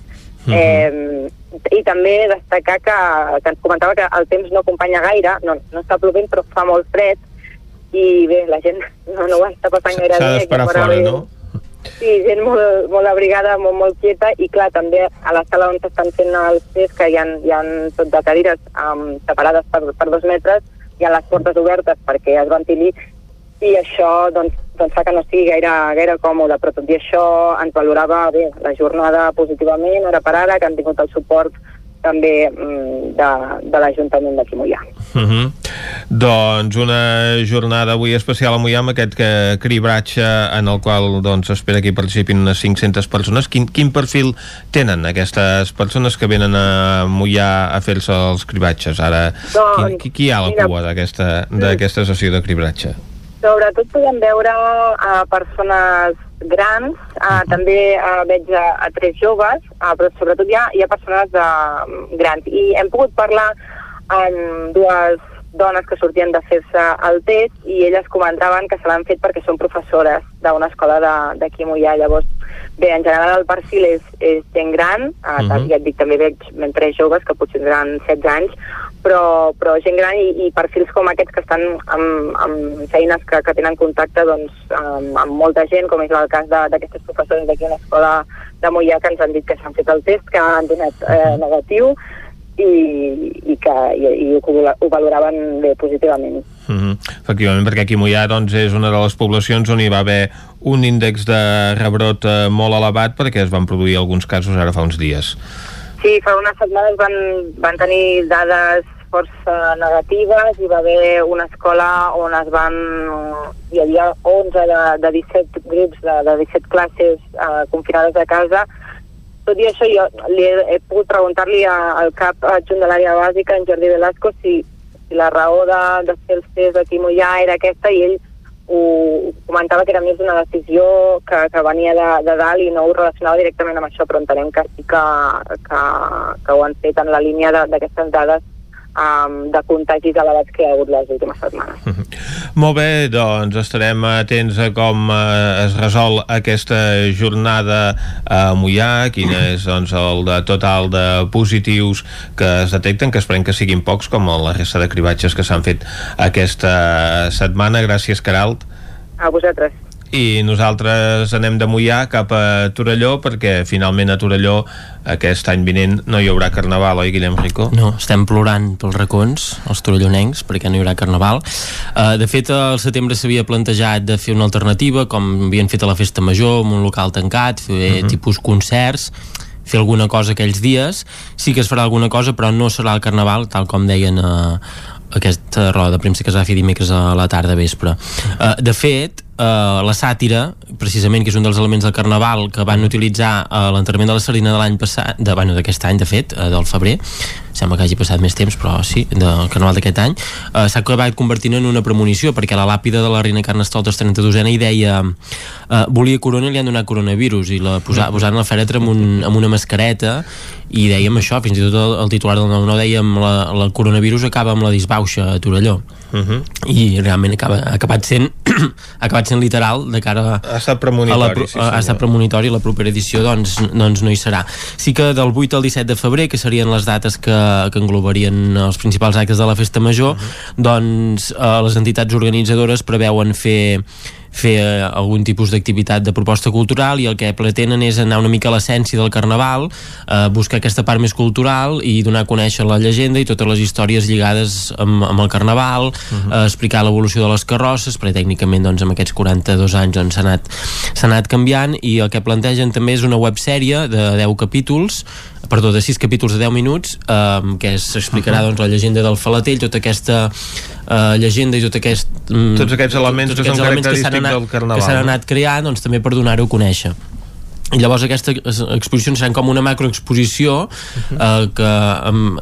Uh -huh. eh, I també destacar que, que ens comentava que el temps no acompanya gaire, no, no està plovent però fa molt fred i bé, la gent no, no ho està passant gaire bé. S'ha d'esperar fora, bé. no? Sí, gent molt, molt abrigada, molt, molt quieta i clar, també a la sala on s'estan fent els tests, que hi ha, hi ha tot de cadires um, separades per, per dos metres, hi ha les portes obertes perquè es ventili i això doncs, doncs fa que no estigui gaire, gaire còmode, però tot i això ens valorava bé la jornada positivament, hora per ara, que han tingut el suport també mm, de, de l'Ajuntament d'aquí Mollà. Uh -huh. Doncs una jornada avui especial a Mollà amb aquest que, cribratge en el qual doncs, espera que hi participin unes 500 persones. Quin, quin perfil tenen aquestes persones que venen a Mollà a fer-se els cribratges? Ara, Doncs, qui, qui hi ha a la mira, cua d'aquesta sessió de cribratge? Sobretot podem veure a persones grans, uh, també uh, veig a, a tres joves, uh, però sobretot hi ha, hi ha persones uh, grans. I hem pogut parlar amb dues dones que sortien de fer-se el test i elles comentaven que se l'han fet perquè són professores d'una escola de- d'aquí a Mollà. Llavors, bé, en general el perfil és, és gent gran, uh, Mhm. ja et dic, també veig tres joves que potser tindran 16 anys, però, però gent gran i, i perfils com aquests que estan amb, amb feines que, que tenen contacte doncs, amb, amb molta gent, com és el cas d'aquestes professores d'aquí a una escola de Mollà que ens han dit que s'han fet el test, que han donat eh, negatiu i, i que i, i ho, ho valoraven bé positivament. Uh -huh. Efectivament, perquè aquí Mollà doncs, és una de les poblacions on hi va haver un índex de rebrot eh, molt elevat perquè es van produir alguns casos ara fa uns dies. Sí, fa unes setmanes van, van tenir dades força negatives, hi va haver una escola on es van... hi havia 11 de, de 17 grups de, de 17 classes eh, confinades a casa. Tot i això, jo li he, he pogut preguntar-li al cap adjunt de l'àrea bàsica, en Jordi Velasco, si, si la raó de, de fer els tests aquí Mollà era aquesta i ell ho comentava que era més una decisió que, que venia de, de dalt i no ho relacionava directament amb això, però entenem que sí que, que, que ho han fet en la línia d'aquestes dades um, de contagis elevats que hi ha hagut les últimes setmanes. Molt bé, doncs estarem atents a com eh, es resol aquesta jornada a Mollà, quin és doncs, el de total de positius que es detecten, que esperem que siguin pocs, com la resta de cribatges que s'han fet aquesta setmana. Gràcies, Caralt. A vosaltres. I nosaltres anem de Mollà cap a Torelló, perquè finalment a Torelló aquest any vinent no hi haurà carnaval, oi, Guillem Rico? No, estem plorant pels racons, els torellonencs, perquè no hi haurà carnaval. Uh, de fet, al setembre s'havia plantejat de fer una alternativa, com havien fet a la Festa Major, amb un local tancat, fer uh Mhm. -huh. tipus concerts, fer alguna cosa aquells dies. Sí que es farà alguna cosa, però no serà el carnaval, tal com deien a aquesta roda de premsa que es va fer dimecres a la tarda vespre. Uh, de fet, uh, la sàtira, precisament, que és un dels elements del carnaval que van utilitzar a l'enterrament de la Salina de l'any passat, de, bueno, d'aquest any, de fet, uh, del febrer, sembla que hagi passat més temps, però sí, del carnaval d'aquest any, uh, s'ha acabat convertint en una premonició, perquè la làpida de la reina Carnestoltes 32ena hi deia uh, volia corona i li han donat coronavirus, i la posa, posant la fèretre amb, un, amb una mascareta, i dèiem això, fins i tot el, el titular del 9-9 dèiem la, la coronavirus acaba amb la disbauxa a Torelló Uh -huh. i realment acaba, ha acabat sent ha acabat sent literal de cara a, ha estat premonitori, a la, sí, ha estat premonitori la propera edició doncs, doncs no hi serà sí que del 8 al 17 de febrer que serien les dates que, que englobarien els principals actes de la festa major Mhm. doncs eh, les entitats organitzadores preveuen fer fer eh, algun tipus d'activitat de proposta cultural i el que pretenen és anar una mica a l'essència del carnaval, eh, buscar aquesta part més cultural i donar a conèixer la llegenda i totes les històries lligades amb, amb el carnaval, uh -huh. eh, explicar l'evolució de les carrosses, perquè tècnicament doncs, amb aquests 42 anys doncs, s'ha anat, s'ha anat canviant i el que plantegen també és una websèrie de 10 capítols perdó, de 6 capítols de 10 minuts eh, que s'explicarà Uh-huh. doncs, la llegenda del Falatell, tota aquesta eh, llegenda i tot aquest mm, Tots aquests elements que són s'han característics anat, del carnaval, que s'han anat creant doncs, també per donar-ho a conèixer i llavors aquesta exposició serà com una macroexposició eh, que um,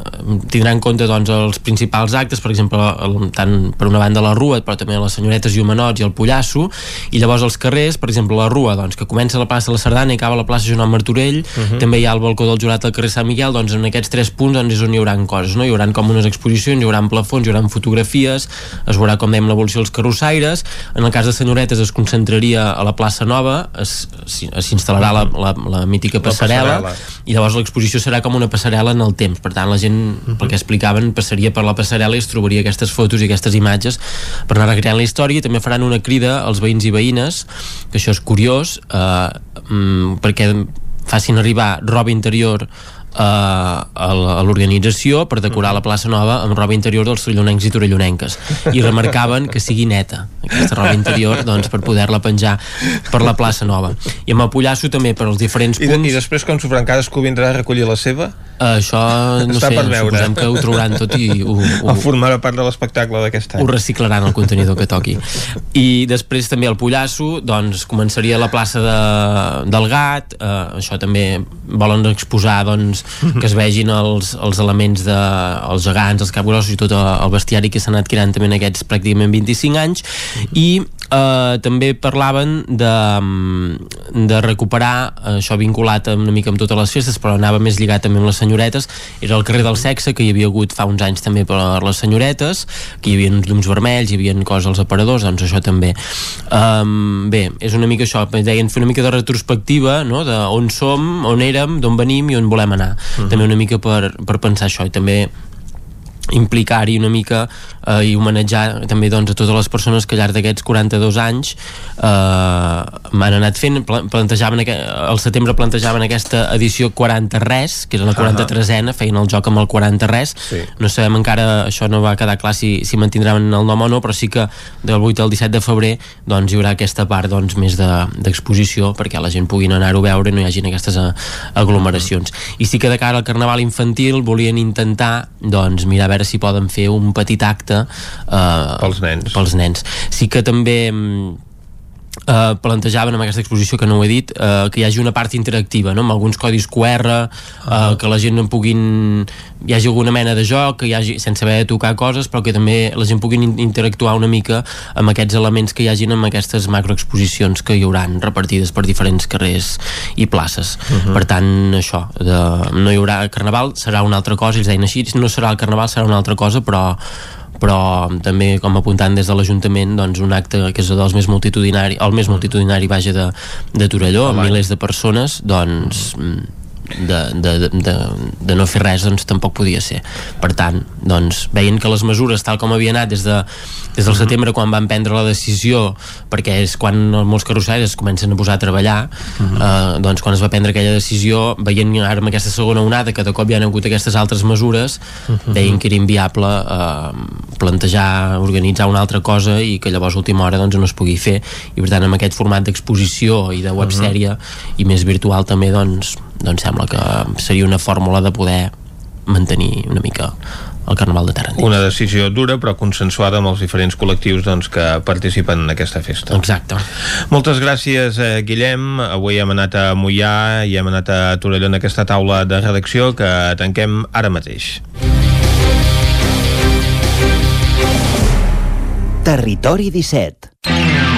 tindrà en compte doncs, els principals actes, per exemple el, tant per una banda la Rua, però també les senyoretes i homenots i el Pollasso, i llavors els carrers, per exemple la Rua, doncs, que comença a la plaça de la Sardana i acaba a la plaça Joan Martorell, Mhm. també hi ha el balcó del jurat al carrer Sant Miquel, doncs en aquests tres punts doncs, és on hi haurà coses, no? hi haurà com unes exposicions, hi haurà plafons, hi haurà fotografies, es veurà com dèiem l'evolució dels carrossaires, en el cas de senyoretes es concentraria a la plaça Nova, s'instal·larà la, la, la mítica passarel·la, passarel·la. i llavors l'exposició serà com una passarel·la en el temps per tant la gent, uh -huh. pel que explicaven passaria per la passarel·la i es trobaria aquestes fotos i aquestes imatges per anar recreant la història i també faran una crida als veïns i veïnes que això és curiós eh, mm, perquè facin arribar roba interior a l'organització per decorar la plaça Nova amb roba interior dels torellonencs i torellonenques i remarcaven que sigui neta aquesta roba interior doncs, per poder-la penjar per la plaça Nova i amb el Pollasso també per als diferents I, punts de, I després quan s'ho faran cadascú vindrà a recollir la seva? Uh, això no Està sé, per veure. suposem que ho trauran tot i ho, ho, O formarà part de l'espectacle d'aquest any? ho reciclaran el contenidor que toqui i després també el Pollasso doncs començaria a la plaça de, del Gat eh, això també volen exposar doncs, que es vegin els, els elements de, els gegants, els capgrossos i tot el bestiari que s'ha anat creant també en aquests pràcticament 25 anys. I eh, també parlaven de, de recuperar eh, això vinculat una mica amb totes les festes però anava més lligat també amb les senyoretes era el carrer del sexe que hi havia hagut fa uns anys també per les senyoretes que hi havia uns llums vermells, hi havia coses als aparadors doncs això també um, bé, és una mica això deien fer una mica de retrospectiva no? de on som, on érem, d'on venim i on volem anar Mhm. també una mica per, per pensar això i també implicar-hi una mica eh, i homenatjar també doncs, a totes les persones que al llarg d'aquests 42 anys eh, m'han anat fent pla- plantejaven al setembre plantejaven aquesta edició 40 res que era la 43a, feien el joc amb el 40 res Sí. no sabem encara, això no va quedar clar si, si mantindran el nom o no, però sí que del 8 al 17 de febrer doncs, hi haurà aquesta part doncs, més de- d'exposició de, perquè la gent puguin anar-ho a veure i no hi hagin aquestes a, aglomeracions. I sí que de cara al carnaval infantil volien intentar doncs, mirar a veure si poden fer un petit acte eh, Pels nens. pels nens sí que també mm, eh, plantejaven amb aquesta exposició que no ho he dit eh, que hi hagi una part interactiva no? amb alguns codis QR eh, que la gent no puguin hi hagi alguna mena de joc que hi hagi, sense haver de tocar coses però que també la gent puguin in- interactuar una mica amb aquests elements que hi hagin amb aquestes macroexposicions que hi hauran repartides per diferents carrers i places Mhm. per tant això de, no hi haurà carnaval, serà una altra cosa ells deien així, no serà el carnaval, serà una altra cosa però però també com apuntant des de l'Ajuntament doncs un acte que és dels més multitudinari el més multitudinari vaja de, de Torelló amb milers de persones doncs mm, de, de, de, de, no fer res doncs tampoc podia ser. Per tant, doncs veient que les mesures tal com havia anat des, de, des del setembre quan van prendre la decisió perquè és quan molts carrossaires es comencen a posar a treballar eh, doncs quan es va prendre aquella decisió veient ara amb aquesta segona onada que de cop hi ha hagut aquestes altres mesures deien que era inviable eh, plantejar, organitzar una altra cosa i que llavors a última hora doncs, no es pugui fer. I per tant amb aquest format d'exposició i de websèrie i més virtual també doncs, doncs sembla que seria una fórmula de poder mantenir una mica el Carnaval de Terra Una decisió dura però consensuada amb els diferents col·lectius doncs, que participen en aquesta festa. Exacte. Moltes gràcies, eh, Guillem. Avui hem anat a Mollà i hem anat a Torelló en aquesta taula de redacció que tanquem ara mateix. Territori 17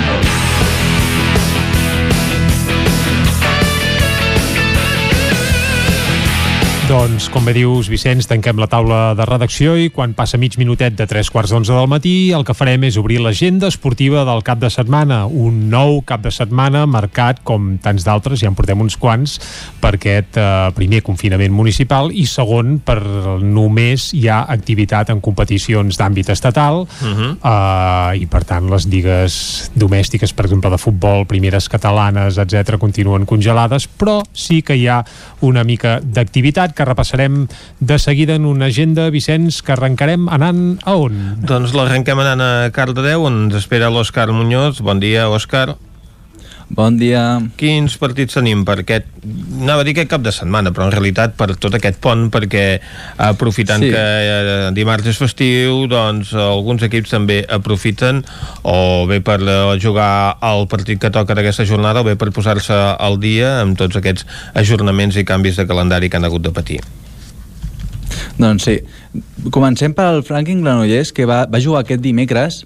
Doncs, com bé dius, Vicenç, tanquem la taula de redacció i quan passa mig minutet de tres quarts d'onze del matí, el que farem és obrir l'agenda esportiva del cap de setmana. Un nou cap de setmana marcat, com tants d'altres, ja en portem uns quants, per aquest eh, primer confinament municipal i segon, per només hi ha activitat en competicions d'àmbit estatal Uh -huh. eh, i per tant les lligues domèstiques per exemple de futbol, primeres catalanes etc continuen congelades però sí que hi ha una mica d'activitat que repassarem de seguida en una agenda, Vicenç, que arrencarem anant a on? Doncs l'arrenquem anant a Cardedeu, on ens espera l'Òscar Muñoz. Bon dia, Òscar. Bon dia. Quins partits tenim per aquest, anava a dir aquest cap de setmana, però en realitat per tot aquest pont, perquè aprofitant Sí. que eh, dimarts és festiu, doncs alguns equips també aprofiten, o bé per eh, jugar el partit que toca d'aquesta jornada, o bé per posar-se al dia amb tots aquests ajornaments i canvis de calendari que han hagut de patir. Doncs sí. Comencem pel Franklin Granollers, que va, va jugar aquest dimecres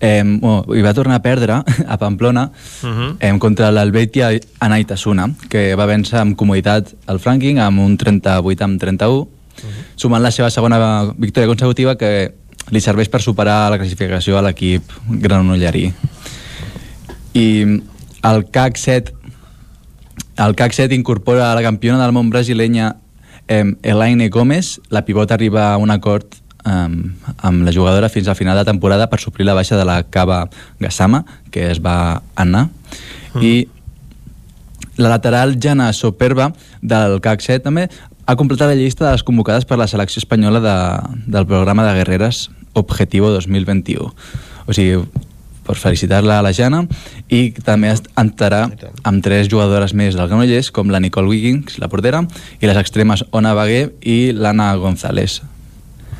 eh, bueno, i va tornar a perdre a Pamplona Uh -huh. eh, contra l'Helvetia Anaitasuna, que va vèncer amb comoditat el Franklin amb un 38 amb 31, uh -huh. sumant la seva segona victòria consecutiva que li serveix per superar la classificació a l'equip granollerí. I el CAC 7 el CAC 7 incorpora la campiona del món brasilenya eh, Elaine Gómez. La pivot arriba a un acord eh, amb la jugadora fins al final de temporada per suplir la baixa de la Cava Gassama, que es va anar. Mm. I la lateral Jana Soperba del CAC 7 també ha completat la llista de les convocades per la selecció espanyola de, del programa de guerreres Objetivo 2021. O sigui, per felicitar-la a la Jana i també entrarà amb tres jugadores més del Granollers com la Nicole Wiggins, la portera i les extremes Ona Bagué i l'Anna González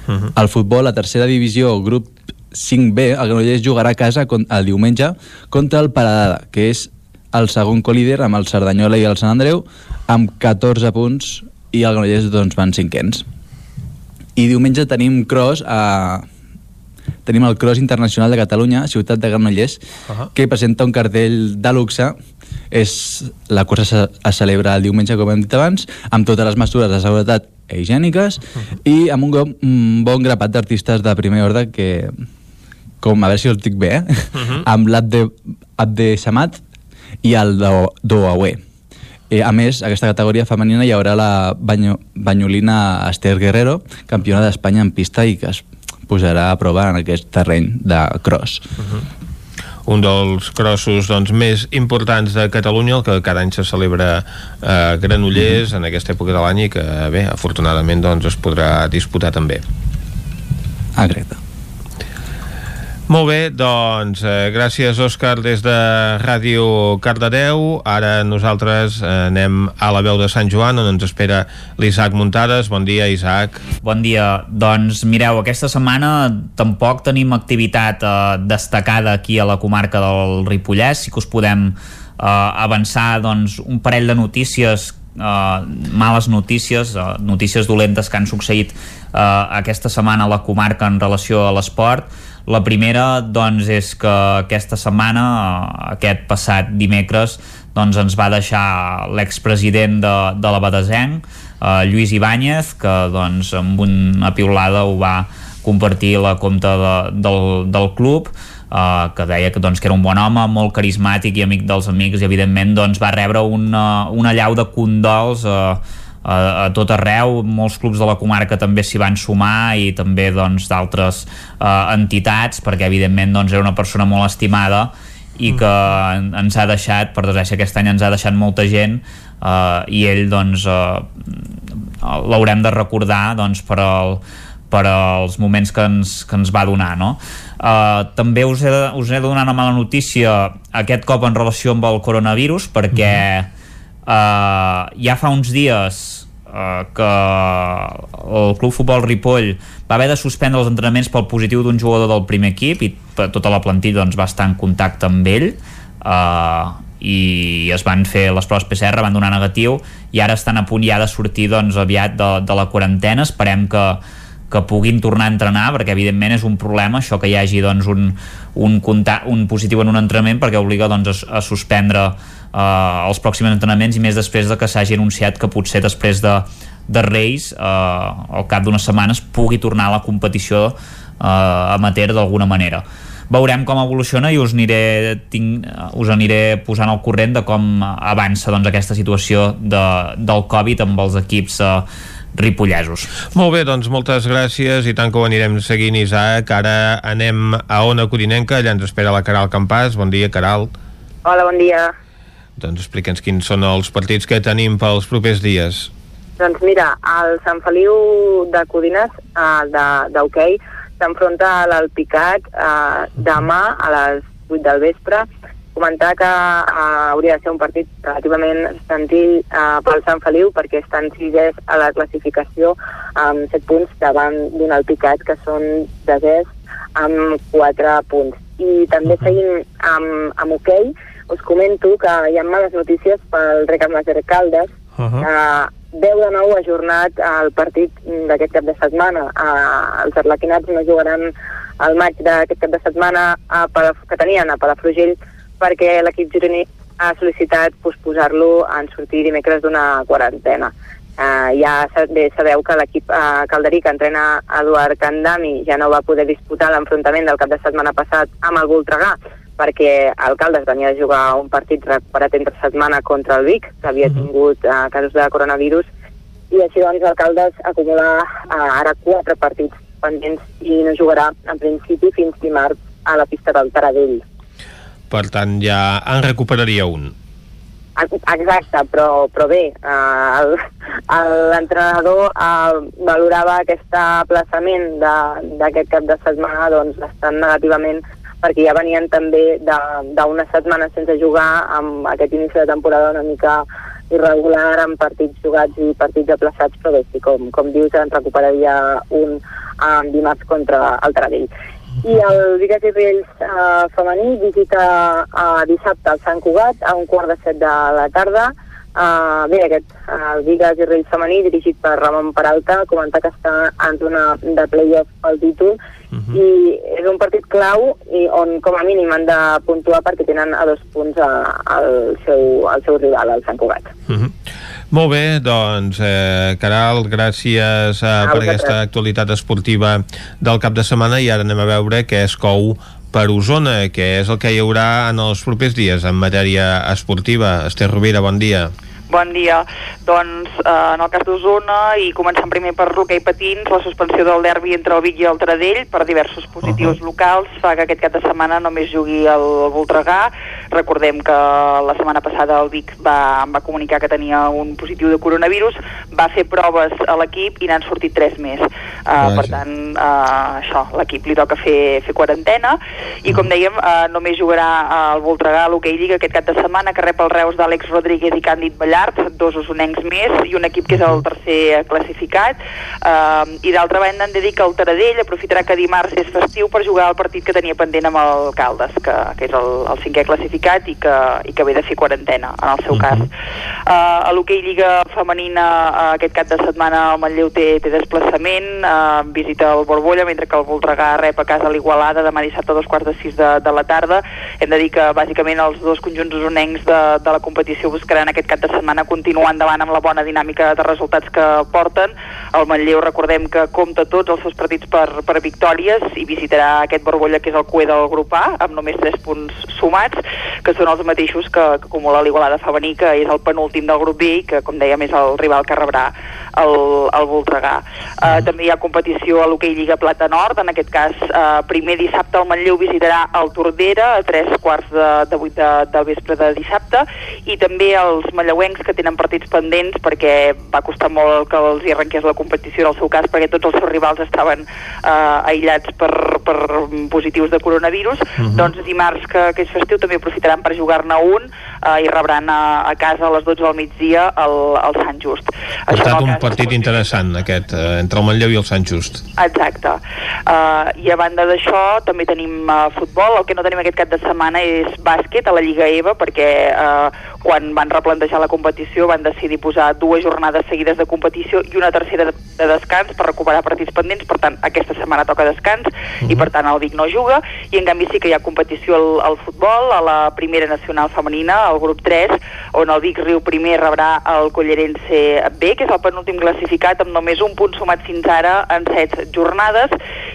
uh -huh. Al futbol, la tercera divisió grup 5B, el Granollers jugarà a casa el diumenge contra el Paradada que és el segon colíder amb el Cerdanyola i el Sant Andreu amb 14 punts i el Granollers doncs, van cinquens i diumenge tenim cross a, tenim el Cross Internacional de Catalunya, ciutat de Granollers, uh -huh. que presenta un cartell de luxe. És, la cursa es celebra el diumenge, com hem dit abans, amb totes les mesures de seguretat higièniques uh -huh. i amb un, un bon grapat d'artistes de primer ordre que, com a veure si el dic bé, eh? uh -huh. amb l'Abde Abde Samat i el Doawe. Eh, a més, a aquesta categoria femenina hi haurà la banyo, banyolina Esther Guerrero, campiona d'Espanya en pista i que es posarà a prova en aquest terreny de cross. Uh -huh un dels crossos doncs, més importants de Catalunya, el que cada any se celebra a Granollers mm -hmm. en aquesta època de l'any i que, bé, afortunadament doncs, es podrà disputar també. Ah. Molt bé, doncs eh, gràcies Òscar des de Ràdio Cardedeu. Ara nosaltres eh, anem a la veu de Sant Joan on ens espera l'Isaac Muntades, bon dia Isaac. Bon dia, doncs mireu aquesta setmana tampoc tenim activitat eh, destacada aquí a la comarca del Ripollès, sí que us podem eh, avançar doncs, un parell de notícies Uh, males notícies, uh, notícies dolentes que han succeït uh, aquesta setmana a la comarca en relació a l'esport la primera doncs, és que aquesta setmana, aquest passat dimecres, doncs, ens va deixar l'expresident de, de la Badesenc, eh, Lluís Ibáñez, que doncs, amb una piulada ho va compartir la compte de, del, del club, Uh, que deia que, doncs, que era un bon home, molt carismàtic i amic dels amics i evidentment doncs, va rebre una, una llau de condols uh, a, a tot arreu, molts clubs de la comarca també s'hi van sumar i també doncs, d'altres eh, entitats perquè evidentment doncs, era una persona molt estimada i que ens ha deixat, per desgràcia aquest any ens ha deixat molta gent eh, i ell doncs eh, l'haurem de recordar doncs, per, el, per als moments que ens, que ens va donar no? Uh, també us he, us he de donar una mala notícia. Aquest cop en relació amb el coronavirus perquè mm -hmm Uh, ja fa uns dies uh, que el Club Futbol Ripoll va haver de suspendre els entrenaments pel positiu d'un jugador del primer equip i tota la plantilla doncs, va estar en contacte amb ell uh, i es van fer les proves PCR, van donar negatiu i ara estan a punt ja de sortir doncs, aviat de, de la quarantena, esperem que, que puguin tornar a entrenar perquè evidentment és un problema això que hi hagi doncs, un, un, un positiu en un entrenament perquè obliga doncs, a, a suspendre eh, els pròxims entrenaments i més després de que s'hagi anunciat que potser després de, de Reis eh, al cap d'unes setmanes pugui tornar a la competició eh, amateur d'alguna manera veurem com evoluciona i us aniré, tinc, us aniré posant al corrent de com avança doncs, aquesta situació de, del Covid amb els equips eh, ripollesos. Molt bé, doncs moltes gràcies i tant que ho anirem seguint, Isaac. Ara anem a Ona Codinenca, allà ens espera la Caral Campàs. Bon dia, Caral. Hola, bon dia. Doncs explica'ns quins són els partits que tenim pels propers dies. Doncs mira, el Sant Feliu de Codines, uh, d'hoquei, s'enfronta a l'Alpicat uh, demà a les 8 del vespre. Comentar que uh, hauria de ser un partit relativament senzill uh, pel Sant Feliu perquè estan sisès a la classificació amb 7 punts davant d'un Alpicat que són desès amb 4 punts. I també seguim amb, amb hoquei, okay, us comento que hi ha males notícies pel Rec Maser Caldes, uh -huh. que veu de nou ajornat el partit d'aquest cap de setmana. Uh, els arlequinats no jugaran el maig d'aquest cap de setmana a Palaf que tenien a Palafrugell perquè l'equip gironí ha sol·licitat posposar-lo en sortir dimecres d'una quarantena. Uh, ja bé, sabeu que l'equip uh, calderí que entrena Eduard Candami ja no va poder disputar l'enfrontament del cap de setmana passat amb el Voltregà perquè Alcaldes venia a jugar un partit recuperat entre setmana contra el Vic, que havia uh mhm. tingut uh, casos de coronavirus, i així doncs Alcaldes acumula uh, ara quatre partits pendents i no jugarà en principi fins dimarts a la pista del Taradell. Per tant, ja en recuperaria un. Exacte, però, però bé, eh, l'entrenador eh, valorava aquest aplaçament d'aquest cap de setmana doncs, bastant negativament perquè ja venien també d'una setmana sense jugar amb aquest inici de temporada una mica irregular amb partits jugats i partits aplaçats, però bé, sí, com, com dius, en recuperaria un um, dimarts contra el Taradell. I el Vigas i Riells eh, femení visita eh, dissabte al Sant Cugat a un quart de set de la tarda. Uh, bé, aquest, uh, Vigas i Riells femení, dirigit per Ramon Peralta, comentar que està en zona de play-off pel títol uh -huh. i és un partit clau i on com a mínim han de puntuar perquè tenen a dos punts al seu, al seu rival, el Sant Cugat. Uh -huh. Molt bé, doncs, eh, Caral, gràcies eh, per aquesta actualitat esportiva del cap de setmana i ara anem a veure què es cou per Osona, que és el que hi haurà en els propers dies en matèria esportiva. Esther Rovira, bon dia. Bon dia. Doncs eh, en el cas d'Osona, i començant primer per l'hoquei patins, la suspensió del derbi entre el Vic i el Tradell per diversos positius uh -huh. locals fa que aquest cap de setmana només jugui el Voltregà. Recordem que la setmana passada el Vic va, va comunicar que tenia un positiu de coronavirus, va fer proves a l'equip i n'han sortit tres més. Uh, per tant, uh, això, l'equip li toca fer, fer quarantena i com dèiem, uh, només jugarà el Voltregà a l'hoquei Lliga aquest cap de setmana que rep el Reus d'Àlex Rodríguez i Càndid Ballar Llars, dos usonencs més i un equip que és el tercer classificat. Uh, i d'altra banda en dedica el Taradell aprofitarà que dimarts és festiu per jugar el partit que tenia pendent amb el Caldes que, que és el, el cinquè classificat i que, i que ve de fer quarantena en el seu cas. Uh, a l'hoquei Lliga Femenina uh, aquest cap de setmana el Manlleu té, té desplaçament uh, visita el Borbolla mentre que el Voltregà rep a casa l'Igualada demà dissabte a dos quarts de sis de, de la tarda. Hem de dir que bàsicament els dos conjunts usonencs de, de la competició buscaran aquest cap de setmana setmana continuar endavant amb la bona dinàmica de resultats que porten. El Manlleu recordem que compta tots els seus partits per, per victòries i visitarà aquest Borbolla que és el cué del grup A amb només 3 punts sumats que són els mateixos que, que acumula l'Igualada femení que és el penúltim del grup B i que com dèiem és el rival que rebrà el, el Voltregà. Uh, també hi ha competició a l'hoquei Lliga Plata Nord, en aquest cas uh, primer dissabte el Manlleu visitarà el Tordera a tres quarts de, de 8 de, del vespre de dissabte i també els manlleuencs que tenen partits pendents perquè va costar molt que els hi arrenqués la competició en el seu cas perquè tots els seus rivals estaven uh, aïllats per, per positius de coronavirus uh mhm. -huh. doncs dimarts que, que és festiu també aprofitaran per jugar-ne un uh, i rebran a, a casa a les 12 del migdia el, el Sant Just ha estat un partit interessant aquest uh, entre el Manlleu i el Sant Just exacte uh, i a banda d'això també tenim uh, futbol el que no tenim aquest cap de setmana és bàsquet a la Lliga EVA perquè uh, quan van replantejar la competició van decidir posar dues jornades seguides de competició i una tercera de, de descans per recuperar partits pendents, per tant aquesta setmana toca descans uh -huh. i per tant el Vic no juga. I en canvi sí que hi ha competició al, al futbol, a la primera nacional femenina, al grup 3 on el Vic Riu primer rebrà el Collerense B, que és el penúltim classificat amb només un punt sumat fins ara en set jornades.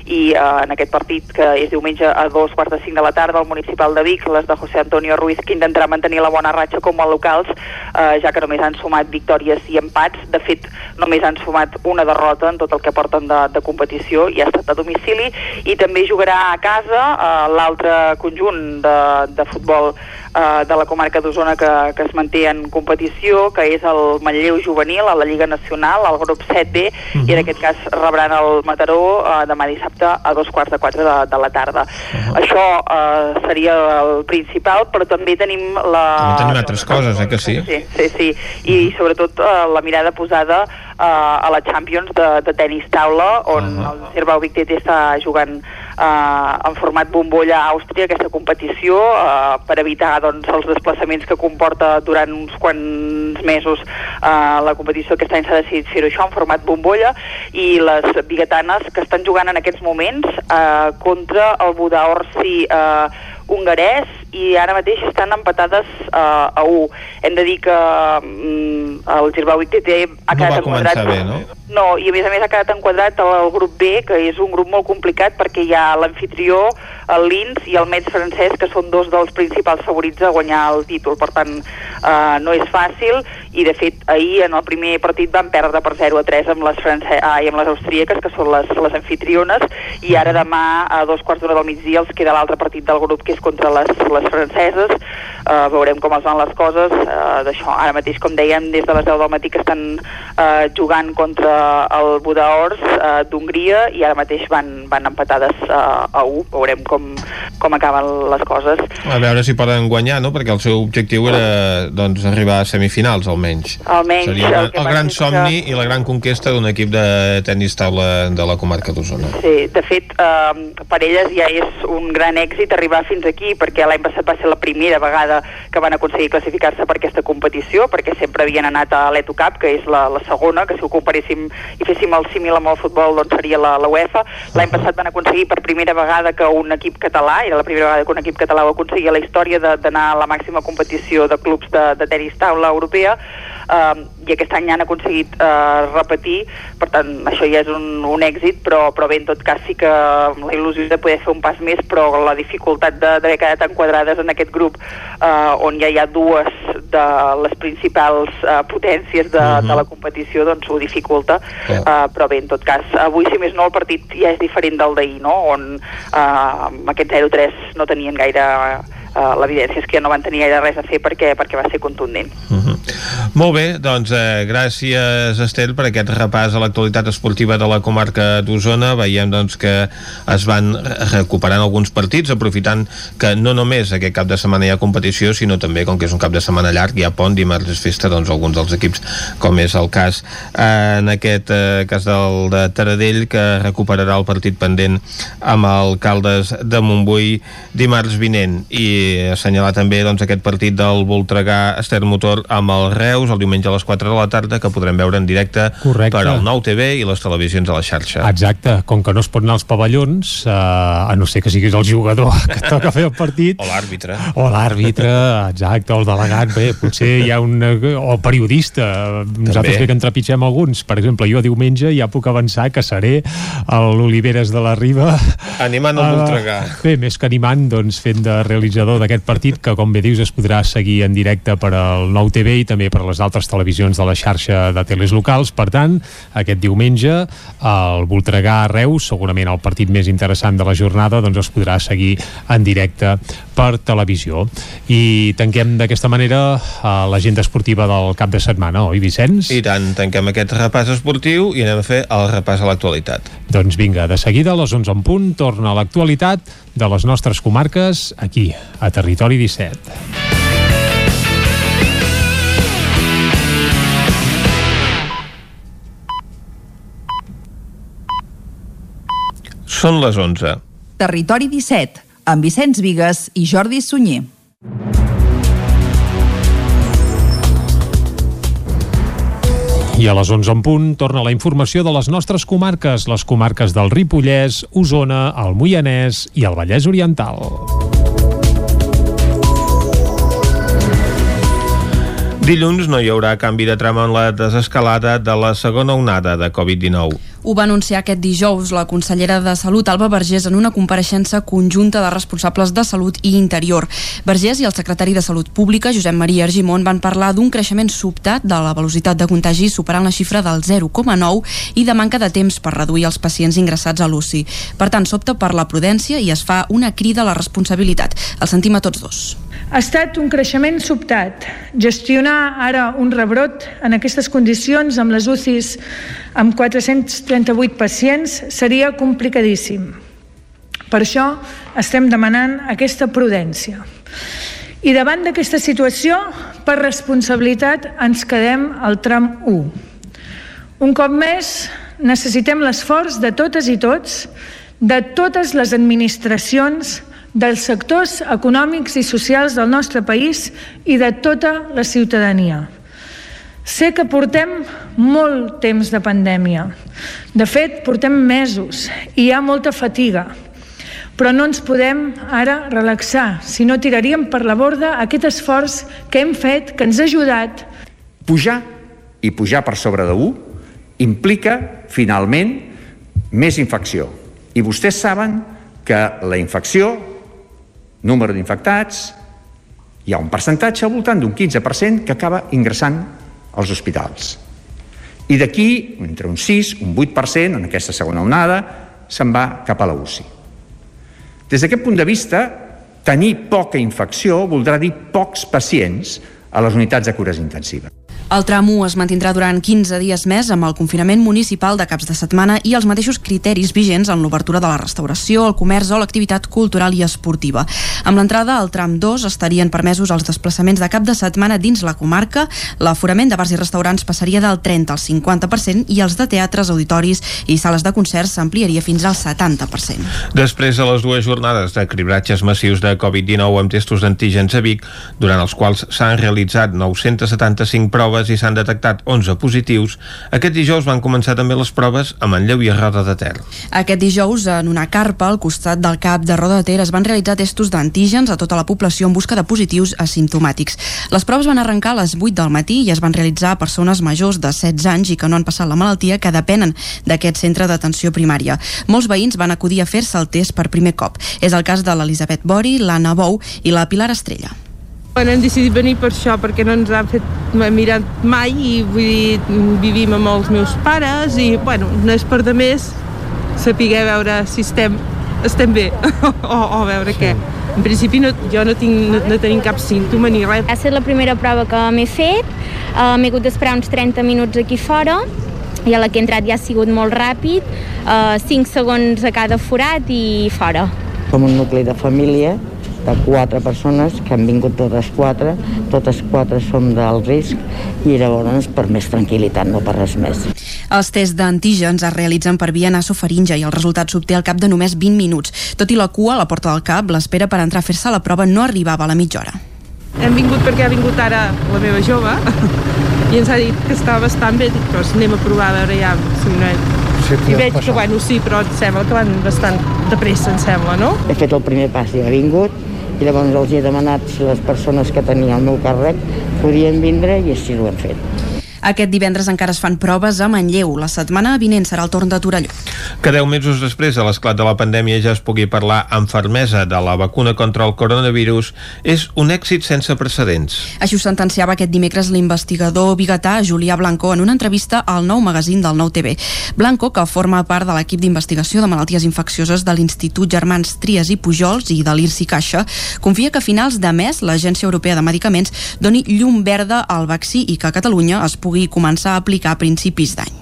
I eh, en aquest partit que és diumenge a dos quarts de cinc de la tarda al municipal de Vic, les de José Antonio Ruiz que intentarà mantenir la bona ratxa com a locals, eh, ja que només han sumat victòries i empats. De fet, només han sumat una derrota en tot el que porten de, de competició i ha estat a domicili. I també jugarà a casa eh, l'altre conjunt de, de futbol eh, de la comarca d'Osona que, que es manté en competició, que és el Manlleu Juvenil a la Lliga Nacional, al grup 7B, uh -huh. i en mhm. aquest cas rebran el Mataró eh, demà dissabte a dos quarts de quatre de, de la tarda. Uh -huh. Això eh, seria el principal, però també tenim la... També tenim altres coses, eh, que sí? Sí, sí, sí. I uh -huh. sobretot eh, la mirada posada eh, a la Champions de, de tenis taula, on uh -huh. el Cerbau Vic està jugant eh, en format bombolla a Àustria aquesta competició eh, per evitar doncs, els desplaçaments que comporta durant uns quants mesos eh, la competició aquest any s'ha decidit fer això en format bombolla i les biguetanes que estan jugant en aquests moments eh, contra el Budaorsi eh, hongarès i ara mateix estan empatades uh, a 1. Hem de dir que um, el Girbau ITT ha no quedat enquadrat... Bé, no? no, i a més a més ha quedat enquadrat al grup B, que és un grup molt complicat perquè hi ha l'anfitrió, el Linz i el Metz francès, que són dos dels principals favorits a guanyar el títol. Per tant, uh, no és fàcil i de fet ahir en el primer partit van perdre per 0 a 3 amb les, france... ah, amb les austríaques, que són les, les anfitriones, i ara demà a dos quarts d'hora del migdia els queda l'altre partit del grup, que és contra les, les franceses uh, veurem com es van les coses uh, d'això. Ara mateix, com dèiem, des de les 10 del matí que estan uh, jugant contra el Budaors uh, d'Hongria i ara mateix van, van empatades uh, a 1. Veurem com, com acaben les coses. A veure si poden guanyar, no? Perquè el seu objectiu era doncs, arribar a semifinals, almenys. Almenys. Seria el, el gran somni que- i la gran conquesta d'un equip de tennis taula de la comarca d'Osona. Sí, de fet, eh, per elles ja és un gran èxit arribar fins aquí, perquè l'any passat va ser la primera vegada que van aconseguir classificar-se per aquesta competició, perquè sempre havien anat a l'Eto Cup, que és la, la segona, que si ho comparéssim i féssim el símil amb el futbol, doncs seria la, la UEFA. L'any passat van aconseguir per primera vegada que un equip català, era la primera vegada que un equip català ho aconseguia la història d'anar a la màxima competició de clubs de, de tenis taula europea, eh, i aquest any han aconseguit eh, repetir, per tant, això ja és un, un èxit, però, però bé, en tot cas sí que la il·lusió de poder fer un pas més, però la dificultat de- d'haver quedat enquadrades en aquest grup eh, on ja hi ha dues de les principals eh, potències de, Mhm. de la competició, doncs ho dificulta, Clar. eh, però bé, en tot cas, avui si més no el partit ja és diferent del d'ahir, no?, on eh, amb aquest 0-3 no tenien gaire... Uh, l'evidència és que ja no van tenir gaire res a fer perquè, perquè va ser contundent. Molt bé, doncs eh, gràcies Estel per aquest repàs a l'actualitat esportiva de la comarca d'Osona. Veiem doncs que es van re- recuperant alguns partits, aprofitant que no només aquest cap de setmana hi ha competició, sinó també, com que és un cap de setmana llarg, hi ha pont, dimarts és festa, doncs alguns dels equips, com és el cas eh, en aquest eh, cas del de Taradell, que recuperarà el partit pendent amb el Caldes de Montbui dimarts vinent i assenyalar també doncs, aquest partit del Voltregà Ester Motor amb el Reus el diumenge a les 4 de la tarda que podrem veure en directe Correcte. per al Nou TV i les televisions a la xarxa. Exacte, com que no es pot anar als pavellons, eh, a no ser que siguis el jugador que toca fer el partit, O l'àrbitre. o l'àrbitre, exacte, o el delegat, bé, potser hi ha un... o el periodista, nosaltres També. bé que en trepitgem alguns, per exemple, jo diumenge ja puc avançar que seré a l'Oliveres de la Riba Animant el Ah, Voltregà. Bé, més que animant, doncs fent de realitzador d'aquest partit que, com bé dius, es podrà seguir en directe per al Nou TV i també per les altres televisions de la xarxa de teles locals. Per tant, aquest diumenge el Voltregà Reus, segurament el partit més interessant de la jornada, doncs es podrà seguir en directe per televisió. I tanquem d'aquesta manera eh, l'agenda esportiva del cap de setmana, oi, Vicenç? I tant, tanquem aquest repàs esportiu i anem a fer el repàs a l'actualitat. Doncs vinga, de seguida a les 11 en punt torna a l'actualitat de les nostres comarques aquí, a Territori 17. Són les 11. Territori 17, amb Vicenç Vigues i Jordi Sunyer. I a les 11 en punt torna la informació de les nostres comarques, les comarques del Ripollès, Osona, el Moianès i el Vallès Oriental. Dilluns no hi haurà canvi de trama en la desescalada de la segona onada de Covid-19. Ho va anunciar aquest dijous la consellera de Salut, Alba Vergés, en una compareixença conjunta de responsables de Salut i Interior. Vergés i el secretari de Salut Pública, Josep Maria Argimon, van parlar d'un creixement sobtat de la velocitat de contagi superant la xifra del 0,9 i de manca de temps per reduir els pacients ingressats a l'UCI. Per tant, s'opta per la prudència i es fa una crida a la responsabilitat. El sentim a tots dos. Ha estat un creixement sobtat. Gestionar ara un rebrot en aquestes condicions amb les UCIs amb 438 pacients seria complicadíssim. Per això estem demanant aquesta prudència. I davant d'aquesta situació, per responsabilitat, ens quedem al tram 1. Un cop més, necessitem l'esforç de totes i tots, de totes les administracions, dels sectors econòmics i socials del nostre país i de tota la ciutadania. Sé que portem molt temps de pandèmia. De fet, portem mesos i hi ha molta fatiga. Però no ens podem ara relaxar, si no tiraríem per la borda aquest esforç que hem fet, que ens ha ajudat. Pujar i pujar per sobre de 1 implica, finalment, més infecció. I vostès saben que la infecció, número d'infectats, hi ha un percentatge al voltant d'un 15% que acaba ingressant als hospitals. I d'aquí, entre un 6, un 8%, en aquesta segona onada, se'n va cap a la UCI. Des d'aquest punt de vista, tenir poca infecció voldrà dir pocs pacients a les unitats de cures intensives. El tram 1 es mantindrà durant 15 dies més amb el confinament municipal de caps de setmana i els mateixos criteris vigents en l'obertura de la restauració, el comerç o l'activitat cultural i esportiva. Amb l'entrada al tram 2 estarien permesos els desplaçaments de cap de setmana dins la comarca, l'aforament de bars i restaurants passaria del 30 al 50% i els de teatres, auditoris i sales de concerts s'ampliaria fins al 70%. Després de les dues jornades de cribratges massius de Covid-19 amb testos d'antígens a Vic, durant els quals s'han realitzat 975 proves proves i s'han detectat 11 positius, aquest dijous van començar també les proves a Manlleu i a Roda de Ter. Aquest dijous, en una carpa al costat del cap de Roda de Ter, es van realitzar testos d'antígens a tota la població en busca de positius asimptomàtics. Les proves van arrencar a les 8 del matí i es van realitzar a persones majors de 16 anys i que no han passat la malaltia que depenen d'aquest centre d'atenció primària. Molts veïns van acudir a fer-se el test per primer cop. És el cas de l'Elisabet Bori, l'Anna Bou i la Pilar Estrella. Bueno, hem decidit venir per això, perquè no ens han fet mirar mai i vull dir, vivim amb els meus pares i, bueno, no és per de més saber veure si estem, estem bé o, o veure sí. què. En principi no, jo no, tinc, no, no tenim cap símptoma ni res. Ha estat la primera prova que m'he fet, uh, m'he hagut d'esperar uns 30 minuts aquí fora i a la que he entrat ja ha sigut molt ràpid, uh, 5 segons a cada forat i fora. Som un nucli de família de quatre persones que han vingut totes quatre, totes quatre som del risc i llavors per més tranquil·litat, no per res més. Els tests d'antígens es realitzen per via nasofaringe i el resultat s'obté al cap de només 20 minuts. Tot i la cua a la porta del cap, l'espera per entrar a fer-se la prova no arribava a la mitja hora. Hem vingut perquè ha vingut ara la meva jove i ens ha dit que estava bastant bé, dic, doncs anem a provar a veure ja si no Sí, I veig passar. que, bueno, sí, però em sembla que van bastant de pressa, em sembla, no? He fet el primer pas i ha vingut, i llavors els he demanat si les persones que tenien el meu càrrec podien vindre i així ho hem fet. Aquest divendres encara es fan proves a Manlleu. La setmana vinent serà el torn de Torelló. Que deu mesos després de l'esclat de la pandèmia ja es pugui parlar amb fermesa de la vacuna contra el coronavirus és un èxit sense precedents. Així ho sentenciava aquest dimecres l'investigador biguetà Julià Blanco en una entrevista al nou magazín del Nou TV. Blanco, que forma part de l'equip d'investigació de malalties infeccioses de l'Institut Germans Trias i Pujols i de l'IRSI Caixa, confia que a finals de mes l'Agència Europea de Medicaments doni llum verda al vaccí i que a Catalunya es pugui pugui començar a aplicar a principis d'any.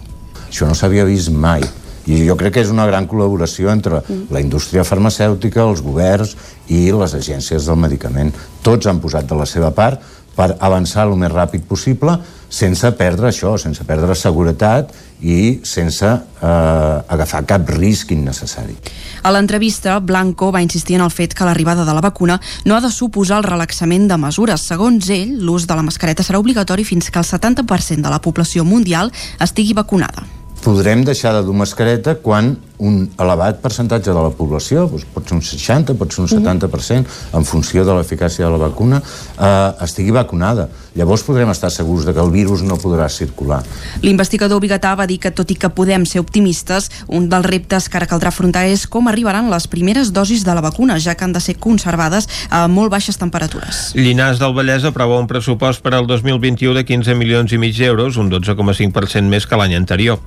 Això no s'havia vist mai i jo crec que és una gran col·laboració entre mm. la indústria farmacèutica, els governs i les agències del medicament. Tots han posat de la seva part per avançar el més ràpid possible sense perdre això, sense perdre seguretat i sense eh, agafar cap risc innecessari. A l'entrevista, Blanco va insistir en el fet que l'arribada de la vacuna no ha de suposar el relaxament de mesures. Segons ell, l'ús de la mascareta serà obligatori fins que el 70% de la població mundial estigui vacunada. Podrem deixar de dur mascareta quan un elevat percentatge de la població, doncs pot ser un 60, pot ser un 70%, en funció de l'eficàcia de la vacuna, eh, estigui vacunada. Llavors podrem estar segurs de que el virus no podrà circular. L'investigador Bigatà va dir que, tot i que podem ser optimistes, un dels reptes que ara caldrà afrontar és com arribaran les primeres dosis de la vacuna, ja que han de ser conservades a molt baixes temperatures. Llinars del Vallès aprova un pressupost per al 2021 de 15 milions i mig d'euros, un 12,5% més que l'any anterior.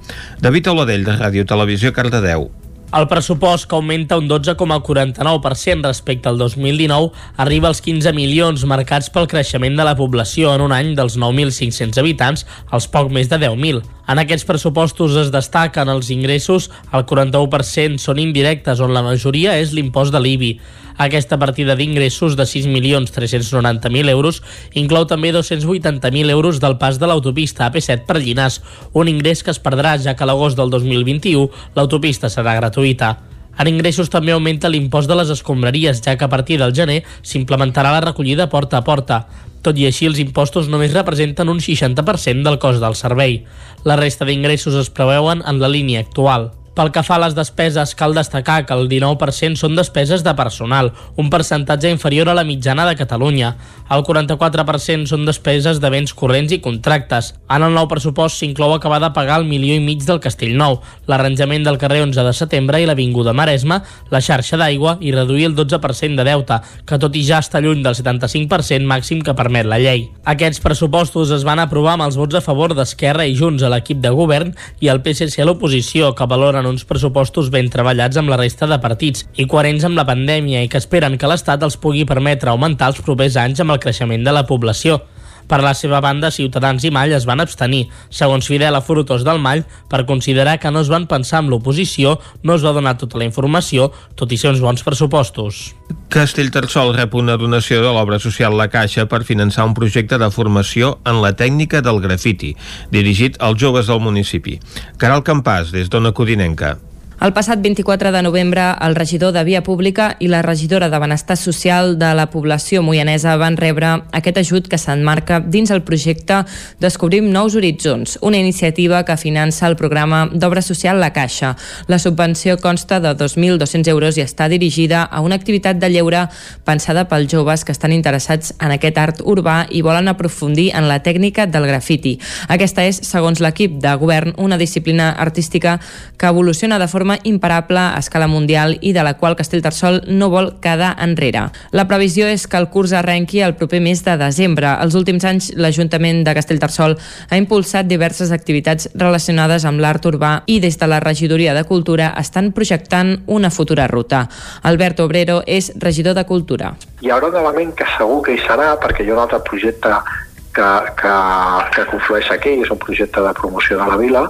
David Oladell, de Ràdio Televisió, Cardedeu. El pressupost, que augmenta un 12,49% respecte al 2019, arriba als 15 milions marcats pel creixement de la població en un any dels 9.500 habitants als poc més de 10.000. En aquests pressupostos es destaquen els ingressos, el 41% són indirectes, on la majoria és l'impost de l'IBI. Aquesta partida d'ingressos de 6.390.000 euros inclou també 280.000 euros del pas de l'autopista AP7 per Llinars, un ingrés que es perdrà ja que a l'agost del 2021 l'autopista serà gratuïta. En ingressos també augmenta l'impost de les escombraries, ja que a partir del gener s'implementarà la recollida porta a porta. Tot i així, els impostos només representen un 60% del cost del servei. La resta d'ingressos es preveuen en la línia actual. Pel que fa a les despeses, cal destacar que el 19% són despeses de personal, un percentatge inferior a la mitjana de Catalunya. El 44% són despeses de béns corrents i contractes. En el nou pressupost s'inclou acabar de pagar el milió i mig del Castellnou, l'arranjament del carrer 11 de setembre i l'Avinguda Maresma, la xarxa d'aigua i reduir el 12% de deute, que tot i ja està lluny del 75% màxim que permet la llei. Aquests pressupostos es van aprovar amb els vots a favor d'Esquerra i Junts a l'equip de govern i el PSC a l'oposició, que valoren en uns pressupostos ben treballats amb la resta de partits i coherents amb la pandèmia i que esperen que l'Estat els pugui permetre augmentar els propers anys amb el creixement de la població. Per la seva banda, Ciutadans i Mall es van abstenir. Segons Fidel a Frutos del Mall, per considerar que no es van pensar amb l'oposició, no es va donar tota la informació, tot i ser uns bons pressupostos. Castellterçol rep una donació de l'obra social La Caixa per finançar un projecte de formació en la tècnica del grafiti, dirigit als joves del municipi. Caral Campàs, des d'Ona Codinenca. El passat 24 de novembre, el regidor de Via Pública i la regidora de Benestar Social de la població moianesa van rebre aquest ajut que s'enmarca dins el projecte Descobrim nous horitzons, una iniciativa que finança el programa d'obra social La Caixa. La subvenció consta de 2.200 euros i està dirigida a una activitat de lleure pensada pels joves que estan interessats en aquest art urbà i volen aprofundir en la tècnica del grafiti. Aquesta és, segons l'equip de govern, una disciplina artística que evoluciona de forma forma imparable a escala mundial i de la qual Castellterçol no vol quedar enrere. La previsió és que el curs arrenqui el proper mes de desembre. Els últims anys, l'Ajuntament de Castellterçol ha impulsat diverses activitats relacionades amb l'art urbà i des de la Regidoria de Cultura estan projectant una futura ruta. Albert Obrero és regidor de Cultura. Hi haurà un element que segur que hi serà, perquè hi ha un altre projecte que, que, que conflueix aquí, és un projecte de promoció de la vila,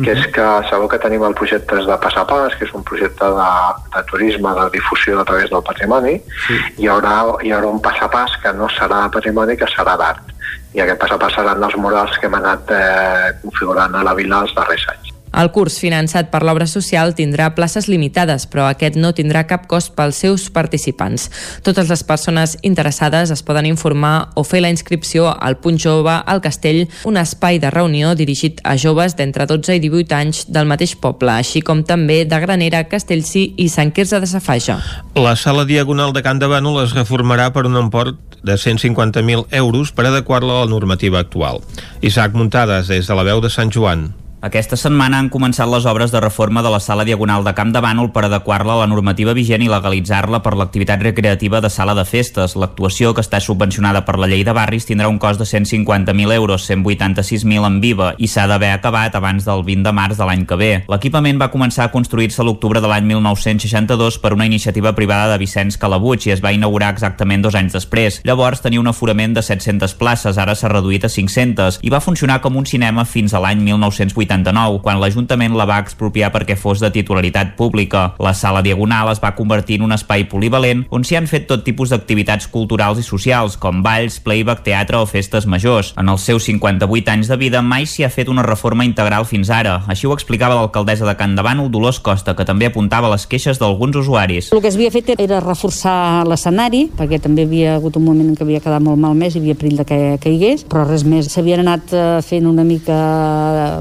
que és que sabeu que tenim el projecte de Passapàs, que és un projecte de, de turisme, de difusió a través del patrimoni, sí. hi, haurà, hi haurà un passapàs que no serà de patrimoni, que serà d'art. I aquest passapàs seran els murals que hem anat eh, configurant a la vila els darrers anys. El curs finançat per l'obra social tindrà places limitades, però aquest no tindrà cap cost pels seus participants. Totes les persones interessades es poden informar o fer la inscripció al Punt Jove al Castell, un espai de reunió dirigit a joves d'entre 12 i 18 anys del mateix poble, així com també de Granera, Castellcí i Sant Quirze de Safaja. La sala diagonal de Can de Bànol es reformarà per un import de 150.000 euros per adequar-la a la normativa actual. Isaac Muntades, des de la veu de Sant Joan. Aquesta setmana han començat les obres de reforma de la sala diagonal de Camp de Bànol per adequar-la a la normativa vigent i legalitzar-la per l'activitat recreativa de sala de festes. L'actuació, que està subvencionada per la llei de barris, tindrà un cost de 150.000 euros, 186.000 en viva, i s'ha d'haver acabat abans del 20 de març de l'any que ve. L'equipament va començar a construir-se l'octubre de l'any 1962 per una iniciativa privada de Vicenç Calabuig i es va inaugurar exactament dos anys després. Llavors tenia un aforament de 700 places, ara s'ha reduït a 500, i va funcionar com un cinema fins a l'any 1980 89, quan l'Ajuntament la va expropiar perquè fos de titularitat pública. La sala Diagonal es va convertir en un espai polivalent on s'hi han fet tot tipus d'activitats culturals i socials, com balls, playback, teatre o festes majors. En els seus 58 anys de vida mai s'hi ha fet una reforma integral fins ara. Així ho explicava l'alcaldessa de Can Davant, Dolors Costa, que també apuntava les queixes d'alguns usuaris. El que s'havia fet era reforçar l'escenari, perquè també havia hagut un moment en què havia quedat molt malmès, hi havia perill de que caigués, però res més. S'havien anat eh, fent una mica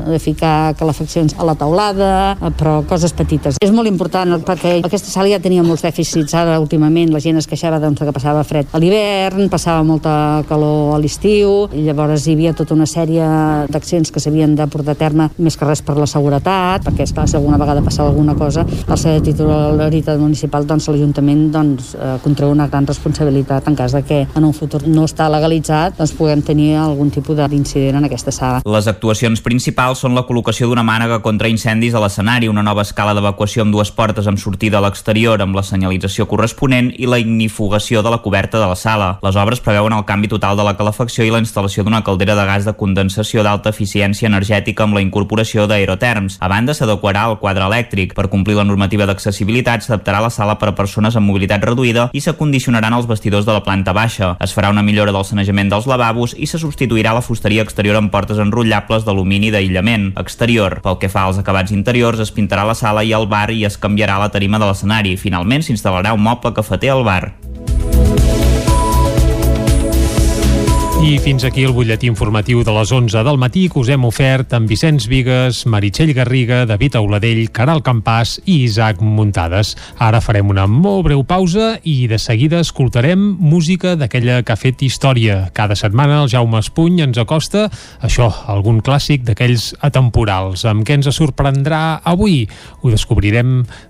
de ficar calefaccions a la taulada, eh, però coses petites. És molt important perquè aquesta sala ja tenia molts dèficits ara últimament, la gent es queixava doncs, que passava fred a l'hivern, passava molta calor a l'estiu, i llavors hi havia tota una sèrie d'accions que s'havien de portar a terme més que res per la seguretat, perquè esclar, si alguna vegada passava alguna cosa, al ser de titularitat municipal, doncs l'Ajuntament doncs, eh, contreu una gran responsabilitat en cas de que en un futur no està legalitzat, doncs puguem tenir algun tipus d'incident en aquesta sala. Les actuacions principals són la col·locació d'una mànega contra incendis a l'escenari, una nova escala d'evacuació amb dues portes amb sortida a l'exterior amb la senyalització corresponent i la ignifugació de la coberta de la sala. Les obres preveuen el canvi total de la calefacció i la instal·lació d'una caldera de gas de condensació d'alta eficiència energètica amb la incorporació d'aeroterms. A banda, s'adequarà el quadre elèctric. Per complir la normativa d'accessibilitat, s'adaptarà la sala per a persones amb mobilitat reduïda i s'acondicionaran els vestidors de la planta baixa. Es farà una millora del sanejament dels lavabos i se substituirà la fusteria exterior amb portes enrotllables d'alumini d'aïllament exterior. Pel que fa als acabats interiors, es pintarà la sala i el bar i es canviarà la tarima de l'escenari. Finalment s'instal·larà un moble cafeter al bar. I fins aquí el butlletí informatiu de les 11 del matí que us hem ofert amb Vicenç Vigues, Meritxell Garriga, David Auladell, Caral Campàs i Isaac Muntades. Ara farem una molt breu pausa i de seguida escoltarem música d'aquella que ha fet història. Cada setmana el Jaume Espuny ens acosta això, algun clàssic d'aquells atemporals. Amb què ens sorprendrà avui? Ho descobrirem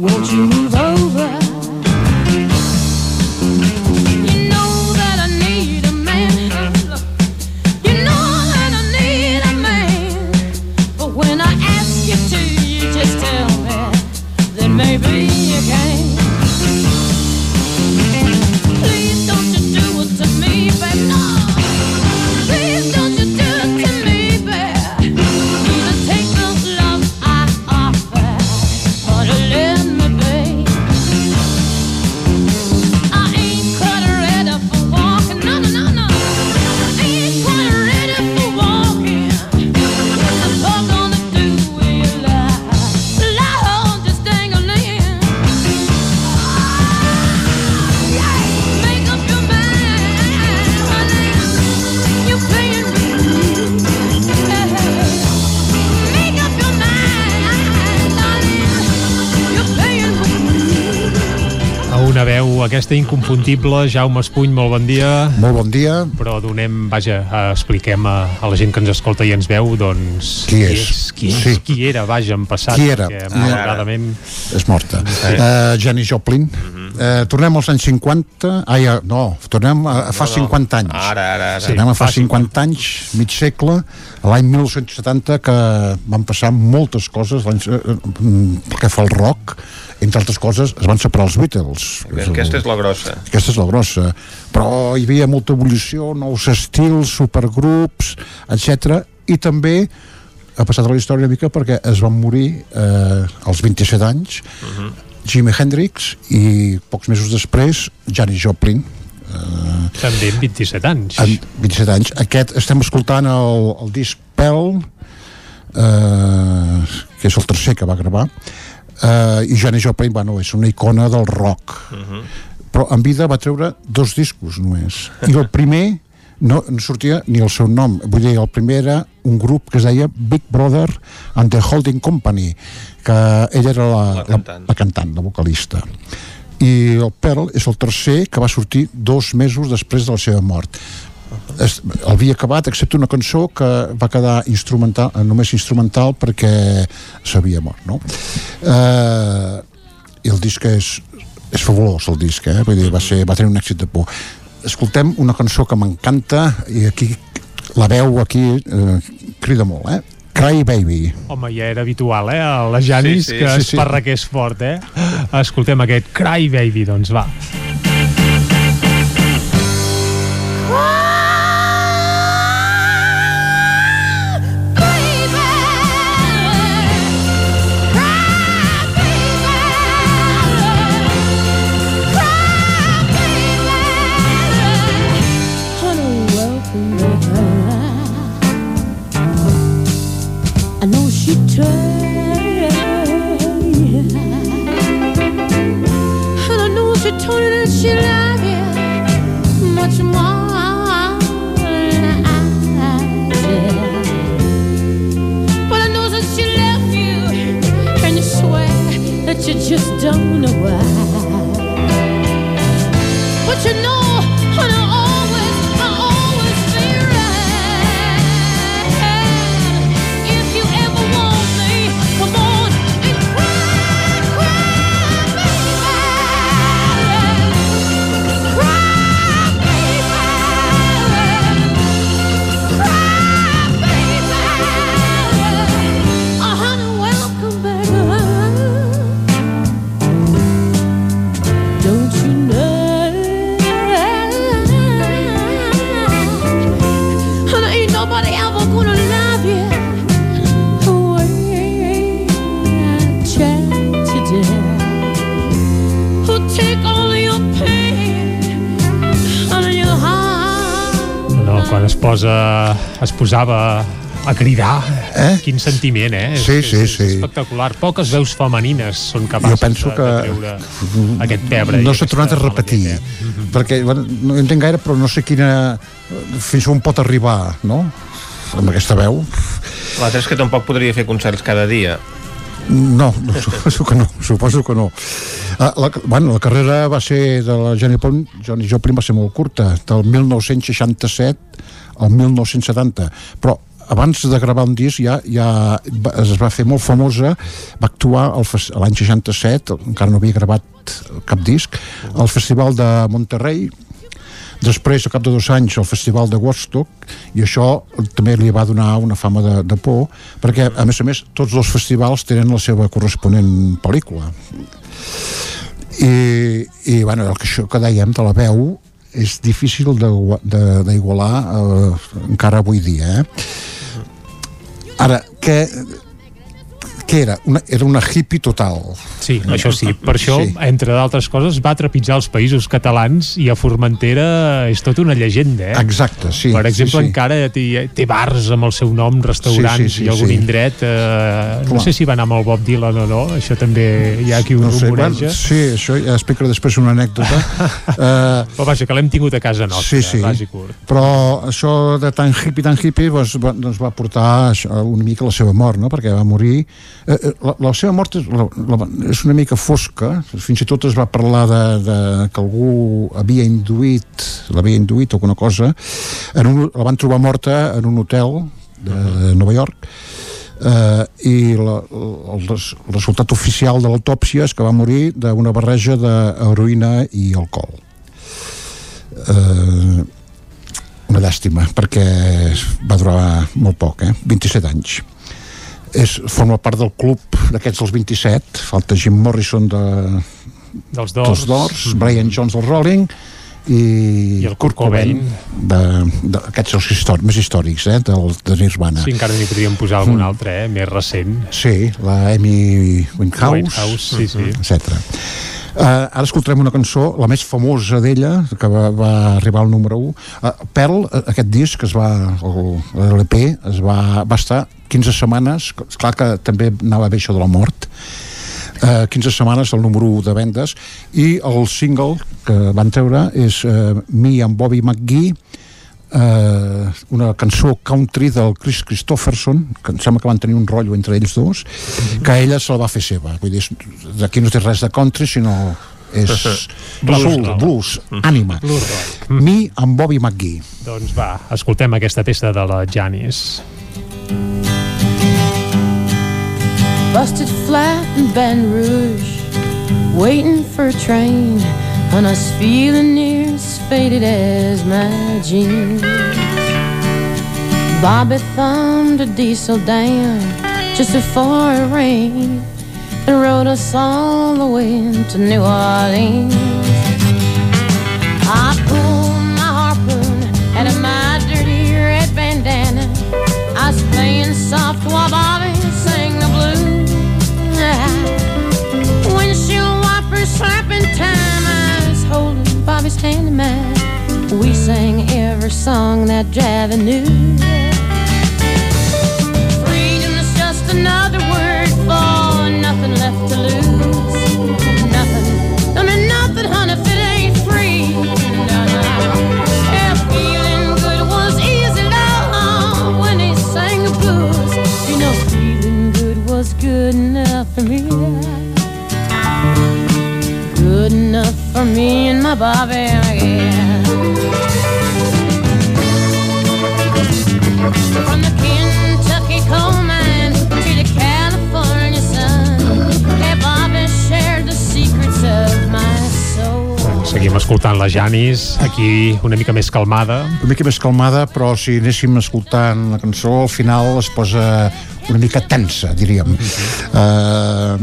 Won't you veu aquesta inconfundible, Jaume Espuny, molt bon dia. Molt bon dia. Però donem, vaja, eh, expliquem a, a la gent que ens escolta i ens veu, doncs... Qui és? Qui, és, Sí. qui era, vaja, en passat. Qui era? Perquè, Ah. malauradament... És morta. Uh, Janis Joplin. Uh, tornem als anys 50... Ai, uh, no, tornem a, a fa No, no. 50 anys. Ara, ara, ara. Sí, Tornem a fa 50 anys, mig segle, l'any 1970, que van passar moltes coses eh, mm, que fa el rock, entre altres coses, es van separar els Beatles. Aquesta és la grossa. Aquesta és la grossa. Però hi havia molta evolució, nous estils, supergrups, etc. I també ha passat a la història una mica perquè es van morir eh, als 27 anys Jimi Hendrix i pocs mesos després Janis Joplin eh, També amb 27 anys. en 27 anys. Aquest estem escoltant el, el disc Pell eh, que és el tercer que va gravar eh, i Janis Joplin bueno, és una icona del rock però en vida va treure dos discos només i el primer no, no sortia ni el seu nom vull dir, el primer era un grup que es deia Big Brother and the Holding Company que ella era la, la, cantant. la, la cantant, la vocalista i el Pearl és el tercer que va sortir dos mesos després de la seva mort es, havia acabat excepte una cançó que va quedar instrumental, només instrumental perquè s'havia mort no? eh, i el disc és, és fabulós el disc eh? Vull dir, va, ser, va tenir un èxit de por escoltem una cançó que m'encanta i aquí la veu aquí eh, crida molt eh? Cry Baby Home, ja era habitual, eh? A la Janis, Sí, sí, que sí, es sí. parraqués fort, eh? Escoltem aquest Cry Baby, doncs va. Es posava a cridar Eh? quin sentiment, eh? És- Sí, és, sí, és sí. espectacular poques veus femenines són capaces Jo penso de, que de treure aquest pebre no s'ha tornat a repetir perquè bueno, no entenc gaire però no sé quina fins on pot arribar no? amb aquesta veu L'altre és que tampoc podria fer concerts cada dia. no, no suposo que no suposo que no Ah, la, bueno, la carrera va ser de la Johnny, Joplin, Johnny Joplin va ser molt curta del 1967 al 1970 però abans de gravar un disc ja, ja es va fer molt famosa va actuar l'any 67 encara no havia gravat cap disc al Festival de Monterrey després, al cap de dos anys, al Festival de Woodstock, i això també li va donar una fama de, de por, perquè, a més a més, tots dos festivals tenen la seva corresponent pel·lícula. I, i bueno, el que, això que dèiem de la veu és difícil d'igualar eh, encara avui dia, eh? Ara, què, què era? Una, era una hippie total. Sí, això sí. Per això, Sí. entre d'altres coses, va trepitjar els països catalans i a Formentera és tota una llegenda, eh? Exacte, sí. Per exemple, sí, sí. encara té, té bars amb el seu nom, restaurants Sí, sí, sí, i algun sí. indret. Eh, no sé si va anar amb el Bob Dylan o no, això també hi ha qui ho No sé, rumoreja. bueno, sí, això ja explicaré després una anècdota. eh, Però vaja, que l'hem tingut a casa nostra, sí, sí. ras i curt. Però això de tan hippie, tan hippie, doncs, doncs va portar això, una mica a la seva mort, no? perquè va morir... Eh, eh, la, la seva mort és, la, la, és una mica fosca, fins i tot es va parlar de, de que algú havia induït, l'havia induït alguna cosa, en un, la van trobar morta en un hotel de, Nova York, eh, i la, el, res, el resultat oficial de l'autòpsia és que va morir d'una barreja d'heroïna i alcohol. Eh, una llàstima perquè va durar molt poc, eh? 27 anys és, forma part del club d'aquests dels 27 falta Jim Morrison de, Dels dels Doors. Doors, Brian Jones del Rolling i, I el Kurt Cobain. de- de- aquests els històrics, més històrics eh, del, de Nirvana Sí, encara n'hi podríem posar algun Mm. altre, eh? més recent. Sí, la Amy Winehouse, Winehouse, sí, sí. etc. Uh, ara escoltarem una cançó, la més famosa d'ella, que va, va arribar al número 1. Uh, Pearl, eh, aquest disc, que es va, el- l'LP, es va, va estar 15 setmanes, clar que també anava bé això de la mort, uh, 15 setmanes al número 1 de vendes, i el single que van treure és uh, Me and Bobby McGee, eh, una cançó country del Chris Christopherson que em sembla que van tenir un rotllo entre ells dos que ella se la va fer seva. Vull dir, d'aquí no té res de country sinó és Blues soul, blues, ànima. Blues rock. Me amb Bobby McGee. Doncs va, escoltem aquesta peça de la Janis. Busted flat in Baton Rouge, waiting for a train, and I was feeling near as faded as my jeans. Bobby thumbed a diesel down just before it rained and rode us all the way to New Orleans. I pulled my harpoon out of my dirty red bandana. I was playing soft song that Javi knew. Freedom is just another word for nothing left to lose. Nothing, mean nothing, honey, if it ain't free. Yeah, feeling good was easy, love, when he sang the blues. You know, feeling good was good enough for me. Good enough for me and my Bobby, Seguim escoltant la Janis, aquí una mica més calmada. una mica més calmada però si anéssim escoltant la cançó al final es posa una mica tensa diríem. Uh,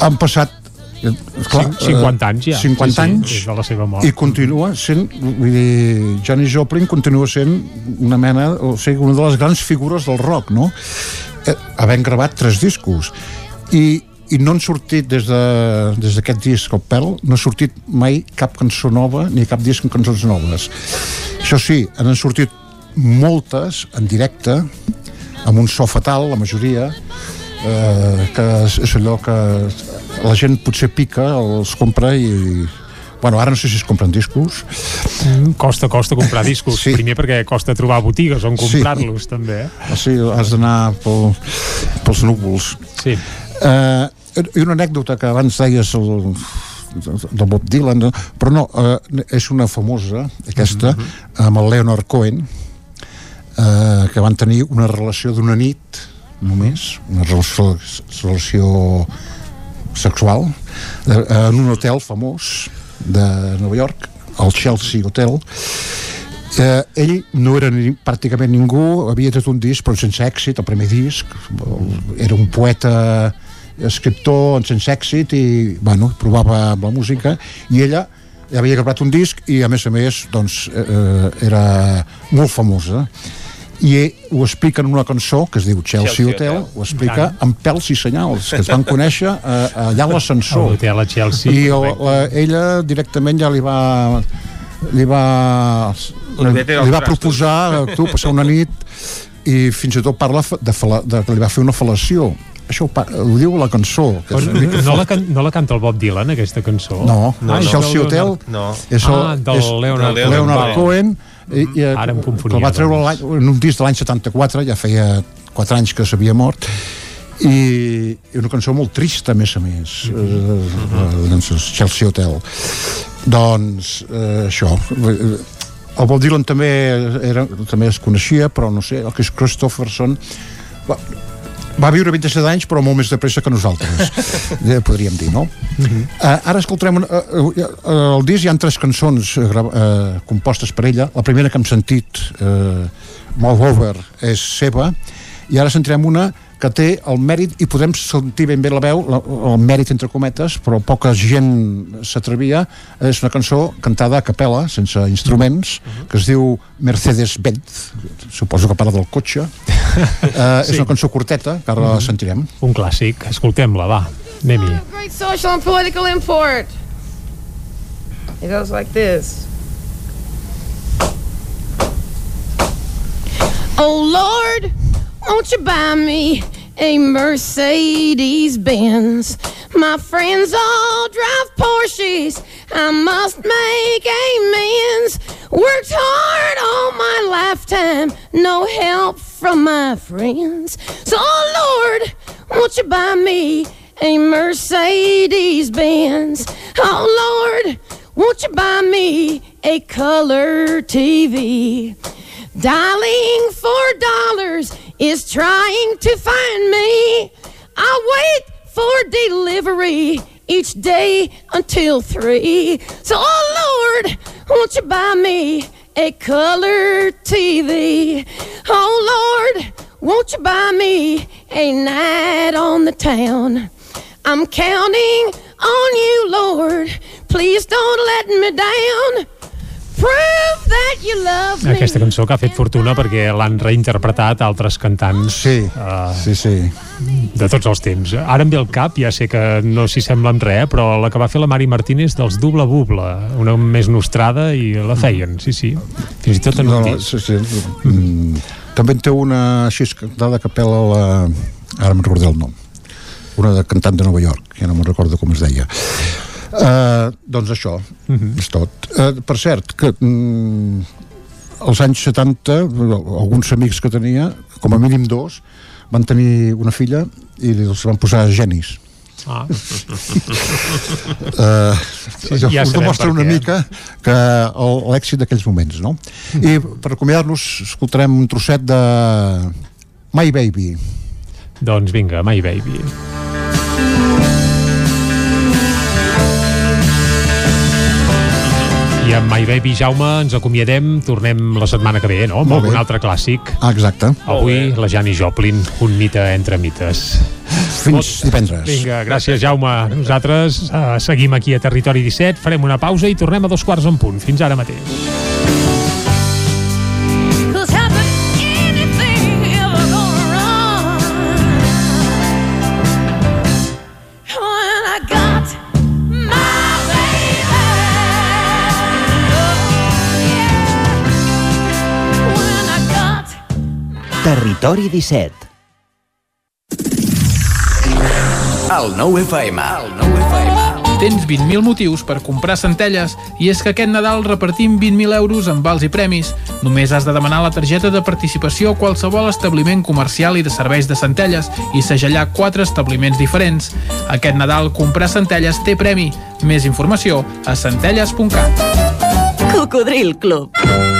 han passat Cin- 50 anys ja. 50 Sí, sí, anys des de la seva mort. i continua sent vull dir, Janis Joplin continua sent una mena, o sigui, una de les grans figures del rock, no? Eh, havent gravat tres discos i, i no han sortit des de- des d'aquest de, disc, el Pearl, no ha sortit mai cap cançó nova ni cap disc amb cançons noves Això sí, han sortit moltes en directe, amb un so fatal, la majoria, eh, que és, és allò que la gent potser pica, els compra i... Bueno, ara no sé si es compren discos. Mm, costa, costa comprar discos. Sí. Primer perquè costa trobar botigues on Sí. comprar-los, també. Eh? Sí, has d'anar pel, pels núvols. Sí. Eh, I una anècdota que abans deies el, del Bob Dylan, però no, eh, és una famosa, aquesta, amb el Leonard Cohen, eh, que van tenir una relació d'una nit, només, una relació, relació sexual, eh, en un hotel famós de Nova York, el Chelsea Hotel, Eh, ell no era ni, pràcticament ningú, havia tret un disc però sense èxit, el primer disc. Era un poeta escriptor sense èxit i bueno, provava amb la música i ella havia gravat un disc i a més a més doncs, eh, era molt famosa i ho explica en una cançó que es diu Chelsea, Chelsea Hotel, Hotel. ho explica Tant. amb pèls i senyals, que es van conèixer eh, allà a l'ascensor l'hotel a Chelsea, i el, correcte. la, ella directament ja li va li va Li va proposar a tu passar una nit i fins i tot parla de, fala, de que li va fer una fal·lació això ho, ho diu la cançó que és una mica No la, can, no la canta el Bob Dylan, aquesta cançó? no, no, Ah, no, Chelsea del Hotel Leonard- No. és el, Ah, del és Leonard Cohen. Leonard Vale. Cohen i, i, Ara em confonia, que el va treure doncs. en un disc de l'any 74 ja feia 4 anys que s'havia mort i, i una cançó molt trista a més a més eh, eh, doncs, el Chelsea Hotel. Doncs eh, això el Bob Dylan també era, també es coneixia però no sé, el Chris Christopherson va, va viure 27 anys però molt més de pressa que nosaltres eh, podríem dir, no? Uh, ara escoltarem uh, uh, el disc hi ha tres cançons uh, uh, compostes per ella. La primera que hem sentit uh, Move Over és seva. I ara sentirem una que té el mèrit i podem sentir ben bé la veu la, el mèrit entre cometes però poca gent s'atrevia és una cançó cantada a capella sense instruments que es diu Mercedes-Benz suposo que parla del cotxe uh, Sí. és una cançó curteta que ara la sentirem Un clàssic, escoltem-la, va, anem-hi. Great social and political import. It goes like this. Oh Lord, won't you buy me a Mercedes Benz? My friends all drive Porsches. I must make amends. Worked hard all my lifetime, no help from my friends. So, oh Lord, won't you buy me a Mercedes Benz? Oh Lord, won't you buy me a color TV? Dialing for dollars is trying to find me. I wait for delivery each day until three. So, oh Lord, won't you buy me a color TV? Oh Lord, won't you buy me a night on the town? I'm counting on you, Lord. Please don't let me down. Aquesta cançó que ha fet fortuna perquè l'han reinterpretat altres cantants sí, uh, sí, sí. de tots els temps. Ara em ve el cap, ja sé que no s'hi sembla en res, però la que va fer la Mari Martínez dels Dubla Bubla, una més nostrada i la feien, sí, sí. Fins i tot en no, un no, disc. sí, sí. Mm, també en té una així cantada a capella la... ara me'n recordo el nom una de cantant de Nova York ja no me'n recordo com es deia uh, doncs això és tot uh, per cert que mm, als anys 70 alguns amics que tenia com a mínim dos van tenir una filla i els van posar genis Ah. uh, Sí, ja us demostra una mica que l'èxit d'aquells moments no? i per acomiadar-nos escoltarem un trosset de My Baby Doncs vinga, My Baby. I amb My Baby Jaume ens acomiadem, tornem la setmana que ve, no? Amb Molt bé. algun altre clàssic. ah, exacte Avui la Jani Joplin, un mite entre mites. fins divendres Vinga, gràcies Jaume. Nosaltres uh, seguim aquí a Territori 17, farem una pausa i tornem a dos quarts en punt. Fins ara mateix. Territori 17. El nou FM. El nou FM. Tens 20.000 motius per comprar centelles i és que aquest Nadal repartim 20.000 euros en vals i premis. Només has de demanar la targeta de participació a qualsevol establiment comercial i de serveis de centelles i segellar quatre establiments diferents. Aquest Nadal comprar centelles té premi. Més informació a centelles.cat. Cocodril Club.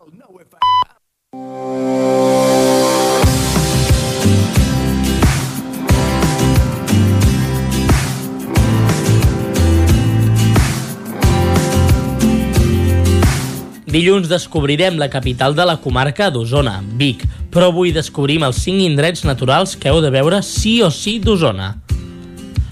Dilluns descobrirem la capital de la comarca d'Osona, Vic, però avui descobrim els 5 indrets naturals que heu de veure sí o sí d'Osona.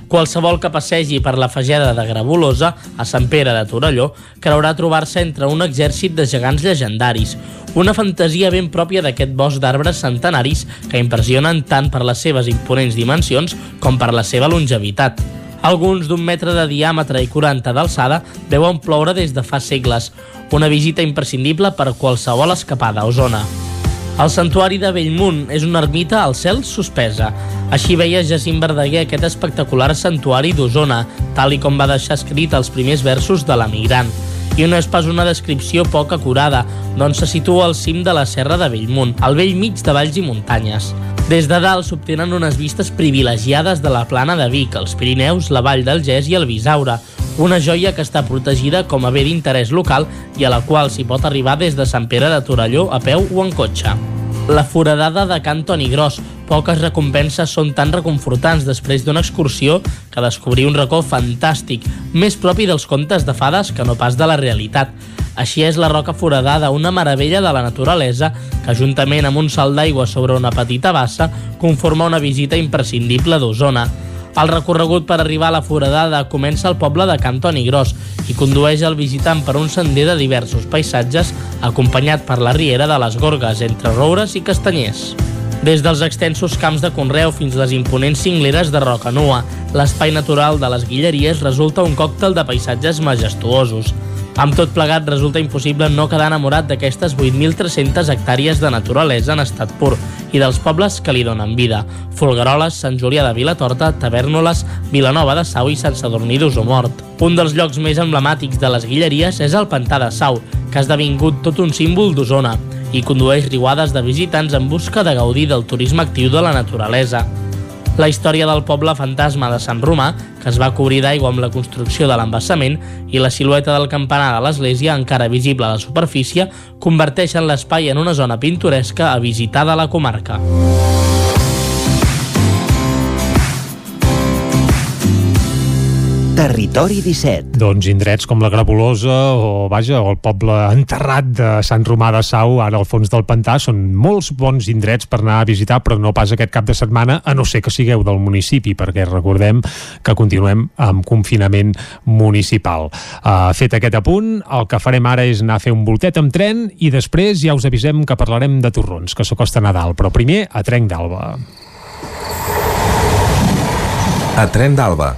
Qualsevol que passegi per la fageda de Grabulosa, a Sant Pere de Torelló, creurà trobar-se entre un exèrcit de gegants llegendaris, una fantasia ben pròpia d'aquest bosc d'arbres centenaris que impressionen tant per les seves imponents dimensions com per la seva longevitat. Alguns d'un metre de diàmetre i 40 d'alçada veuen ploure des de fa segles, una visita imprescindible per qualsevol escapada a Osona. El santuari de Bellmunt és una ermita al cel suspesa. Així veia Jacint Verdaguer aquest espectacular santuari d'Osona, tal i com va deixar escrit els primers versos de l'emigrant. I no és pas una descripció poc acurada, doncs se situa al cim de la serra de Bellmunt, al vell mig de valls i muntanyes. Des de dalt s'obtenen unes vistes privilegiades de la plana de Vic, els Pirineus, la vall del Gès i el Bisaure, una joia que està protegida com a bé d'interès local i a la qual s'hi pot arribar des de Sant Pere de Torelló a peu o en cotxe. La foradada de Can Toni Gros. Poques recompenses són tan reconfortants després d'una excursió que descobrir un racó fantàstic, més propi dels contes de fades que no pas de la realitat. Així és la roca foradada, una meravella de la naturalesa que, juntament amb un salt d'aigua sobre una petita bassa, conforma una visita imprescindible d'Osona. El recorregut per arribar a la foradada comença al poble de Cantoni Gros i condueix el visitant per un sender de diversos paisatges acompanyat per la riera de les Gorgues entre roures i castanyers. Des dels extensos camps de conreu fins les imponents cingleres de Roca Nua, l'espai natural de les Guilleries resulta un còctel de paisatges majestuosos. Amb tot plegat, resulta impossible no quedar enamorat d'aquestes 8.300 hectàrees de naturalesa en estat pur i dels pobles que li donen vida. Folgueroles, Sant Julià de Vilatorta, Tavernoles, Vilanova de Sau i Sant Sadurní d'Usomort. Un dels llocs més emblemàtics de les Guilleries és el Pantà de Sau, que ha esdevingut tot un símbol d'Osona i condueix riuades de visitants en busca de gaudir del turisme actiu de la naturalesa. La història del poble fantasma de Sant Romà, que es va cobrir d'aigua amb la construcció de l'embassament, i la silueta del campanar de l'església, encara visible a la superfície, converteixen l'espai en una zona pintoresca a visitar de la comarca. Territori 17. Doncs indrets com la Grabolosa o, vaja, o el poble enterrat de Sant Romà de Sau, ara al fons del pantà, són molts bons indrets per anar a visitar, però no pas aquest cap de setmana, a no ser que sigueu del municipi, perquè recordem que continuem amb confinament municipal. Uh, fet aquest apunt, el que farem ara és anar a fer un voltet amb tren i després ja us avisem que parlarem de torrons, que s'acosta Nadal, però primer a Trenc d'Alba. A Tren d'Alba.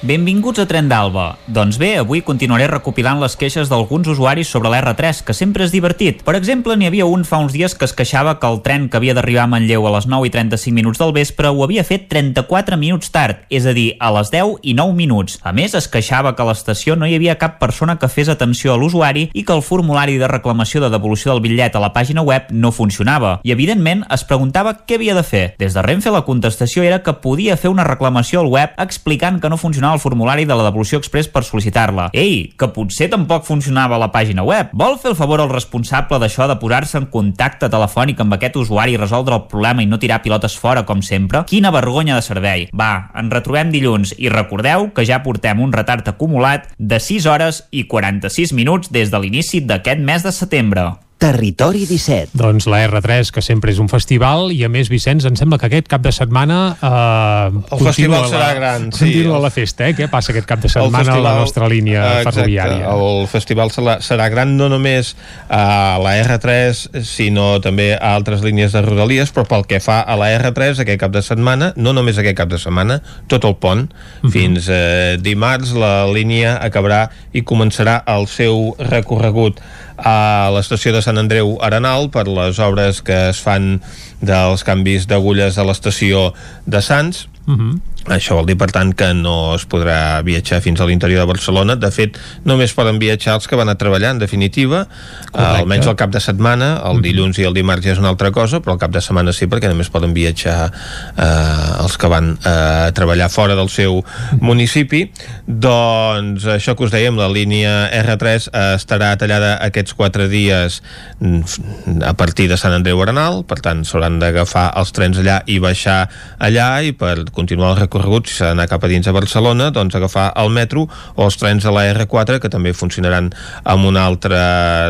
Benvinguts a Tren d'Alba. Doncs bé, avui continuaré recopilant les queixes d'alguns usuaris sobre l'R3, que sempre és divertit. Per exemple, n'hi havia un fa uns dies que es queixava que el tren que havia d'arribar a Manlleu a les 9 i 35 minuts del vespre ho havia fet 34 minuts tard, és a dir, a les 10 i 9 minuts. A més, es queixava que a l'estació no hi havia cap persona que fes atenció a l'usuari i que el formulari de reclamació de devolució del bitllet a la pàgina web no funcionava. I, evidentment, es preguntava què havia de fer. Des de Renfe la contestació era que podia fer una reclamació al web explicant que no funcionava el formulari de la devolució express per sol·licitar-la. Ei, que potser tampoc funcionava la pàgina web. Vol fer el favor al responsable d'això de posar-se en contacte telefònic amb aquest usuari i resoldre el problema i no tirar pilotes fora, com sempre? Quina vergonya de servei. Va, ens retrobem dilluns i recordeu que ja portem un retard acumulat de 6 hores i 46 minuts des de l'inici d'aquest mes de setembre. Territori 17. Doncs la R3, que sempre és un festival, i a més, Vicenç, em sembla que aquest cap de setmana... Eh, El festival serà gran, sí. Continua la festa, eh? Què passa aquest cap de setmana a la nostra línia exacte, ferroviària? El festival serà, serà gran no només a la R3, sinó també a altres línies de Rodalies, però pel que fa a la R3 aquest cap de setmana, no només aquest cap de setmana, tot el pont, Mhm. fins a dimarts la línia acabarà i començarà el seu recorregut a l'estació de Sant Andreu Arenal per les obres que es fan dels canvis d'agulles a l'estació de Sants Mhm. això vol dir, per tant, que no es podrà viatjar fins a l'interior de Barcelona. De fet, només poden viatjar els que van a treballar, en definitiva, eh, almenys el cap de setmana, el dilluns i el dimarts ja és una altra cosa, però el cap de setmana sí, perquè només poden viatjar eh, els que van eh, a treballar fora del seu municipi. Doncs això que us dèiem, la línia R3 eh, estarà tallada aquests quatre dies mm, a partir de Sant Andreu Arenal, per tant s'hauran d'agafar els trens allà i baixar allà i per continuar el recorregut, si s'ha d'anar cap a dins a Barcelona, doncs agafar el metro o els trens de la R4 que també funcionaran amb un altre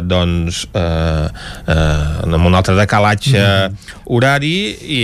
doncs eh, eh, amb un altre decalatge horari i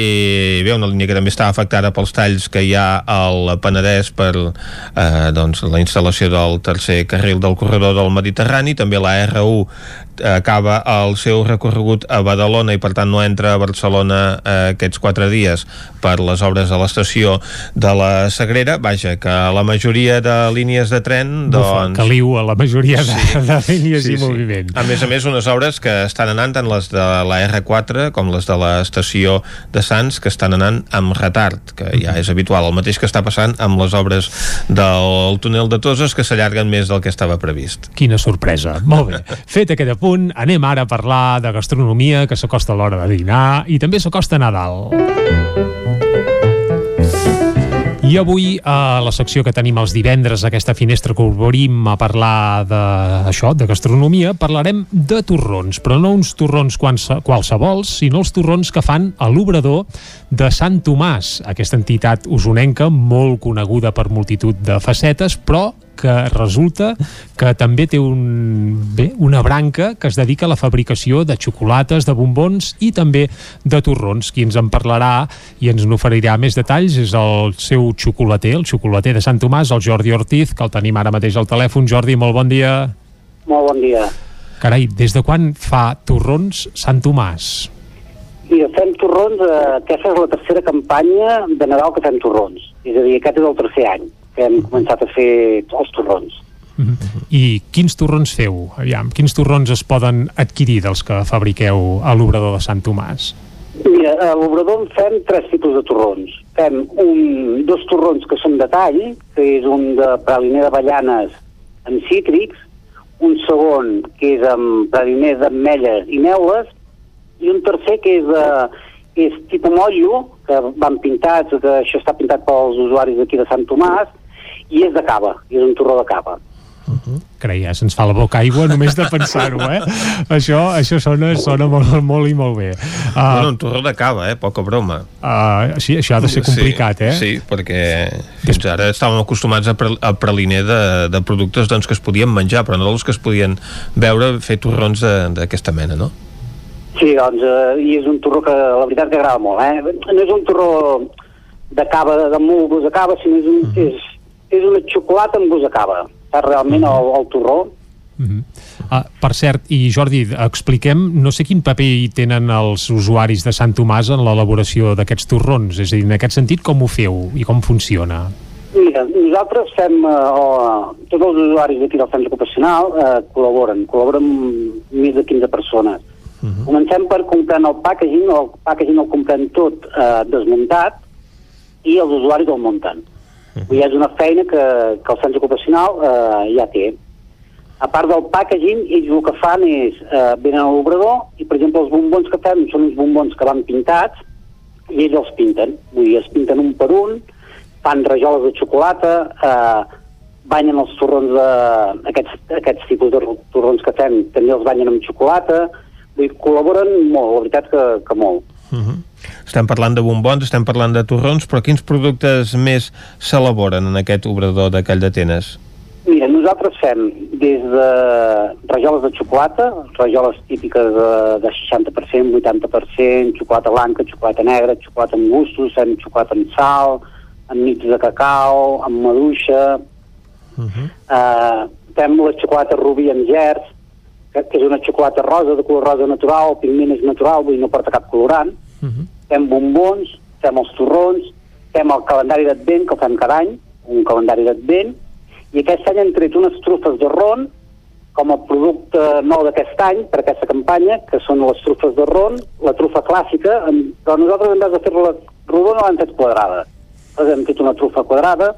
bé, una línia que també està afectada pels talls que hi ha al Penedès per eh, doncs, la instal·lació del tercer carril del corredor del Mediterrani, també la R1 acaba el seu recorregut a Badalona i per tant no entra a Barcelona eh, aquests quatre dies per les obres a l'estació de la Sagrera vaja, que la majoria de línies de tren doncs... caliu a la majoria de, de línies Sí, i sí. moviment. A més a més, unes obres que estan anant tant les de la R4 com les de l'estació de Sants que estan anant amb retard, que ja és habitual. El mateix que està passant amb les obres del túnel de Toses que s'allarguen més del que estava previst. Quina sorpresa. Molt bé. Fet aquest apunt, anem ara a parlar de gastronomia, que s'acosta l'hora de dinar i també s'acosta Nadal. I avui, a la secció que tenim els divendres, aquesta finestra que obrim a parlar d'això, de gastronomia, parlarem de torrons, però no uns torrons qualse- qualsevols, sinó els torrons que fan a l'obrador de Sant Tomàs, aquesta entitat usonenca molt coneguda per multitud de facetes, però que resulta que també té un, bé, una branca que es dedica a la fabricació de xocolates, de bombons i també de torrons. Qui ens en parlarà i ens n'oferirà més detalls és el seu xocolater, el xocolater de Sant Tomàs, el Jordi Ortiz, que el tenim ara mateix al telèfon. Jordi, molt bon dia. Molt bon dia. Carai, des de quan fa torrons Sant Tomàs? Mira, fem torrons, eh, aquesta és la tercera campanya de Nadal que fem torrons. És a dir, aquest és el tercer any hem començat a fer els torrons. I quins torrons feu? Aviam, quins torrons es poden adquirir dels que fabriqueu a l'obrador de Sant Tomàs? Mira, a l'Obrador en fem tres tipus de torrons. Fem un, dos torrons que són de tall, que és un de praliner d'avellanes amb cítrics, un segon que és amb praliner d'ametlles i neules, i un tercer que és, de, és tipus mollo, que van pintats, que això està pintat pels usuaris d'aquí de Sant Tomàs, i és de cava, és un torró de cava. Creia, se'ns fa la boca aigua només de pensar-ho, eh? Això, això sona, sona molt, molt i molt bé. Uh, Bueno, un torró de cava, eh? Poca broma. uh, sí, això ha de ser complicat, sí, eh? Sí, perquè fins ara estàvem acostumats a, pre a praliner de, de productes doncs, que es podien menjar, però no dels que es podien veure fer torrons de- d'aquesta mena, no? Sí, doncs, eh, i és un torró que la veritat que agrada molt, eh? No és un torró de cava, de gust de cava, sinó és, un, és, és una xocolata amb gust de cava. Saps realment el, el torró? Uh, per cert, i Jordi, expliquem, no sé quin paper hi tenen els usuaris de Sant Tomàs en l'elaboració d'aquests torrons, és a dir, en aquest sentit, com ho feu i com funciona? Mira, nosaltres fem, eh, o, tots els usuaris d'aquí del centre ocupacional eh, col·laboren, col·laboren més de 15 persones. Uh -huh. Comencem per comprant el packaging, el packaging el comprem tot eh, desmuntat i els usuaris el munten. Uh I és una feina que, que el centre ocupacional eh, ja té. A part del packaging, ells el que fan és, eh, venen a l'obrador i, per exemple, els bombons que fem són uns bombons que van pintats i ells els pinten. Vull dir, es pinten un per un, fan rajoles de xocolata, eh, banyen els torrons de... Aquests, aquests tipus de ro- torrons que fem també els banyen amb xocolata. Vull dir, col·laboren molt, la veritat que, que molt. Uh -huh. Estem parlant de bombons, estem parlant de torrons, però quins productes més s'elaboren en aquest obrador de Call d'Atenes? Mira, nosaltres fem des de rajoles de xocolata, rajoles típiques de, de 60%, 80%, xocolata blanca, xocolata negra, xocolata amb gustos, fem xocolata amb sal, amb nits de cacau, amb maduixa, Uh, fem la xocolata rubí amb gerds, que, que és una xocolata rosa, de color rosa natural, el pigment és natural, vull no porta cap colorant. Fem bombons, fem els torrons, fem el calendari d'advent, que el fem cada any, un calendari d'advent, i aquest any hem tret unes trufes de ron com a producte nou d'aquest any, per aquesta campanya, que són les trufes de ron, la trufa clàssica, però nosaltres en vez de fer-la rodona l'hem fet quadrada. Nosaltres hem fet una trufa quadrada,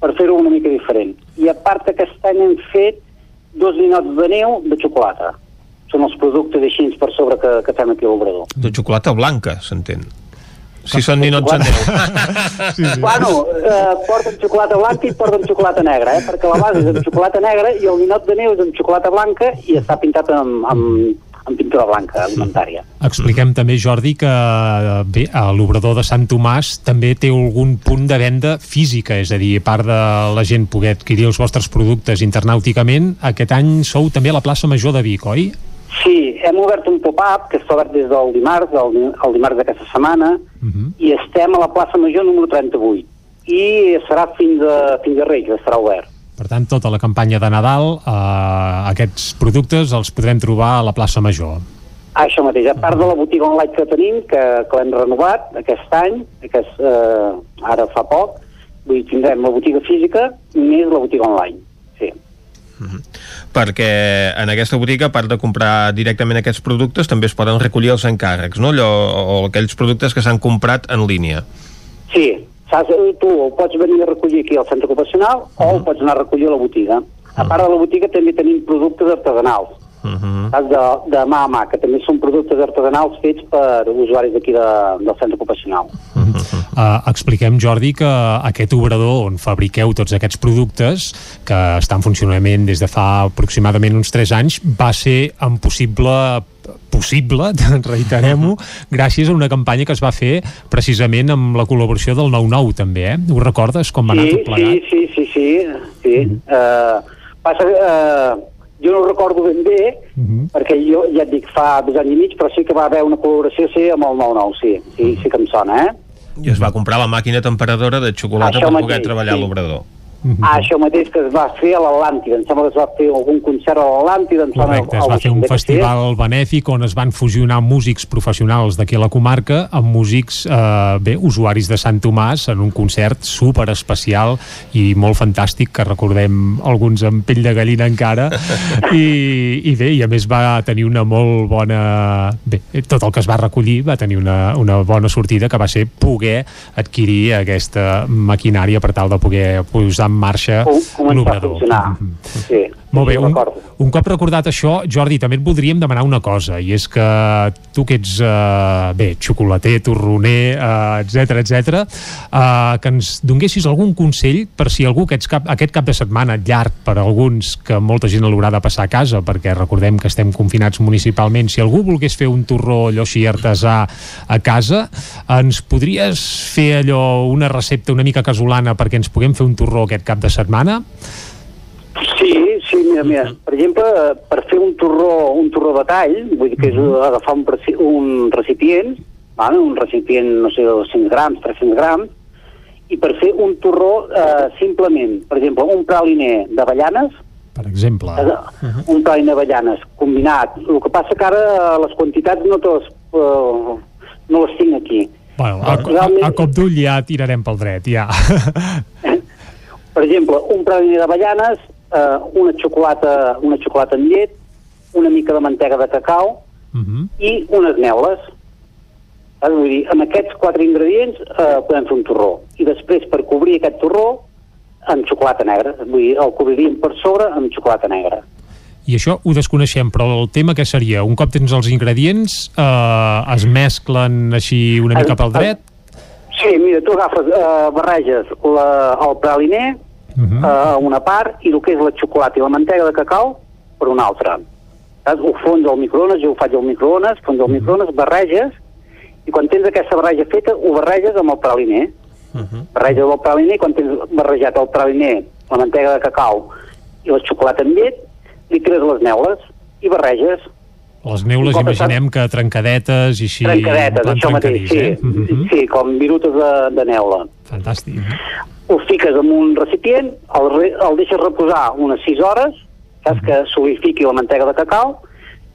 per fer-ho una mica diferent. I a part aquest any hem fet dos ninots de neu de xocolata. Són els productes així per sobre que, que fem aquí a l'obrador. De xocolata blanca, s'entén. Si són ninots en neu. Sí, sí. Bueno, eh, porten xocolata blanca i porten xocolata negra, eh? perquè la base és amb xocolata negra i el ninot de neu és amb xocolata blanca i està pintat amb, amb, amb pintura blanca alimentària. Expliquem també, Jordi, que bé, a l'obrador de Sant Tomàs també té algun punt de venda física, és a dir, a part de la gent poder adquirir els vostres productes internàuticament, aquest any sou també a la plaça Major de Vic, oi? Sí, hem obert un pop-up que està obert des del dimarts, el, el dimarts d'aquesta setmana, i estem a la plaça Major número 38. I serà fins a, fins a Reis, estarà obert. Per tant, tota la campanya de Nadal, eh, aquests productes els podrem trobar a la plaça Major. Això mateix, a part de la botiga online que tenim, que, que l'hem renovat aquest any, aquest, eh, ara fa poc, vull dir, tindrem la botiga física més la botiga online. Sí. perquè en aquesta botiga, a part de comprar directament aquests productes, també es poden recollir els encàrrecs, no? Allò, o aquells productes que s'han comprat en línia. Sí, saps, tu el pots venir a recollir aquí al centre ocupacional o el pots anar a recollir a la botiga. A part de la botiga també tenim productes artesanals, Uh -huh. saps, de, de mà a mà, que també són productes artesanals fets per usuaris d'aquí de, del centre ocupacional. Uh, expliquem, Jordi, que aquest obrador on fabriqueu tots aquests productes, que està en funcionament des de fa aproximadament uns 3 anys, va ser en possible reiterem-ho, gràcies a una campanya que es va fer precisament amb la col·laboració del 9-9 també, eh? Ho recordes com va anar sí, tot plegat? sí, sí, sí, sí, sí. Uh, passa, uh, jo no ho recordo ben bé, perquè jo ja et dic fa dos anys i mig, però sí que va haver una col·laboració sí, amb el 9-9, sí, sí, sí que em sona, eh? I es va comprar la màquina temperadora de xocolata Això per poder mateix, treballar sí. a l'obrador. Mhm. Ah, això mateix que es va fer a l'Atlàntida. Em sembla que es va fer algun concert a l'Atlàntida. Correcte, es va fer un festival benèfic on es van fusionar músics professionals d'aquí a la comarca amb músics, eh, bé, usuaris de Sant Tomàs en un concert super especial i molt fantàstic que recordem alguns amb pell de gallina encara i, i bé, i a més va tenir una molt bona... Bé, tot el que es va recollir va tenir una, una bona sortida que va ser poder adquirir aquesta maquinària per tal de poder posar en marxa l'obrador. funcionar. Sí, Molt bé, un, un cop recordat això, Jordi, també et voldríem demanar una cosa, i és que tu que ets, eh, bé, xocolater, torroner, eh, etc etc, eh, que ens donguessis algun consell per si algú aquest cap, aquest cap de setmana llarg per a alguns, que molta gent l'haurà de passar a casa, perquè recordem que estem confinats municipalment, si algú volgués fer un torró allò així artesà a casa, ens podries fer allò, una recepta una mica casolana perquè ens puguem fer un torró aquest cap de setmana? Sí, sí, mira, mira, per exemple, per fer un torró, un torró de tall, vull dir que és agafar un, un recipient, vale? un recipient, no sé, de 200 grams, 300 grams, i per fer un torró eh, simplement, per exemple, un praliner d'avellanes, Per exemple. eh, un praliner d'avellanes combinat. El que passa que ara eh, les quantitats no, te les, eh, no les tinc aquí. Bueno, a, a, a cop d'ull ja tirarem pel dret, ja. Per exemple, un praliner d'avellanes, eh, una xocolata, una xocolata amb llet, una mica de mantega de cacau i unes neules. Saps? Vull dir, amb aquests quatre ingredients eh, podem fer un torró. I després, per cobrir aquest torró, amb xocolata negra. Vull dir, el cobriríem per sobre amb xocolata negra. I això ho desconeixem, però el tema que seria? Un cop tens els ingredients, eh, es mesclen així una mica pel dret? Sí, mira, tu agafes, eh, barreges la, el praliner Mhm. eh, a una part i el que és la xocolata i la mantega de cacau per una altra. Saps? Ho fons al microones, jo ho faig al microones, fons al Mhm. microones, barreges, i quan tens aquesta barreja feta, ho barreges amb el praliner. Barreges el praliner, quan tens barrejat el praliner, la mantega de cacau i la xocolata amb llet, li treus les neules i barreges. Les neules imaginem que trencadetes i així... Trencadetes, això mateix, sí. eh? Mhm. Sí, com virutes de, de neula. Fantàstic. Ho fiques en un recipient, el, re, el deixes reposar unes 6 hores, saps que solidifiqui la mantega de cacau,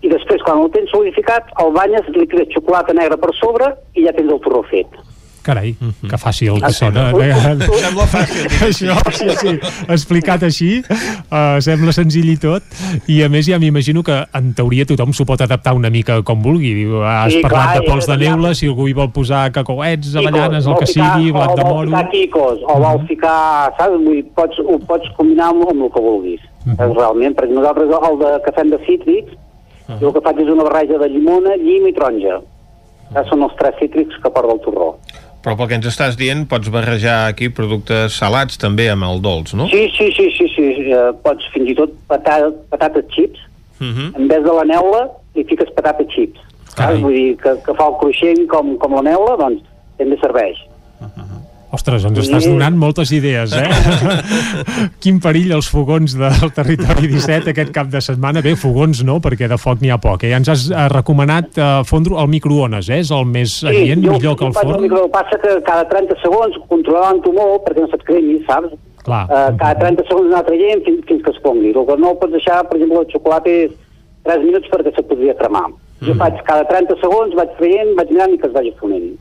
i després, quan el tens solidificat, el banyes, li tires xocolata negra per sobre i ja tens el torró fet. Carai, que fàcil que Ah, sona. Sembla fàcil. Això, sí, sí, explicat així, uh, sembla senzill i tot, i a més ja m'imagino que en teoria tothom s'ho pot adaptar una mica com vulgui. Diu, Has Sí, parlat clar, de pols de neula, si algú hi vol posar cacauets, avellanes, el que ficar- sigui, blat de O vol moro... ficar quicos, o vol ficar, saps? Vull pots, ho pots combinar amb, amb el que vulguis. Saps? Realment, perquè nosaltres el de, que fem de cítrics, jo el que faig és una barreja de llimona, llim i taronja. Ja són els tres cítrics que porta el torró. Però pel que ens estàs dient, pots barrejar aquí productes salats també amb el dolç, no? Sí, sí, sí, sí, sí. Eh, pots fins i tot patata, patates chips, Mhm. en vez de la neula li fiques patata chips. Saps? Vull dir que, que fa el cruixent com, com la neula, doncs també serveix. Ostres, ens estàs donant moltes idees, eh? Quin perill els fogons del territori 17 aquest cap de setmana. Bé, fogons no, perquè de foc n'hi ha poc. Eh? Ja ens has eh, recomanat eh, fondre al microones, eh? És el més adient, jo, millor que el jo forn. micro, passa que cada 30 segons, controlant-ho molt perquè no se't cremi, saps? Clar. Uh, cada 30 segons anar traient fins, fins que es pongui. El que no pots deixar, per exemple, el xocolata és 3 minuts perquè se podria cremar. Jo faig cada 30 segons, vaig traient, vaig mirant i que es vagi fonent.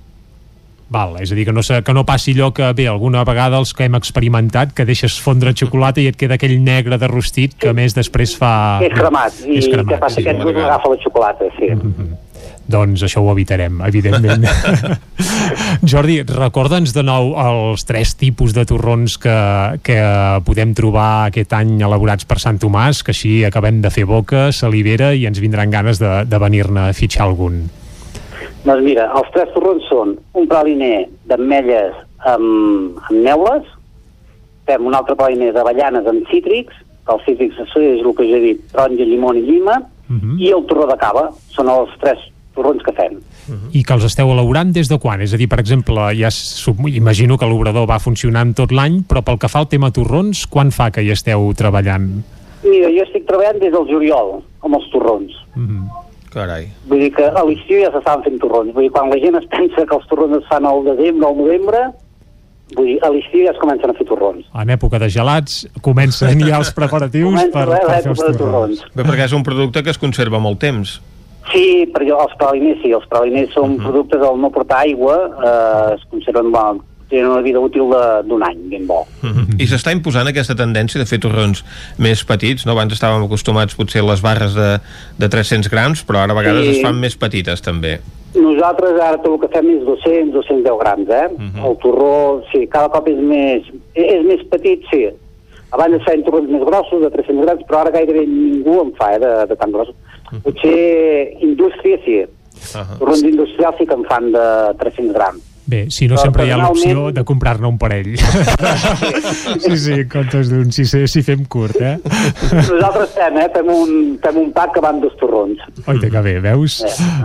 Val, és a dir, que no, se, que no passi allò que, bé, alguna vegada els que hem experimentat, que deixes fondre xocolata i et queda aquell negre de rostit que a més després fa... és cremat. I És cremat, què passa? sí, grup vegada. agafa la xocolata, sí. Doncs això ho evitarem, evidentment. Jordi, recorda'ns de nou els tres tipus de torrons que, que podem trobar aquest any elaborats per Sant Tomàs, que així acabem de fer boca, salivera i ens vindran ganes de, de venir-ne a fitxar algun. Doncs mira, els tres torrons són un praliner d'ametlles amb, amb neules, fem un altre praliner d'avellanes amb cítrics, que els cítrics és el que jo he dit, taronja, llimona i llima, i el torró de cava. Són els tres torrons que fem. I que els esteu elaborant des de quan? És a dir, per exemple, ja imagino que l'obrador va funcionant tot l'any, però pel que fa al tema torrons, quan fa que hi esteu treballant? Mira, jo estic treballant des del juliol amb els torrons. Carai. Vull dir que a l'estiu ja s'estaven fent torrons. Vull dir, quan la gent es pensa que els torrons es fan al desembre o al novembre, Vull dir, a l'estiu ja es comencen a fer torrons. En època de gelats comencen ja els preparatius Comença per, per fer els torrons. torrons. Bé, perquè és un producte que es conserva molt temps. Sí, perquè els praliners sí, els praliners són productes al no portar aigua, eh, es conserven, bueno, tenen una vida útil de- d'un any, ben bo. Mhm. I s'està imposant aquesta tendència de fer torrons més petits, no? Abans estàvem acostumats potser a les barres de, de 300 grams, però ara a vegades Sí. es fan més petites també. Nosaltres ara tot el que fem és 200, 210 grams, eh? El torró, sí, cada cop és més, és més petit, sí. Abans es feien torrons més grossos, de 300 grams, però ara gairebé ningú en fa, eh, de, de tan grossos. Potser indústria, sí. Torrons industrials sí que en fan de 300 grams. Bé, si no Però sempre hi ha l'opció de comprar-ne un parell. sí, sí, en comptes d'un, si, si fem curt, eh? Nosaltres fem, eh? Fem un, fem un pack que van dos torrons. Oita, que bé, veus?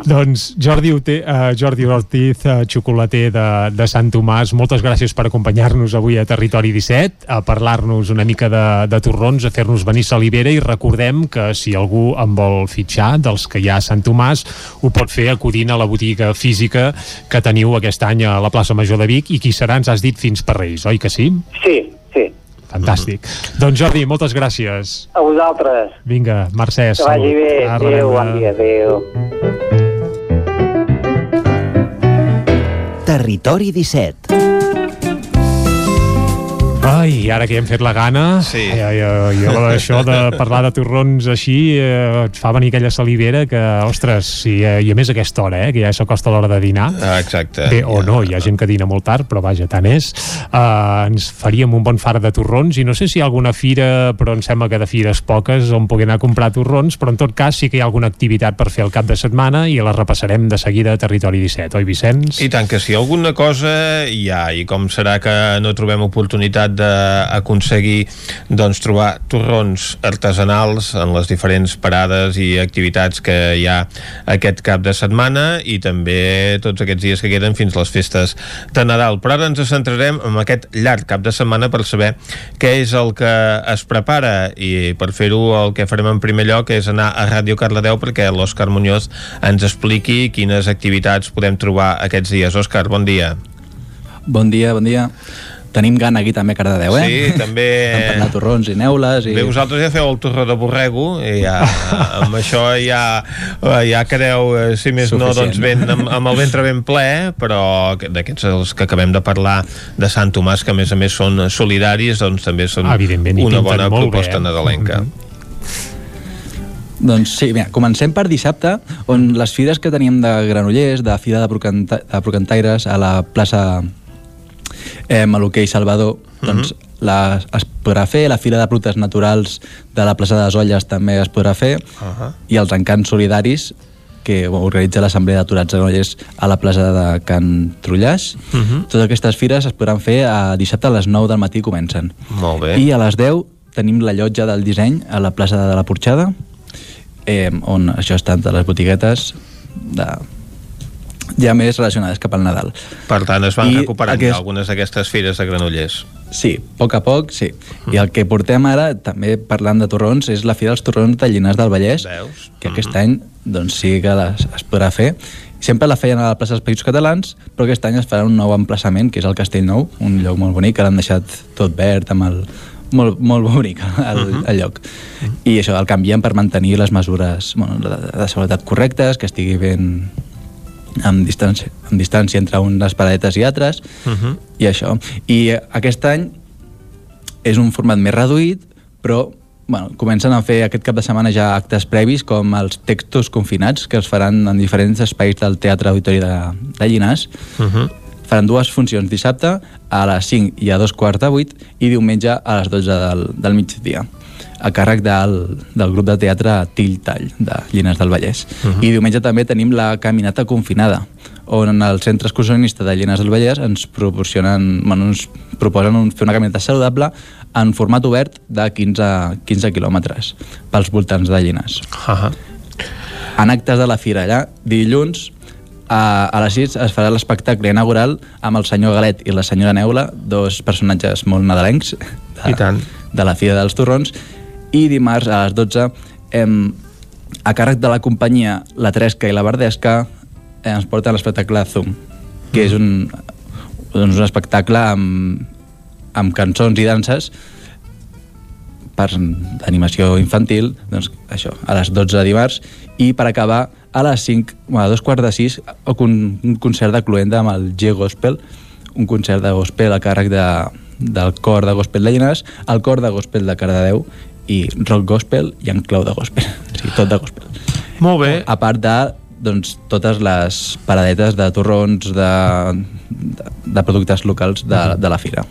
Doncs Jordi, Ute, uh, Jordi Ortiz, uh, xocolater de, de Sant Tomàs, moltes gràcies per acompanyar-nos avui a Territori 17, a parlar-nos una mica de, de torrons, a fer-nos venir salivera i recordem que si algú en vol fitxar dels que hi ha a Sant Tomàs, ho pot fer acudint a la botiga física que teniu aquest any a la plaça Major de Vic i qui serà, ens has dit, fins per Reis, oi que sí? Sí, sí. Fantàstic. Doncs Jordi, moltes gràcies. A vosaltres. Vinga, Mercè, Que vagi salut. bé. Adéu, bon dia, adéu. Territori 17. Ai, ara que ja hem fet la gana, sí. ai, ai, ai, jo això de parlar de torrons així eh, et fa venir aquella salivera que, ostres, sí, eh, i a més a aquesta hora, eh, que ja s'acosta l'hora de dinar. Ah, exacte. Bé, o no, hi ha gent que dina molt tard, però vaja, tant és. Uh, ens faríem un bon far de torrons i no sé si hi ha alguna fira, però em sembla que de fires poques on pugui anar a comprar torrons, però en tot cas sí que hi ha alguna activitat per fer el cap de setmana i la repassarem de seguida a Territori 17, oi Vicenç? I tant que sí, alguna cosa hi ha, i com serà que no trobem oportunitat d'aconseguir doncs, trobar torrons artesanals en les diferents parades i activitats que hi ha aquest cap de setmana i també tots aquests dies que queden fins les festes de Nadal. Però ara ens centrarem en aquest llarg cap de setmana per saber què és el que es prepara i per fer-ho el que farem en primer lloc és anar a Ràdio Cardedeu perquè l'Òscar Muñoz ens expliqui quines activitats podem trobar aquests dies. Òscar, bon dia. Bon dia, bon dia. Tenim gana aquí també a Cardedeu, eh? Sí, també... Estem parlant de torrons i neules i... Bé, vosaltres ja feu el torró de borrego i ja, amb això ja, ja quedeu, eh, si més no, Suficient. doncs ben, amb, amb el ventre ben ple, però que- d'aquests els que acabem de parlar de Sant Tomàs, que a més a més són solidaris, doncs també són i una bona molt bé, proposta eh? nadalenca. Doncs sí, mira, comencem per dissabte, on les fires que teníem de Granollers, de Fira de, Procanta de Procantaires, a la plaça eh, Maluquer i Salvador, doncs la, es podrà fer, la Fira de Productes Naturals de la plaça de les Olles també es podrà fer, Uh i els encants solidaris que organitza l'Assemblea d'Aturats de Granollers a la plaça de Can Trullàs. Mhm. Totes aquestes fires es podran fer a dissabte a les 9 del matí comencen. Molt bé. I a les 10 tenim la llotja del disseny a la plaça de la Porxada, eh, on això està de les botiguetes de, ja més relacionades cap al Nadal. Per tant, es van I recuperant aquest- algunes d'aquestes fires de Granollers. Sí, a poc a poc, sí. I el que portem ara, també parlant de torrons, és la Fira dels Torrons de Llinars del Vallès, Veus? que aquest any doncs, sí que les, es podrà fer. Sempre la feien a la plaça dels Països Catalans, però aquest any es farà un nou emplaçament, que és el Castell Nou, un lloc molt bonic, que l'han deixat tot verd, amb el, molt, molt bonic el, el lloc. I això, el canvien per mantenir les mesures bueno, de, de seguretat correctes, que estigui ben amb distància, amb distància entre unes paradetes i altres, Mhm. i això. I eh, aquest any és un format més reduït, però bueno, comencen a fer aquest cap de setmana ja actes previs com els textos confinats que es faran en diferents espais del Teatre Auditori de, de Llinars. Mhm. Faran dues funcions dissabte a les 5 i a dos quarts de 8 i diumenge a les 12 del, del migdia a càrrec del, del grup de teatre Till Tall de Llinars del Vallès. Mhm. I diumenge també tenim la caminata confinada on en el centre excursionista de Llinars del Vallès ens proporcionen, bueno, ens proposen un, fer una caminata saludable en format obert de 15, 15 quilòmetres pels voltants de Llinars. Uh -huh. En actes de la fira allà, dilluns a, a les 6 es farà l'espectacle inaugural amb el senyor Galet i la senyora Neula, dos personatges molt nadalencs de, I tant. De la Fira dels Torrons, i dimarts a les 12 hem, a càrrec de la companyia La Tresca i la Verdesca eh, ens porten l'espectacle Zoom, que és un, doncs, un espectacle amb, amb cançons i danses per d'animació infantil, doncs això, a les 12 de dimarts, i per acabar a les 5, bueno, a dos quarts de 6, un, un concert de Cluenda amb el G Gospel, un concert de gospel a càrrec de, del cor de gospel de Llinars, el cor de gospel de Cardedeu i rock gospel i en clau de gospel. O sigui, tot de gospel. Molt bé. A part de doncs, totes les paradetes de torrons de, de, de productes locals de, de la fira.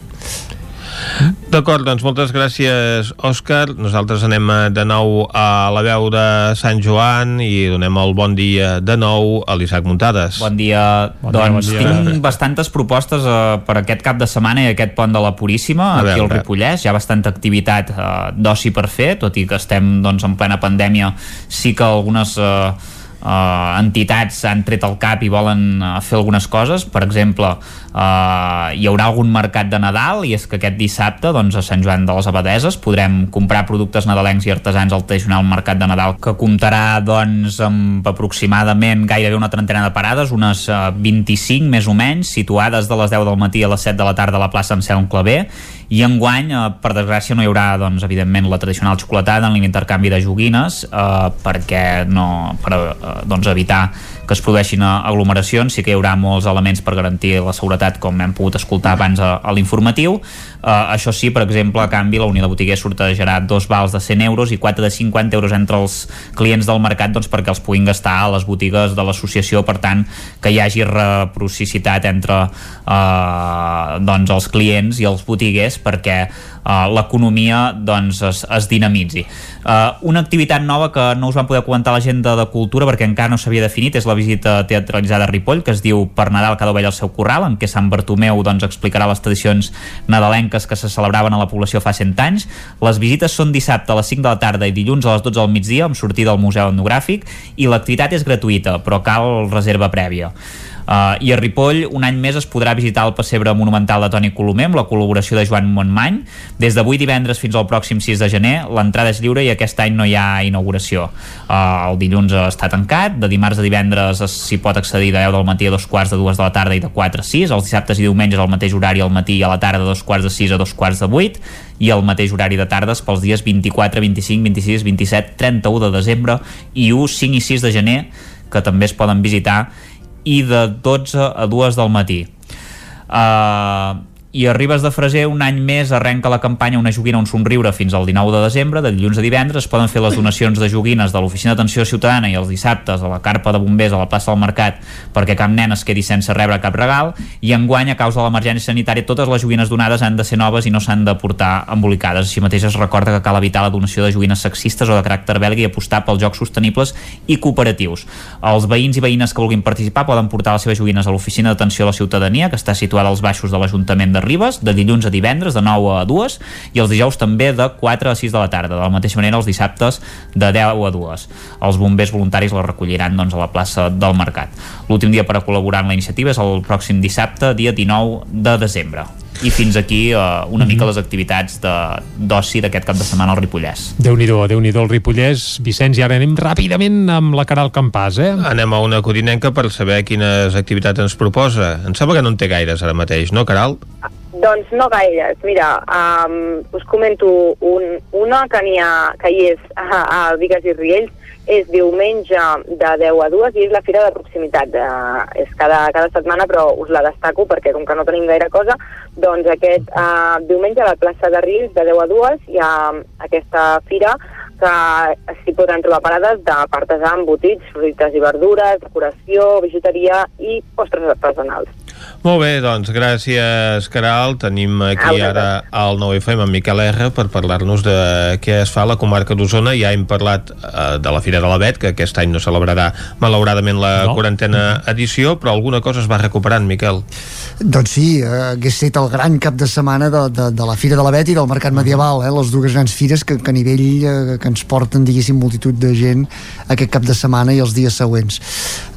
D'acord, doncs moltes gràcies, Òscar. Nosaltres anem eh, de nou a la veu de Sant Joan i donem el bon dia de nou a l'Isaac Muntades. Bon dia. Bon dia, doncs bon dia. tinc bastantes propostes uh, per aquest cap de setmana i aquest pont de la Puríssima, A aquí al. Ripollès. Hi ha bastanta activitat uh, d'oci per fer, tot i que estem doncs, en plena pandèmia. Sí que algunes... Uh, uh, entitats han tret el cap i volen uh, fer algunes coses per exemple, uh, hi haurà algun mercat de Nadal? I és que aquest dissabte doncs, a Sant Joan de les Abadeses podrem comprar productes nadalencs i artesans al tradicional mercat de Nadal que comptarà doncs, amb aproximadament gairebé una trentena de parades unes uh, 25 més o menys situades de les 10 del matí a les 7 de la tarda a la plaça Anselm Clavé i enguany, eh, per desgràcia, no hi haurà doncs, evidentment la tradicional xocolatada en l'intercanvi de joguines eh, perquè no, per eh, doncs, evitar que es produeixin eh, aglomeracions. Sí que hi haurà molts elements per garantir la seguretat com hem pogut escoltar abans a, a l'informatiu. Eh, això sí, per exemple, a canvi la Unió de Botiguers sortejarà dos vals de 100 euros i 4 de 50 euros entre els clients del mercat doncs, perquè els puguin gastar a les botigues de l'associació. Per tant que hi hagi reciprocitat entre eh, doncs, els clients i els botiguers perquè eh, l'economia doncs, es, es dinamitzi. Eh, una activitat nova que no us van poder comentar l'agenda de cultura perquè encara no s'havia definit és la visita teatralitzada a Ripoll que es diu Per Nadal cada ovella al seu corral en què Sant Bartomeu doncs, explicarà les tradicions nadalenques que se celebraven a la població fa 100 anys. Les visites són dissabte a les 5 de la tarda i dilluns a les 12 del migdia amb sortida al Museu Etnogràfic i l'activitat és gratuïta però cal reserva prèvia. Uh, I a Ripoll, un any més es podrà visitar el pessebre monumental de Toni Colomer amb la col·laboració de Joan Montmany. Des d'avui divendres fins al pròxim 6 de gener, l'entrada és lliure i aquest any no hi ha inauguració. Uh, el dilluns està tancat, de dimarts a divendres es- s'hi pot accedir de 10 del matí a dos quarts de dues de la tarda i de 4 a 6, els dissabtes i diumenges al mateix horari al matí i a la tarda de dos quarts de 6 a dos quarts de 8 i el mateix horari de tardes pels dies 24, 25, 26, 27, 31 de desembre i 1, 5 i 6 de gener que també es poden visitar i de 12 a 2 del matí. Uh, i a Ribes de Freser un any més arrenca la campanya Una joguina, un somriure fins al 19 de desembre de dilluns a divendres es poden fer les donacions de joguines de l'Oficina d'Atenció Ciutadana i els dissabtes a la carpa de bombers a la plaça del Mercat perquè cap nen es quedi sense rebre cap regal i enguany a causa de l'emergència sanitària totes les joguines donades han de ser noves i no s'han de portar embolicades. Així mateix es recorda que cal evitar la donació de joguines sexistes o de caràcter belga i apostar pels jocs sostenibles i cooperatius. Els veïns i veïnes que vulguin participar poden portar les seves joguines a l'Oficina d'Atenció a la Ciutadania, que està situada als baixos de l'Ajuntament de Ribes, de dilluns a divendres, de 9 a 2, i els dijous també de 4 a 6 de la tarda. De la mateixa manera, els dissabtes de 10 a 2. Els bombers voluntaris la recolliran doncs, a la plaça del Mercat. L'últim dia per a col·laborar en la iniciativa és el pròxim dissabte, dia 19 de desembre. I fins aquí eh, una mica les activitats de- d'oci d'aquest cap de setmana al Ripollès. Déu-n'hi-do, déu nhi déu el Ripollès. Vicenç, i ara anem ràpidament amb la Caral Campàs, eh? Anem a una codinenca per saber quines activitats ens proposa. Em sembla que no en té gaires ara mateix, no, Caral? Doncs no gaires. Mira, um, us comento un, una que, ha, que hi és a, a Vigues i Riells, és diumenge de 10 a 2 i és la fira de proximitat. Uh, és cada, cada setmana, però us la destaco perquè com que no tenim gaire cosa, doncs aquest uh, diumenge a la plaça de Riells de 10 a 2 hi ha aquesta fira que s'hi podran trobar parades de partes embotits, fruites i verdures, decoració, bijuteria i postres artesanals. Molt bé, doncs gràcies, Caral. Tenim aquí ara al 9FM en Miquel R per parlar-nos de què es fa a la comarca d'Osona. Ja hem parlat eh, de la Fira de l'Avet, que aquest any no celebrarà malauradament la No. quarantena edició, però alguna cosa es va recuperant, Miquel. Doncs sí, eh, hagués estat el gran cap de setmana de, de, de la Fira de l'Avet i del Mercat Medieval, eh, les dues grans fires que, que a nivell eh, que ens porten, diguéssim, multitud de gent aquest cap de setmana i els dies següents.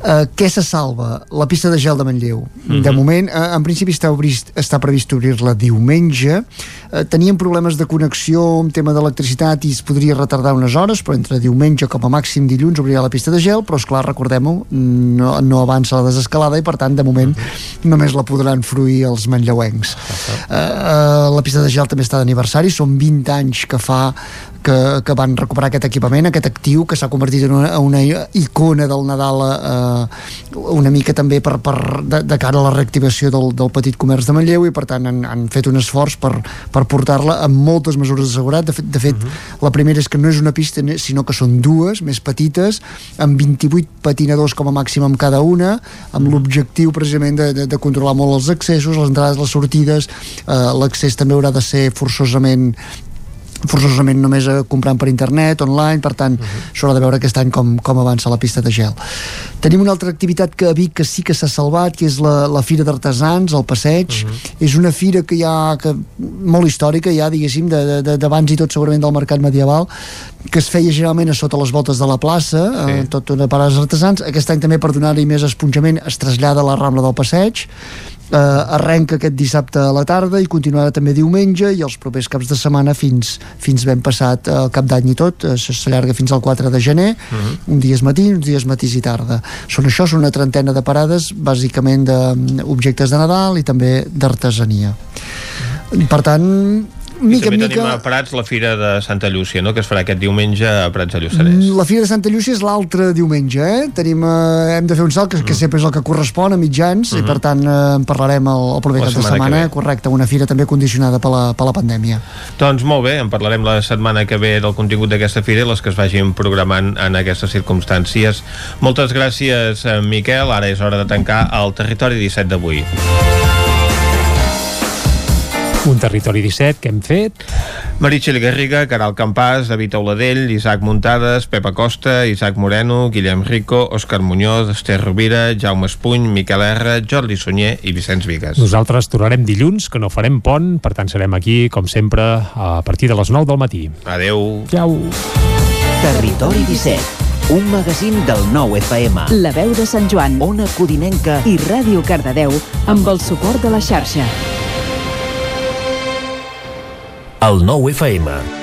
Eh, què se salva? La pista de gel de Manlleu. De Mhm. moment moment, eh, en principi està, obrist, està previst obrir-la diumenge. Eh, teníem problemes de connexió amb tema d'electricitat i es podria retardar unes hores, però entre diumenge com a màxim dilluns obrirà la pista de gel, però és clar, recordem-ho, no, no avança la desescalada i per tant, de moment, només la podran fruir els manlleuencs. Eh, eh, la pista de gel també està d'aniversari, són 20 anys que fa que, que van recuperar aquest equipament, aquest actiu que s'ha convertit en una, una icona del Nadal eh, una mica també per, per, de, de cara a la reactivació del, del petit comerç de Manlleu i per tant han, han fet un esforç per, per portar-la amb moltes mesures de seguretat de fet, de fet uh -huh. la primera és que no és una pista sinó que són dues, més petites amb 28 patinadors com a màxim amb cada una, amb l'objectiu precisament de, de, de controlar molt els accessos les entrades, les sortides eh, l'accés també haurà de ser forçosament forçosament només comprant per internet, online, per tant, uh -huh. s'haurà de veure aquest any com, com avança la pista de gel. Tenim una altra activitat que a Vic que sí que s'ha salvat, que és la, la Fira d'Artesans, el Passeig. Uh -huh. És una fira que ja, que, molt històrica, ja, diguéssim, d'abans i tot segurament del mercat medieval, que es feia generalment a sota les voltes de la plaça, sí. eh, tot una parada artesans. Aquest any també per donar-hi més esponjament es trasllada a la Rambla del Passeig eh, arrenca aquest dissabte a la tarda i continuarà també diumenge i els propers caps de setmana fins, fins ben passat el cap d'any i tot. Eh, s'allarga fins al 4 de gener uh -huh. un dia és matí, uns dies matís i tarda. Són això, són una trentena de parades bàsicament d'objectes de Nadal i també d'artesania. Per tant mica I també mica... tenim a Prats la Fira de Santa Llúcia, no? que es farà aquest diumenge a Prats de Lluçanès. Mm, La Fira de Santa Llúcia és l'altre diumenge, eh? Tenim, eh, hem de fer un salt, que, que sempre és el que correspon a mitjans, i per tant eh, en parlarem el, el proper cap de setmana correcte, una fira també condicionada per la, per la pandèmia. Doncs molt bé, en parlarem la setmana que ve del contingut d'aquesta fira i les que es vagin programant en aquestes circumstàncies. Moltes gràcies, eh, Miquel. Ara és hora de tancar el Territori 17 d'avui. Un territori 17 que hem fet. Meritxell Garriga, Caral Campàs, David Auladell, Isaac Muntades, Pepa Costa, Isaac Moreno, Guillem Rico, Òscar Muñoz, Esther Rovira, Jaume Espuny, Miquel R, Jordi Sunyer i Vicenç Vigues. Nosaltres tornarem dilluns, que no farem pont, per tant serem aquí, com sempre, a partir de les 9 del matí. Adeu. Ciao. Territori 17, un magazín del nou FM. La veu de Sant Joan, Ona Codinenca i Ràdio Cardedeu amb el suport de la xarxa. El nou FM.